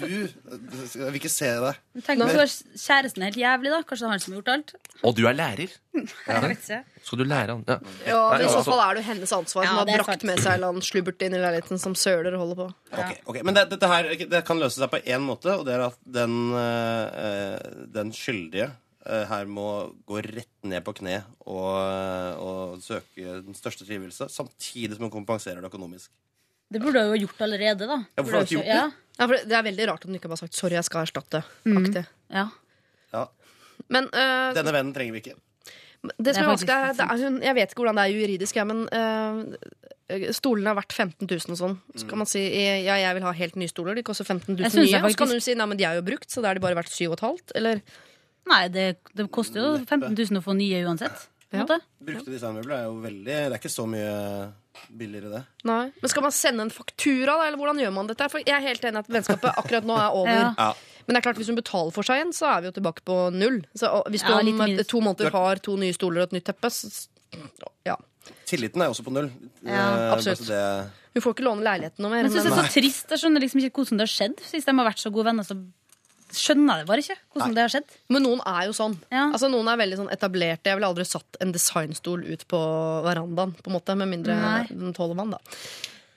Du Jeg vil ikke se deg. Tenk om kjæresten er helt jævlig, da. Kanskje det er han som har gjort alt? Og du er lærer. Jeg vet ikke. Skal du lære han ja. Ja, I så altså- fall er det hennes ansvar. Ja, Hun har brakt med seg en slubbert inn i leiligheten som søler og holder på. Okay, okay. Men det, dette her det kan løse seg på én måte, og det er at den, øh, den skyldige her må gå rett ned på kne og, eh, og søke den største trivelse, samtidig som hun kompenserer det økonomisk. Det burde hun jo gjort allerede, da. Ja, hvorfor har du ikke gjort det? Ja. Ja, for det er veldig rart om du ikke bare har sagt 'sorry, jeg skal erstatte'. Mm. Aktig. Ja. Ja, Men uh, Denne vennen trenger vi ikke. det som Det er er vanskelig, er, det er jeg vet ikke hvordan det er juridisk, ja, men uh, stolene er verdt 15 000 og sånn. Så kan man si ja, jeg vil ha helt nye stoler. De koster 15 000 nye. Og så kan du si nei, men de er jo brukt, så da er de bare verdt 7,5. Eller Nei, det, det koster jo 15 000 å få nye uansett. Ja. Brukte designmøbler er jo veldig Det er ikke så mye billigere, det. Nei. Men skal man sende en faktura, da, eller hvordan gjør man dette? For jeg er helt enig at vennskapet akkurat nå er over. Ja. Ja. Men det er klart, hvis hun betaler for seg igjen, så er vi jo tilbake på null. Så hvis du Ja, om to måneder har to nye stoler og et nytt teppe, så ja. Tilliten er også på null. Ja, Eh, absolutt. det- Hun får ikke låne leiligheten noe mer. Men jeg synes det er så trist. Jeg skjønner liksom ikke hvordan det har skjedd. Hvis de har vært så gode venner, så skjønner det bare ikke. Hvordan det har skjedd. Men noen er jo sånn. Ja. Altså Noen er veldig sånn etablerte. Jeg ville aldri satt en designstol ut på verandaen, på en måte, med mindre Nei. den tåler vann. da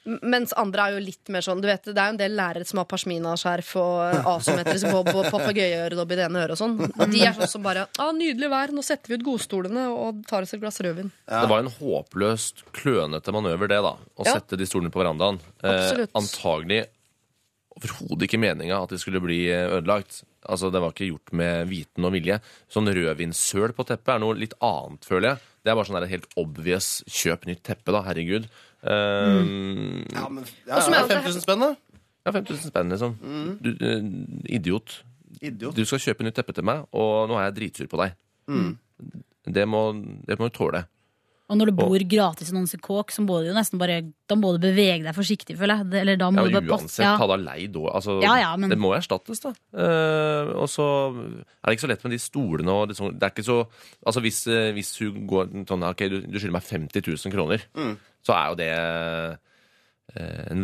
Mens andre er jo litt mer sånn Du vet, Det er jo en del lærere som har pashminaskjerf og asymmetrisk bob og papegøyeøredobb i det ene øret og sånn. Og de er sånn som bare ah, 'Nydelig vær, nå setter vi ut godstolene og tar oss et glass rødvin'. Det var en håpløst klønete manøver, det, da. Å Ja. sette de stolene på verandaen. Eh, antagelig overhodet ikke meninga at de skulle bli eh, ødelagt. Altså, Det var ikke gjort med viten og vilje. Sånn rødvinssøl på teppet er noe litt annet, føler jeg. Det er bare sånn der helt obvious kjøp nytt teppe, da. Herregud. Eh, Ja, men ja, ja, er- 5000 spenn, da. Ja, 5000 spenn, liksom. Du, eh, idiot. Idiot. Du skal kjøpe nytt teppe til meg, og nå er jeg dritsur på deg. Det, må, det må du tåle. Og når du bor gratis i noens kåk, så må du jo nesten bare Da må du bevege deg forsiktig, føler jeg. Eller da må Ja, du bare passe- uansett, ja. ta deg leid òg. Altså, Ja, ja, men- Det må erstattes, da. Uh, og så er det ikke så lett med de stolene og det, sånn- det er ikke så Altså hvis, eh, hvis hun går sånn Ok, du, du skylder meg 50 000 kroner, så er jo det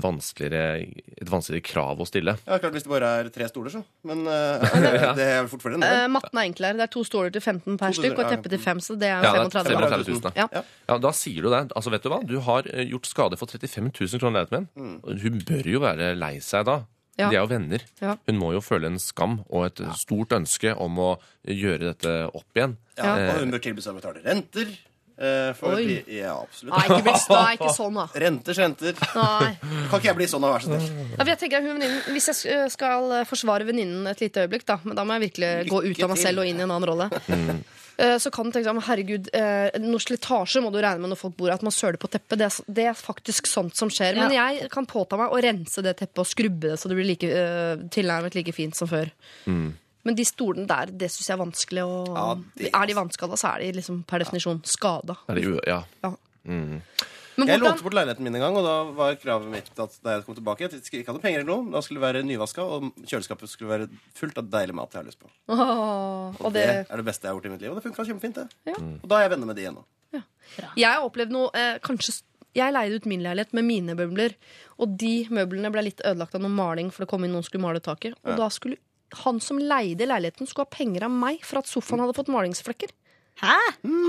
vanskeligere, et vanskeligere krav å stille. Ja, klart Hvis det bare er tre stoler, så. Men uh, det er vel fort flere enn det. Uh, matten er enklere. Det er to stoler til 15 per stykk og et teppe til 5, så det er Ja, jo er 35 000. 000. da. Ja. Ja. Ja, Da sier du det. Altså, vet du hva? Du har eh, gjort skade for 35 000 kroner leiligheten min. Og Hun bør jo være lei seg da. Ja. De er jo venner. Ja. Hun må jo føle en skam og et stort ønske om å gjøre dette opp igjen. Ja, Eh, og hun bør tilby seg å betale renter. Eh, for Oi. pri- Ja, absolutt. Nei, ikke, bli, nei, ikke sånn, da. Renters renter. Nei. Kan ikke jeg bli sånn, da, vær så snill? Ja, for jeg tenker hun Hvis jeg skal eh, forsvare venninnen et lite øyeblikk, da, men da må jeg virkelig gå ut av meg til. selv og inn i en annen rolle. Eh, Så kan du tenke sånn, herregud, eh, Noe slitasje må du regne med når folk bor her. At man søler på teppet. Det er, det er faktisk sånt som skjer. Men jeg kan påta meg å rense det teppet og skrubbe det så det blir like, tilnærmet like fint som før. Men de stolene der, det syns jeg er vanskelig å Ja, det- Er de vannskada, så er de liksom per definisjon skada. ja. Ja. Mm. Hvordan... Jeg lånte bort leiligheten min en gang, og da var kravet mitt at da jeg kom tilbake at jeg ikke hadde penger eller noe. Da skulle det være nyvaska, og kjøleskapet skulle være fullt av deilig mat jeg har lyst på. Åh, Og Det det, er det beste jeg har gjort i mitt liv, og det funka kjempefint. det. Ja. Og da er jeg venner med de igjen nå. Jeg har opplevd noe eh, kanskje Jeg leide ut min leilighet med mine møbler, og de møblene ble litt ødelagt av noe maling, for det kom inn noen som skulle male taket. Og da skulle han som leide leiligheten, skulle ha penger av meg for at sofaen hadde fått malingsflekker. Hæ?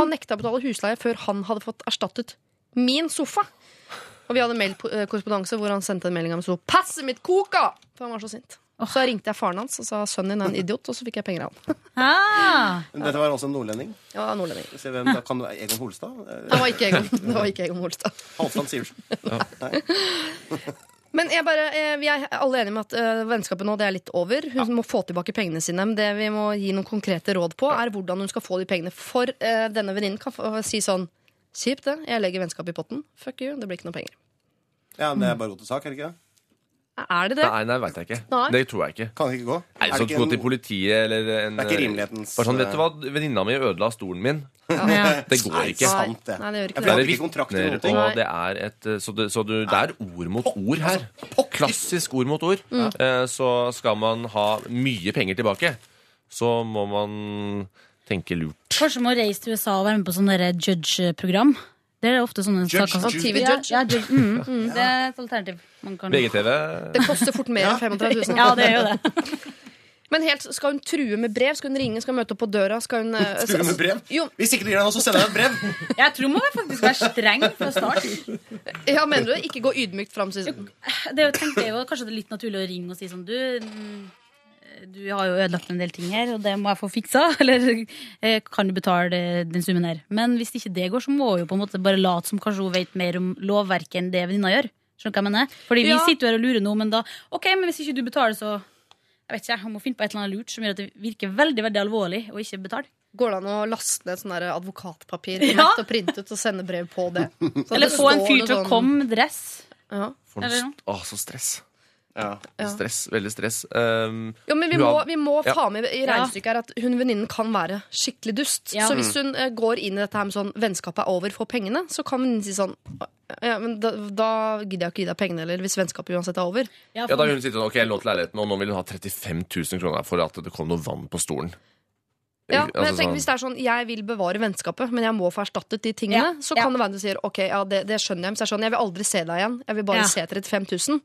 Han nekta å betale husleie før han hadde fått erstattet min sofa. Og vi hadde mailkorrespondanse hvor han sendte en melding om så 'Passet mitt koka!' For han var så sint. Så ringte jeg faren hans og sa 'sønnen din er en idiot', og så fikk jeg penger av han. Ah. Men dette var altså en nordlending. Ja, nordlending. Se hvem, da kan du Egon Holstad? Det var ikke Egon, det var ikke Egon Holstad. Halvdan Sivertsen. Nei. Men jeg bare, eh, vi er alle enige med at eh, vennskapet nå det er litt over. Hun må få tilbake pengene sine. Men det vi må gi noen konkrete råd på, er hvordan hun skal få de pengene. For eh, denne venninnen kan si sånn Kjipt, det. Jeg legger vennskapet i potten. Fuck you. Det blir ikke noe penger. Ja, men det er bare gå til sak, er det ikke det? Er det det? Nei, nei, veit jeg ikke. Nei. Det tror jeg ikke. Kan det ikke gå? Nei, Er så det ikke Gå en- til politiet eller en Det er ikke rimelighetens Bare sånn, vet du hva, Venninna mi ødela stolen min. Det går Nei, ikke. sant det. Nei, det gjør ikke Ja, Det jeg er ikke kontrakt eller vitner, noe. og det er et Så, det, så du, det er ord mot ord her. Klassisk ord mot ord. Mm. Eh, Så skal man ha mye penger tilbake, så må man tenke lurt. Kanskje må reise til USA og være med på sånn der judge-program. Det er ofte sånne Judge, saker. Judy. TV Ja, judge. ja, judge. Mm, mm, det er et alternativ. Man kan... VGTV Det koster fort mer enn 35 000. Ja, det er jo det. Men helt, skal hun true med brev? Skal hun ringe? Skal hun møte opp på døra? Skal hun uh, True med brev? Jo, Hvis ikke du gir deg noe, så sender jeg deg et brev. Jeg tror man faktisk være streng fra start. ja, mener du det? Ikke gå ydmykt fram Det, Det er jo, jeg jo kanskje det er litt naturlig å ringe og si sånn Du, mm, du har jo ødelagt en del ting her, og det må jeg få fiksa. Eller eh, kan du betale den summen her? Men hvis ikke det går, så må hun jo på en måte bare late som kanskje hun vet mer om lovverket enn det venninna gjør. Skjønner du hva jeg mener? Fordi vi Ja. sitter jo her og lurer nå, men da OK, men hvis ikke du betaler, så jeg vet ikke, jeg må finne på et eller annet lurt som gjør at det virker veldig veldig alvorlig å ikke betale. Går det an å laste ned sånn advokatpapir Ja. og printe ut og sende brev på det? Så Eller det få en fyr til å sånn- komme med dress. Ja. Eller st- Å, så stress. Ja. Ja. Stress, Veldig stress. Um, Jo, men vi må, vi må Ja. ta med i regnestykket her at hun venninnen kan være skikkelig dust. Ja. Så hvis hun uh, går inn i dette her med sånn vennskapet er over, for pengene, så kan venninnen si sånn ja, men da, da gidder jeg ikke gi deg pengene eller hvis vennskapet uansett er over. Ja, ja, da hun sitter sånn, ok, jeg lånte leiligheten, og nå vil hun ha 35 000 kroner for at det kom noe vann på stolen. Ja, men jeg Altså, tenker sånn- Hvis det er sånn jeg vil bevare vennskapet, men jeg må få erstattet de tingene, Ja, så ja. kan det være du sier ok, ja, det, det skjønner jeg. Men så er det sånn, jeg vil aldri se deg igjen. Jeg vil bare Ja. se 35 000.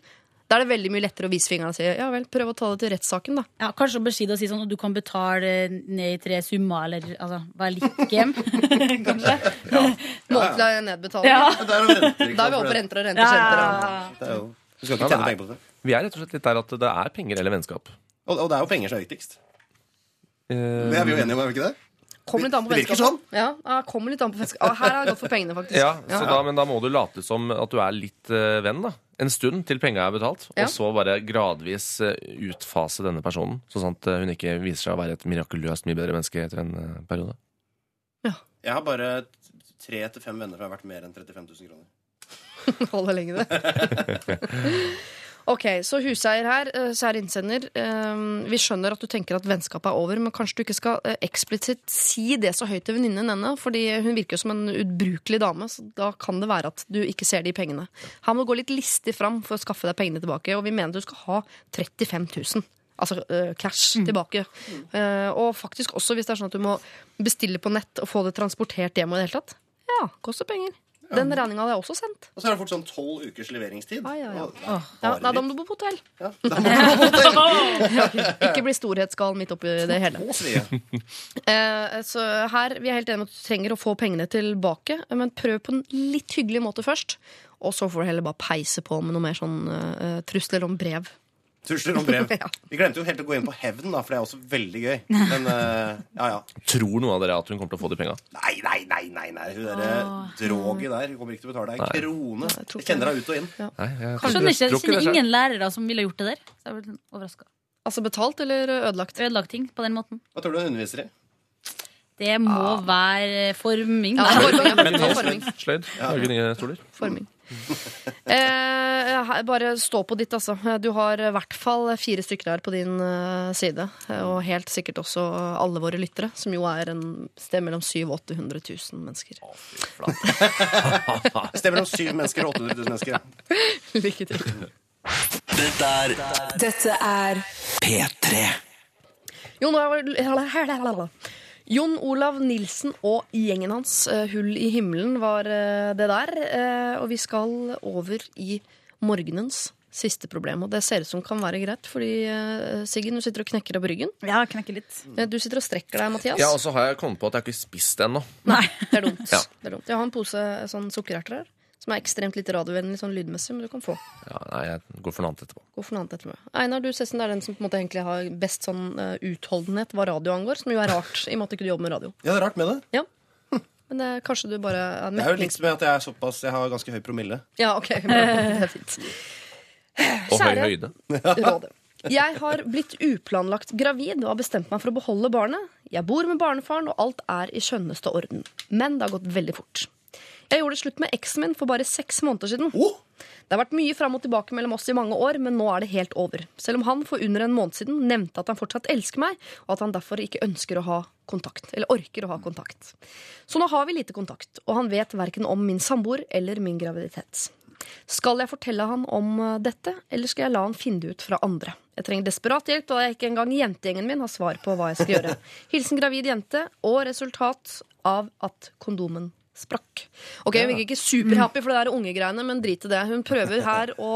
Da er det veldig mye lettere å vise fingeren og si ja vel, prøv å ta det til rettssaken, da. Ja, kanskje bare si det og si sånn at du kan betale ned i tre summer, eller altså, være litt game. kanskje. Månedlig nedbetaling. Ja. Det er Da er vi oppe på renter og renter. Ja. det er jo- Du skal ikke tjene er- penger på det. Vi er rett og slett litt der at det er penger eller vennskap. Og, og det er jo penger som er viktigst. Uh, Det er vi jo enige om, er vi ikke det? Kommer litt an på vennskap vennskapet. Ja, ja, kommer litt an på vennskapet. Ah, her har jeg gått for pengene, faktisk. Ja, så Da, men da må du late som at du er litt uh, venn, da. En stund til penga er betalt. Ja. Og så bare gradvis eh, utfase denne personen, sånn at eh, hun ikke viser seg å være et mirakuløst mye bedre menneske etter en periode. Ja. Jeg har bare tre til fem venner som har vært mer enn 35 000 kroner. Holder lenge, det. Ok, så huseier her, eh, kjære innsender. eh, Vi skjønner at du tenker at vennskapet er over, men kanskje du ikke skal eh, eksplisitt si det så høyt til venninnen henne, fordi hun virker jo som en ubrukelig dame, så da kan det være at du ikke ser de pengene. Her må du gå litt listig fram for å skaffe deg pengene tilbake, og vi mener du skal ha 35 000. Altså uh, cash tilbake. Uh, og faktisk også hvis det er sånn at du må bestille på nett og få det transportert hjem og det hele tatt. Ja, koster penger. Den regninga hadde jeg også sendt. Og så er det fort sånn tolv ukers leveringstid. Ja, ja, ja. Ja, Bare da må du bo på hotell. Ja, da må du på hotell. Ikke bli storhetsgal midt oppi det hele. Eh, så her, Vi er helt enige om at du trenger å få pengene tilbake, men prøv på en litt hyggelig måte først. Og så får du heller bare peise på med noe mer sånn uh, trusler om brev. Trusler om brev. Ja. Vi glemte jo helt å gå inn på hevn, da, for det er også veldig gøy. Men uh, ja, ja. Tror noen av dere at hun kommer til å få de penga? Nei, nei, nei, nei, nei. hun derre droget der hun kommer ikke til å betale deg en krone. jeg tror Jeg kjenner deg ut og inn. Nei, jeg skjønner ikke, jeg kjenner ingen lærere som ville gjort det der. Så jeg ble overraska. Altså betalt eller ødelagt? Ødelagt ting på den måten. Hva tror du hun underviser i? Det må være forming. Ja, forming. Men forming. sløyd? Lage nye stoler? forming. Eh, bare stå på ditt, altså. Du har i hvert fall fire stykker her på din eh, side. Og helt sikkert også alle våre lyttere, som jo er en sted mellom 700 og 800 000 mennesker. Det sted mellom syv mennesker og 800 000 mennesker. Lykke til. Dette er Dette er P3. Jon Olav, Jon Olav Nilsen og gjengen hans, eh, Hull i himmelen, var eh, det der. Eh, Og vi skal over i morgenens siste problem. Og det ser ut som kan være greit, fordi Siggen, du sitter og knekker deg på ryggen. Ja, knekker litt. Du sitter og strekker deg, Mathias. Ja, og så har jeg kommet på at jeg har ikke spist det ennå. Nei, det er dumt. Ja. det er dumt. Jeg har en pose sånn sukkererter her, som er ekstremt litt radiovennlig sånn lydmessig, men du kan få. Ja, nei, jeg går for noe annet etterpå. Går for noe annet etterpå. Einar, du Sessen, det er den som på en måte egentlig har best sånn uh, utholdenhet hva radio angår, som jo er rart, i og med at du ikke jobber med radio. Ja, det er rart med det. Ja. Men det, kanskje du bare er Det er jo likt litt med at jeg er såpass Jeg har ganske høy promille. Ja, ok. bra. Det er fint. Og høy Kjære høyde. Rådet. Jeg har blitt uplanlagt gravid og har bestemt meg for å beholde barnet. Jeg bor med barnefaren, og alt er i skjønneste orden. Men det har gått veldig fort. Jeg gjorde det slutt med eksen min for bare seks måneder siden. Oh! Det har vært mye fram og tilbake mellom oss i mange år, men nå er det helt over. Selv om han for under en måned siden nevnte at han fortsatt elsker meg, og at han derfor ikke ønsker å ha kontakt. Eller orker å ha kontakt. Så nå har vi lite kontakt, og han vet verken om min samboer eller min graviditet. Skal jeg fortelle han om eh, dette, eller skal jeg la han finne det ut fra andre? Jeg trenger desperat hjelp, da jeg ikke engang jentegjengen min har svar på hva jeg skal gjøre. Hilsen gravid jente, og resultat av at kondomen sprakk. Ok, Hun virker ikke superhappy for det der ungegreiene, men drit i det. Hun prøver her å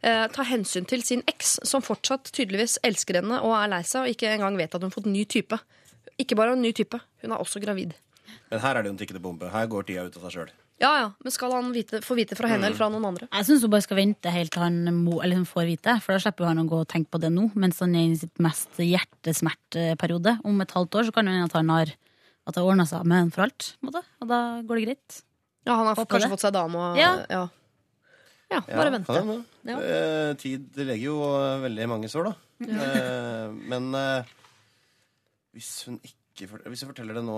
eh, ta hensyn til sin eks, som fortsatt tydeligvis elsker henne og er lei seg, og ikke engang vet at hun har fått ny type. Ikke bare en ny type, hun er også gravid. Men her er det jo en tikkende bombe. Her går tida ut av seg sjøl. Ja, ja, Men skal han vite, få vite fra henne eller fra noen andre? Jeg syns hun bare skal vente helt til han må, eller får vite, for da slipper han å gå og tenke på det nå, mens han er i sitt mest hjertesmerteperiode. Om et halvt år så kan det hende at han har at det ordna seg med en for alt, måte. og da går det greit. Ja, Han har Håper kanskje det. fått seg dame og Ja. ja. Ja, bare vente. Ja. Eh, tid legger jo veldig mange sår, da. Eh, men eh, hvis hun ikke Hvis jeg forteller det nå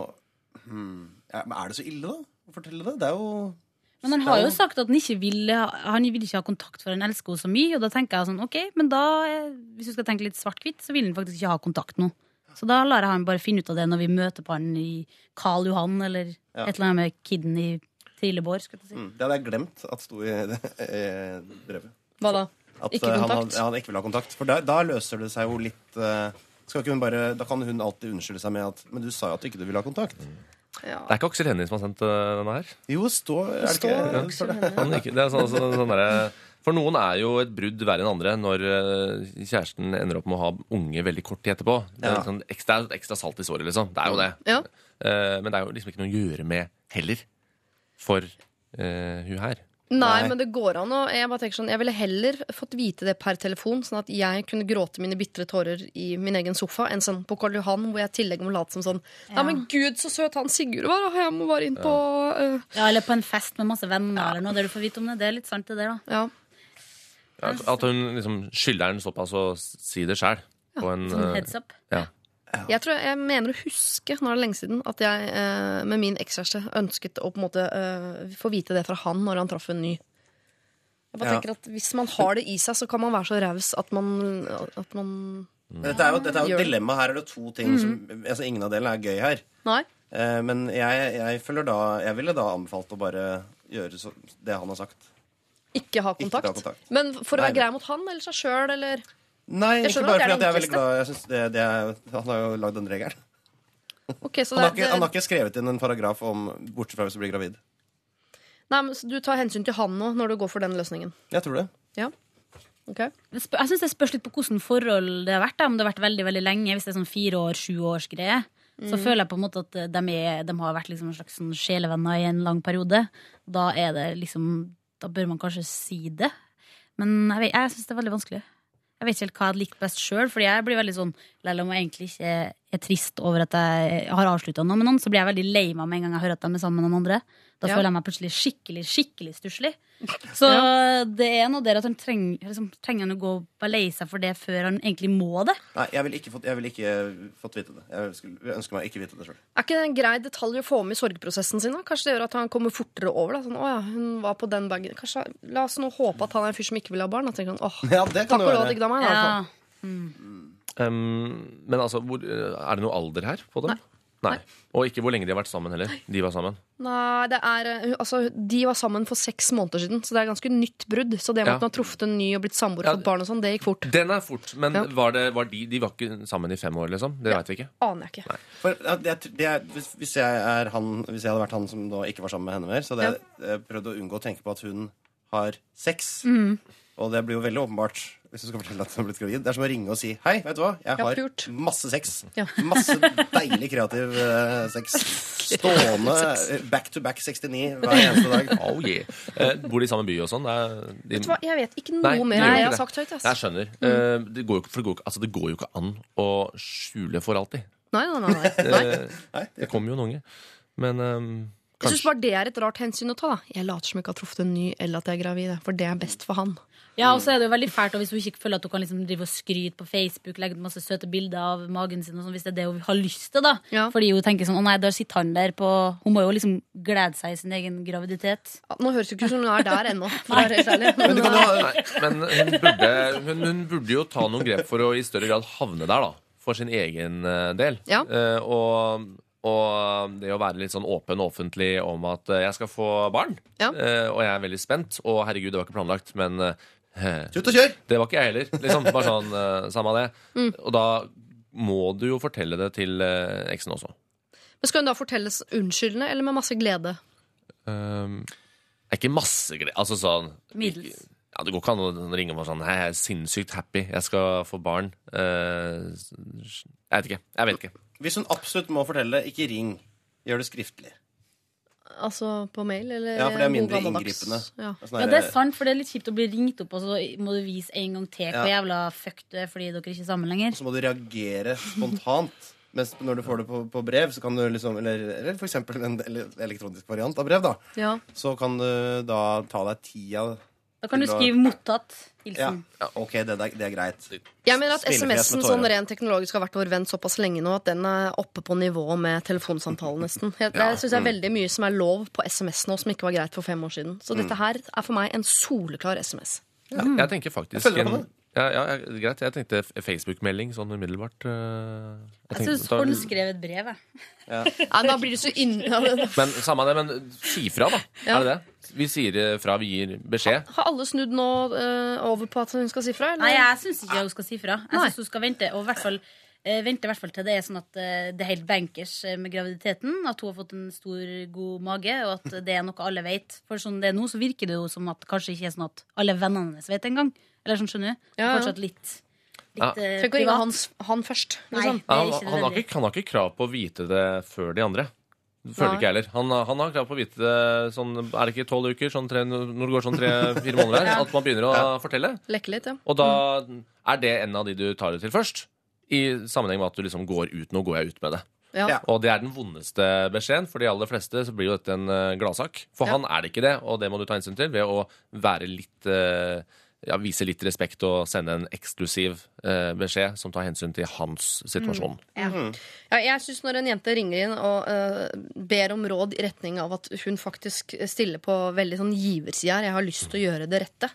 hmm, Er det så ille, da? Å fortelle det? Det er jo Men han har jo sagt at han ikke vil ha, han vil ikke ha kontakt, for han elsker henne så mye. Og da tenker jeg sånn, ok, men da, hvis du skal tenke litt svart-hvitt, så vil han faktisk ikke ha kontakt nå. Så da lar jeg han bare finne ut av det når vi møter på han i Karl Johan, eller Ja. et eller annet med kidden i Trillebår. Si. mm, Det hadde jeg glemt at sto i eh, brevet. Hva da? At Ikke eh, han, kontakt? Han, ja, han ikke vil ha kontakt. For da, da løser det seg jo litt eh, skal ikke hun bare, Da kan hun alltid unnskylde seg med at Men du sa jo at du ikke ville ha kontakt. Ja. Det er ikke Aksel Hennie som har sendt øh, denne her. Jo, stå er det står ikke, står det? Hennie. Han ikke, det er sånn, sånn, sånn derre- for noen er jo et brudd verre enn andre når øh, kjæresten ender opp med å ha unge veldig kort tid etterpå. Det er, Ja. sånn ekstra, ekstra salt i såret, liksom. Det er jo det. Ja. Eh, men det er jo liksom ikke noe å gjøre med heller. For uh, hun her. Nei, Nei. men det går an Og Jeg bare tenker sånn, jeg ville heller fått vite det per telefon, sånn at jeg kunne gråte mine bitre tårer i min egen sofa, enn sånn på Karl Johan, hvor jeg i tillegg må late som sånn Ja, men gud, så søt han Sigurd var, og jeg må bare inn på uh. Ja, eller på en fest med masse venner eller noe der du får vite om det. Det er litt sant, det der, da. Ja. At, at hun liksom skylder den såpass å si det sjæl. Ja, en Sånn øh, heads up. ja. Jeg tror jeg mener å huske, nå er det lenge siden, at jeg eh, med min ekskjæreste ønsket å på en måte eh, få vite det fra han når han traff en ny. Jeg bare Ja. tenker at Hvis man har det i seg, så kan man være så raus at man, at man Dette er jo, dette er jo et dilemma. Her er det to ting som altså Ingen av delene er gøy her. Nei. Eh, men jeg, jeg føler da Jeg ville da anbefalt å bare gjøre så, det han har sagt. Ikke ha Ikke kontakt. ta kontakt. Men for å Nei, være grei mot han eller seg sjøl, eller Nei, Jeg ikke skjønner bare det er fordi at jeg er veldig glad. Jeg synes det, det er, han har jo lagd den regelen. Ok, så Han har, det, ikke, han har det, ikke skrevet inn en paragraf om bortsett fra hvis du blir gravid. nei, men så Du tar hensyn til han nå når du går for den løsningen? Jeg tror det. Ja. Ok. Det spør- Jeg synes det spørs litt på hvordan forhold det har vært. Da. Om det har vært veldig veldig lenge, hvis det er sånn fire år, sju års greie. Så føler jeg på en måte at de, er, de har vært liksom en slags sånn sjelevenner i en lang periode. Da er det liksom Da bør man kanskje si det. Men jeg, vet- jeg syns det er veldig vanskelig. Jeg vet ikke helt hva jeg hadde likt best sjøl, fordi jeg blir veldig sånn Selv om jeg egentlig ikke er, trist over at jeg har avslutta noe med noen, så blir jeg veldig lei meg med en gang jeg hører at de er sammen med noen andre. Da Ja. føler jeg meg plutselig skikkelig, skikkelig stusslig. Så det er noe der at han trenger, liksom, trenger han å gå og være lei seg for det før han egentlig må det. Nei, jeg ville ikke, fått- jeg vil ikke fått vite det. Jeg skulle, jeg ønsker meg ikke vite det sjøl. Er ikke det en grei detalj å få med i sorgprosessen sin? da? Kanskje det gjør at han kommer fortere over? da? Sånn, å ja, hun var på den bagen. Kanskje, La oss nå håpe at han er en fyr som ikke vil ha barn. Da tenker han, åh, Ja, Takk og lov, digg da meg. da, i hvert fall. Um, men altså, hvor, er det noe alder her på dem? Nei. Og ikke hvor lenge de har vært sammen heller. De var sammen. Nei, det er, eh, altså, De var sammen for seks måneder siden, så det er ganske nytt brudd. Så det med Ja. at man har truffet en ny og blitt samboer og Ja. fått barn og sånn, det gikk fort. Den er fort, men Ja. var, det, var de De var ikke sammen i fem år, liksom? Det Ja. vet vi ikke. Aner jeg ikke. For, ja, det, det er, hvis, jeg er han, hvis jeg hadde vært han som da ikke var sammen med henne mer, så hadde jeg eh, prøvd å unngå å tenke på at hun har sex. Mm. Og det blir jo veldig åpenbart hvis du skal fortelle at du har blitt gravid. Det er som å ringe og si Hei, vet du hva? Jeg har masse sex. Ja. Masse deilig kreativ eh, sex. Stående eh, back to back 69 hver eneste dag. Oh, yeah. eh, bor de i samme by og sånn? De- Vet du hva, Jeg vet ikke noe Nei, mer Nei, enn jeg har sagt høyt. Jeg ass. skjønner. Eh, det, går jo, ikke- for det, går, altså, det går jo ikke an å skjule for alltid. Nei, nei, nei, nei. nei. Det kommer jo en unge. Men ehm, Jeg syns bare det er et rart hensyn å ta. da Jeg later som jeg ikke har truffet en ny, eller at jeg er gravid. For det er best for han. Ja, og så er det jo veldig fælt og hvis hun ikke føler at hun kan liksom drive og skryte på Facebook, legge ut masse søte bilder av magen sin, og sånn, hvis det er det hun har lyst til, da. Ja. Fordi hun tenker sånn å nei, da sitter han der på Hun må jo liksom glede seg i sin egen graviditet. Ja, Nå høres det ikke ut som hun er der ennå. For å være helt ærlig. Men du ha men hun burde, hun, hun burde jo ta noen grep for å i større grad havne der, da. For sin egen eh, del. Ja. Uh, og, og det å være litt sånn åpen og offentlig om at eh, jeg skal få barn. Ja. Eh, og jeg er veldig spent. Og herregud, det var ikke planlagt, men eh, Tut og kjør! det var ikke jeg heller. Liksom, bare sånn, eh, Samme det. Mm. Og da må du jo fortelle det til eh, eksen også. Men Skal hun da fortelles unnskyldende eller med masse glede? Um, det er ikke masse glede Altså sånn Middels. Ja, Det går ikke an å ringe meg sånn Hei, jeg er sinnssykt happy, jeg skal få barn. Eh, jeg vet ikke. Jeg vet ikke. Hvis hun absolutt må fortelle, det, ikke ring. Gjør det skriftlig. Altså på mail, eller Ja, for det er mindre inngripende. Ja. Sånn Ja, det er sant, for det er litt kjipt å bli ringt opp, og så må du vise en gang til hvor Ja. jævla fuck du er fordi dere ikke er sammen lenger. Og Så må du reagere spontant. Mens når du får det på, på brev, så kan du liksom Eller, eller eksempel en elektronisk variant av brev, da. Ja. Så kan du da ta deg tida Da kan du skrive 'mottatt'. Ja, Hilsen. ja OK, det, er- det er greit. Jeg mener at SMS-en sånn rent teknologisk har vært vår venn såpass lenge nå at den er oppe på nivå med telefonsamtalen, nesten. Jeg, jeg synes det er veldig mye som er lov på SMS nå, som ikke var greit for fem år siden. Så dette her er for meg en soleklar SMS. Ja, jeg tenker faktisk Jeg en, ja, ja, ja, Greit. Jeg tenkte Facebook-melding sånn umiddelbart. eh, Jeg tenkte- syns skrev et brev, jeg. Nei, da blir du så inn... Ja, det- Men samme det, men si fra, da. Ja. Er det det? Vi sier eh, fra, vi gir beskjed. Har alle snudd nå uh, over på at hun skal si fra? Eller? Nei, jeg syns ikke hun skal si fra. Jeg syns hun skal vente, og hvert fall eh, vente i hvert fall til det er sånn at det er helt bankers med graviditeten. At hun har fått en stor, god mage, og at det er noe alle vet. For sånn det er nå, så virker det jo som at kanskje ikke er sånn at alle vennene hennes vet engang. Eller sånn, skjønner du? Ja, ja. Fortsatt litt, litt eh, Tenk å ringe privat. han først. Nei, Liksom. det Ja, er han, ikke han, har nødvendig. ikke, han har ikke krav på å vite det før de andre. Det føler Nei. ikke jeg heller. Han, han har krav på å vite det sånn Er det ikke tolv uker? Sånn tre, når det går sånn tre-fire måneder her? At man begynner å fortelle? Lekke litt, ja. Og da er det en av de du tar det til først. I sammenheng med at du liksom går ut. Nå går jeg ut med det. Ja. Ja. Og det er den vondeste beskjeden. For de aller fleste så blir jo dette en eh, gladsak. For Ja. han er det ikke det, og det må du ta hensyn til ved å være litt eh, ja, vise litt respekt og sende en eksklusiv eh, beskjed som tar hensyn til hans situasjon. Ja, jeg synes Når en jente ringer inn og eh, ber om råd i retning av at hun faktisk stiller på veldig sånn giverside her, jeg har lyst til å gjøre det rette,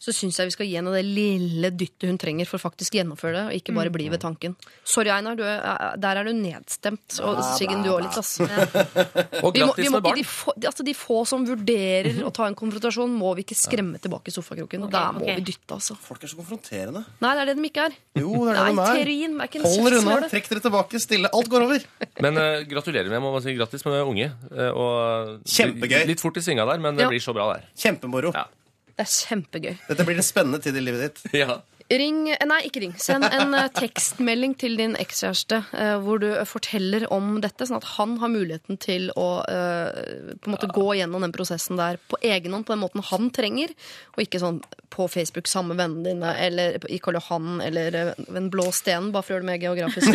så syns jeg vi skal gi henne det lille dyttet hun trenger for faktisk gjennomføre det, og ikke bare bli ved tanken. Sorry, Einar, du er, der er du nedstemt. Og Siggen, du òg litt, ass. Og Vi grattis med barn! de, få, altså de få som vurderer å ta en konfrontasjon, må vi ikke skremme tilbake i sofakroken. Ok, Der må okay. vi dytte, altså. Folk er så konfronterende. Nei, det er det de ikke er. Jo, det er Nei, det de er. er ikke en Hold dere unna, trekk dere tilbake, stille. Alt går over. Men uh, gratulerer med jeg må bare si grattis med unge. Uh, og Kjempegøy. Litt fort i svinga der, men det Ja. blir så bra der. Kjempemoro. Ja. Det er kjempegøy. Dette blir en spennende tid i livet ditt. Ja. Ring, nei, ikke ring. Send en eh, tekstmelding til din ekskjæreste eh, hvor du eh, forteller om dette, sånn at han har muligheten til å eh, på en måte gå gjennom den prosessen der på egen hånd, på den måten han trenger, og ikke sånn på Facebook samme vennene dine, eller i Karl Johan, eller ved den blå stenen, bare for å gjøre det mer geografisk.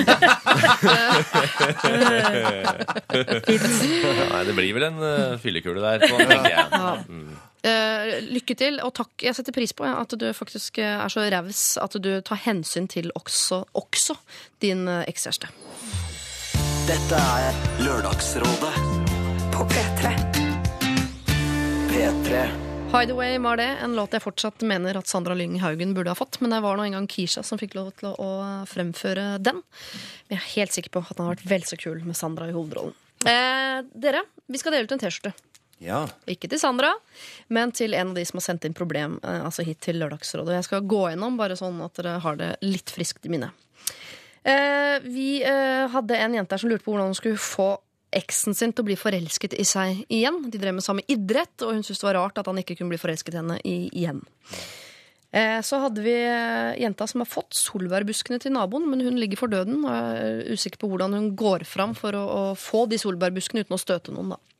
Nei, det blir vel en uh, fyllekule der, på, tenker jeg. Mm. Eh, lykke til, og takk. Jeg setter pris på at du faktisk eh, er så raus at du tar hensyn til også, også din eh, ekskjæreste. Dette er Lørdagsrådet På P3. P3. Hideaway var det, en låt jeg fortsatt mener at Sandra Lyng Haugen burde ha fått, men det var nå engang Kisha som fikk lov til å, å fremføre den. Men jeg er helt sikker på at den har vært vel så kul med Sandra i hovedrollen. Eh, dere, vi skal dele ut en T-skjorte. Ja. Ikke til Sandra, men til en av de som har sendt inn problem eh, altså hit til Lørdagsrådet. Jeg skal gå gjennom, bare sånn at dere har det litt friskt i minne. Eh, vi eh, hadde en jente her som lurte på hvordan hun skulle få eksen sin til å bli forelsket i seg igjen. De drev med samme idrett, og hun syntes det var rart at han ikke kunne bli forelsket i henne igjen. Så hadde vi jenta som har fått solbærbuskene til naboen, men hun ligger for døden. Og er usikker på hvordan hun går fram for å, å få de solbærbuskene uten å støte noen. da.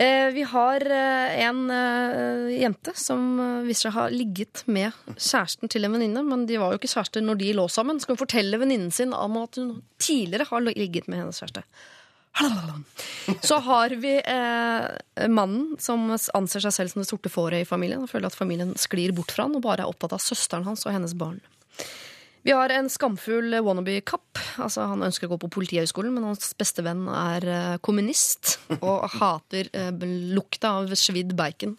Eh, Vi har eh, en eh, jente som viser seg å ha ligget med kjæresten til en venninne, men de var jo ikke kjærester når de lå sammen. Skal hun fortelle venninnen sin om at hun tidligere har ligget med hennes kjæreste. Så har vi eh, mannen som anser seg selv som det sorte fåret i familien. Og føler at familien sklir bort fra han og bare er opptatt av søsteren hans og hennes barn. Vi har en skamfull wannabe-kapp. Altså, han ønsker å gå på Politihøgskolen, men hans beste venn er eh, kommunist og hater eh, lukta av svidd bacon.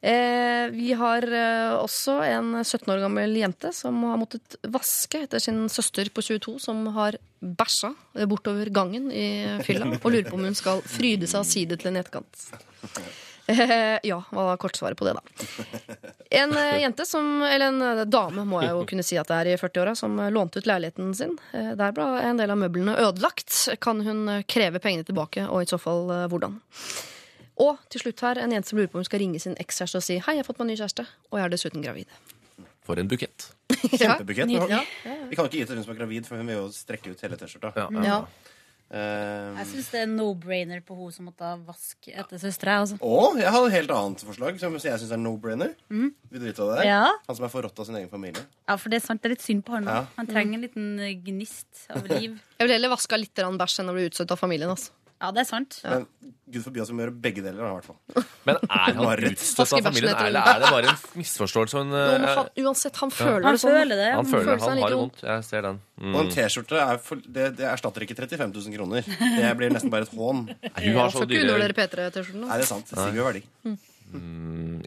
Eh, vi har eh, også en 17 år gammel jente som har måttet vaske etter sin søster på 22, som har bæsja bortover gangen i fylla, og lurer på om hun skal fryde seg av side til en etterkant. Eh, ja, hva var kortsvaret på det, da? En eh, jente som, eller en eh, dame må jeg jo kunne si at det er i 40-åra, som lånte ut leiligheten sin. Der ble en del av møblene ødelagt. Kan hun kreve pengene tilbake, og i så fall hvordan? Og til slutt her, en jente som lurer på om hun skal ringe sin ekskjæreste og si hei, jeg har fått meg ny kjæreste, og jeg er dessuten gravid. For en bukett. Kjempebukett. ja. Vi kan ikke gi til hun som er gravid, for hun vil jo strekke ut hele T-skjorta. Ja. Ja. Eh, Jeg syns det er no-brainer på hun som måtte vaske etter søstera. Altså. og jeg har et helt annet forslag som jeg syns er no-brainer. Vil du vite hva det er? Ja. Han som er forrådt av sin egen familie. ja, for det er sant, det er litt synd på han. Ja. Han trenger en liten eh, gnist av liv. Jeg vil heller vaske litt bæsj enn å bli utstøtt av familien. Altså. Ja, det er sant. Men gud forby oss å gjøre begge deler. i hvert fall. Men er han utstøtt av familien, eller er det bare en misforståelse? En, men eh, han, uansett, han føler Han det sånn. føler det. han føler føler han har det vondt. Jeg ser den. Mm. Og en T-skjorte er for, det, det erstatter ikke 35 000 kroner. Det blir nesten bare et hån. Hun har så ikke dyre P3-T-skjorten. Nei, det er sant. Det stiger jo verdi.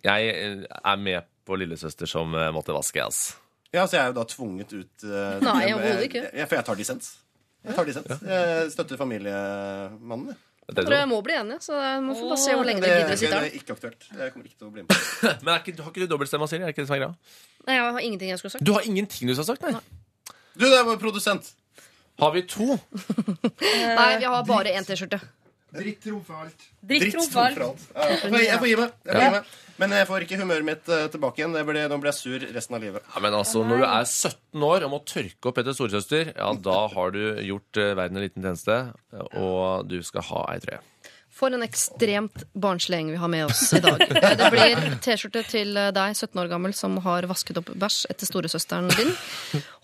Jeg eh, er med på lillesøster som eh, måtte vaske, altså. Ja, så jeg er jo da tvunget ut uh, Nei, jeg- overhodet ikke. jeg- For jeg tar dissens. Jeg tar dissens. Jeg støtter familiemannen. jeg. Det Jeg er tror jeg sånn. må bli enig, så må få bare se hvor lenge Det, dere det, gidder å sitte er ikke aktuelt. Jeg kommer ikke til å bli med. Men er ikke, har ikke du dobbeltstemme, Silje? Er ikke det som er greia? Nei, jeg har ingenting jeg skulle sagt. Du har ingenting du skal ha sagt, nei? Du, det er vår produsent. Har vi to? Nei, vi har bare én T-skjorte. Dritt trumfer alt. Dritt Dritt trumfer alt. Ja, Jeg får, jeg får gi meg. Jeg får gi meg. Men jeg får ikke humøret mitt eh, tilbake igjen. Jeg ble, nå blir jeg sur resten av livet. Ja, men altså, Når du er 17 år og må tørke opp etter storesøster, ja, da har du gjort eh, verden en liten tjeneste, og du skal ha ei trøye. For en ekstremt barnslig gjeng vi har med oss i dag. Det blir T-skjorte til eh, deg, 17 år gammel, som har vasket opp bæsj etter storesøsteren din.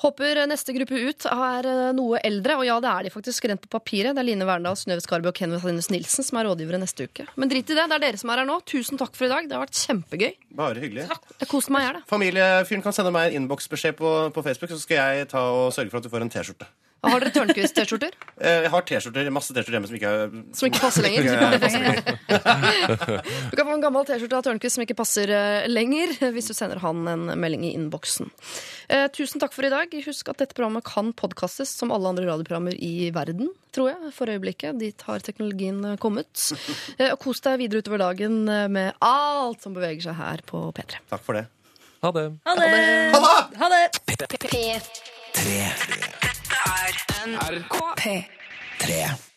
Håper neste gruppe ut er eh, noe eldre, og ja, det er de faktisk rent på papiret. Det er Line Verndal, Synnøve Skarbø og Kenneth Hennes Nilsen som er rådgivere neste uke. Men drit i det, det er dere som er her nå. Tusen takk for i dag. Det har vært kjempegøy. Bare hyggelig. Jeg koste meg i hjel. Familiefyren kan sende meg en innboksbeskjed på, på Facebook, så skal jeg ta og sørge for at du får en T-skjorte. Har dere Tørnquist-T-skjorter? Eh, Jeg har T-skjorter, masse T-skjorter hjemme som ikke er Som ikke passer lenger. Du kan få en gammel T-skjorte av Tørnquist som ikke passer eh, lenger, hvis du sender han en melding i innboksen. Eh, tusen takk for i dag. Husk at dette programmet kan podkastes som alle andre radioprogrammer i verden, tror jeg, for øyeblikket. Dit har teknologien eh, kommet. Eh, og kos deg videre utover dagen eh, med alt som beveger seg her på P3. Takk for det. Ha det. Ha det! Ha det! Dette er NRK P3.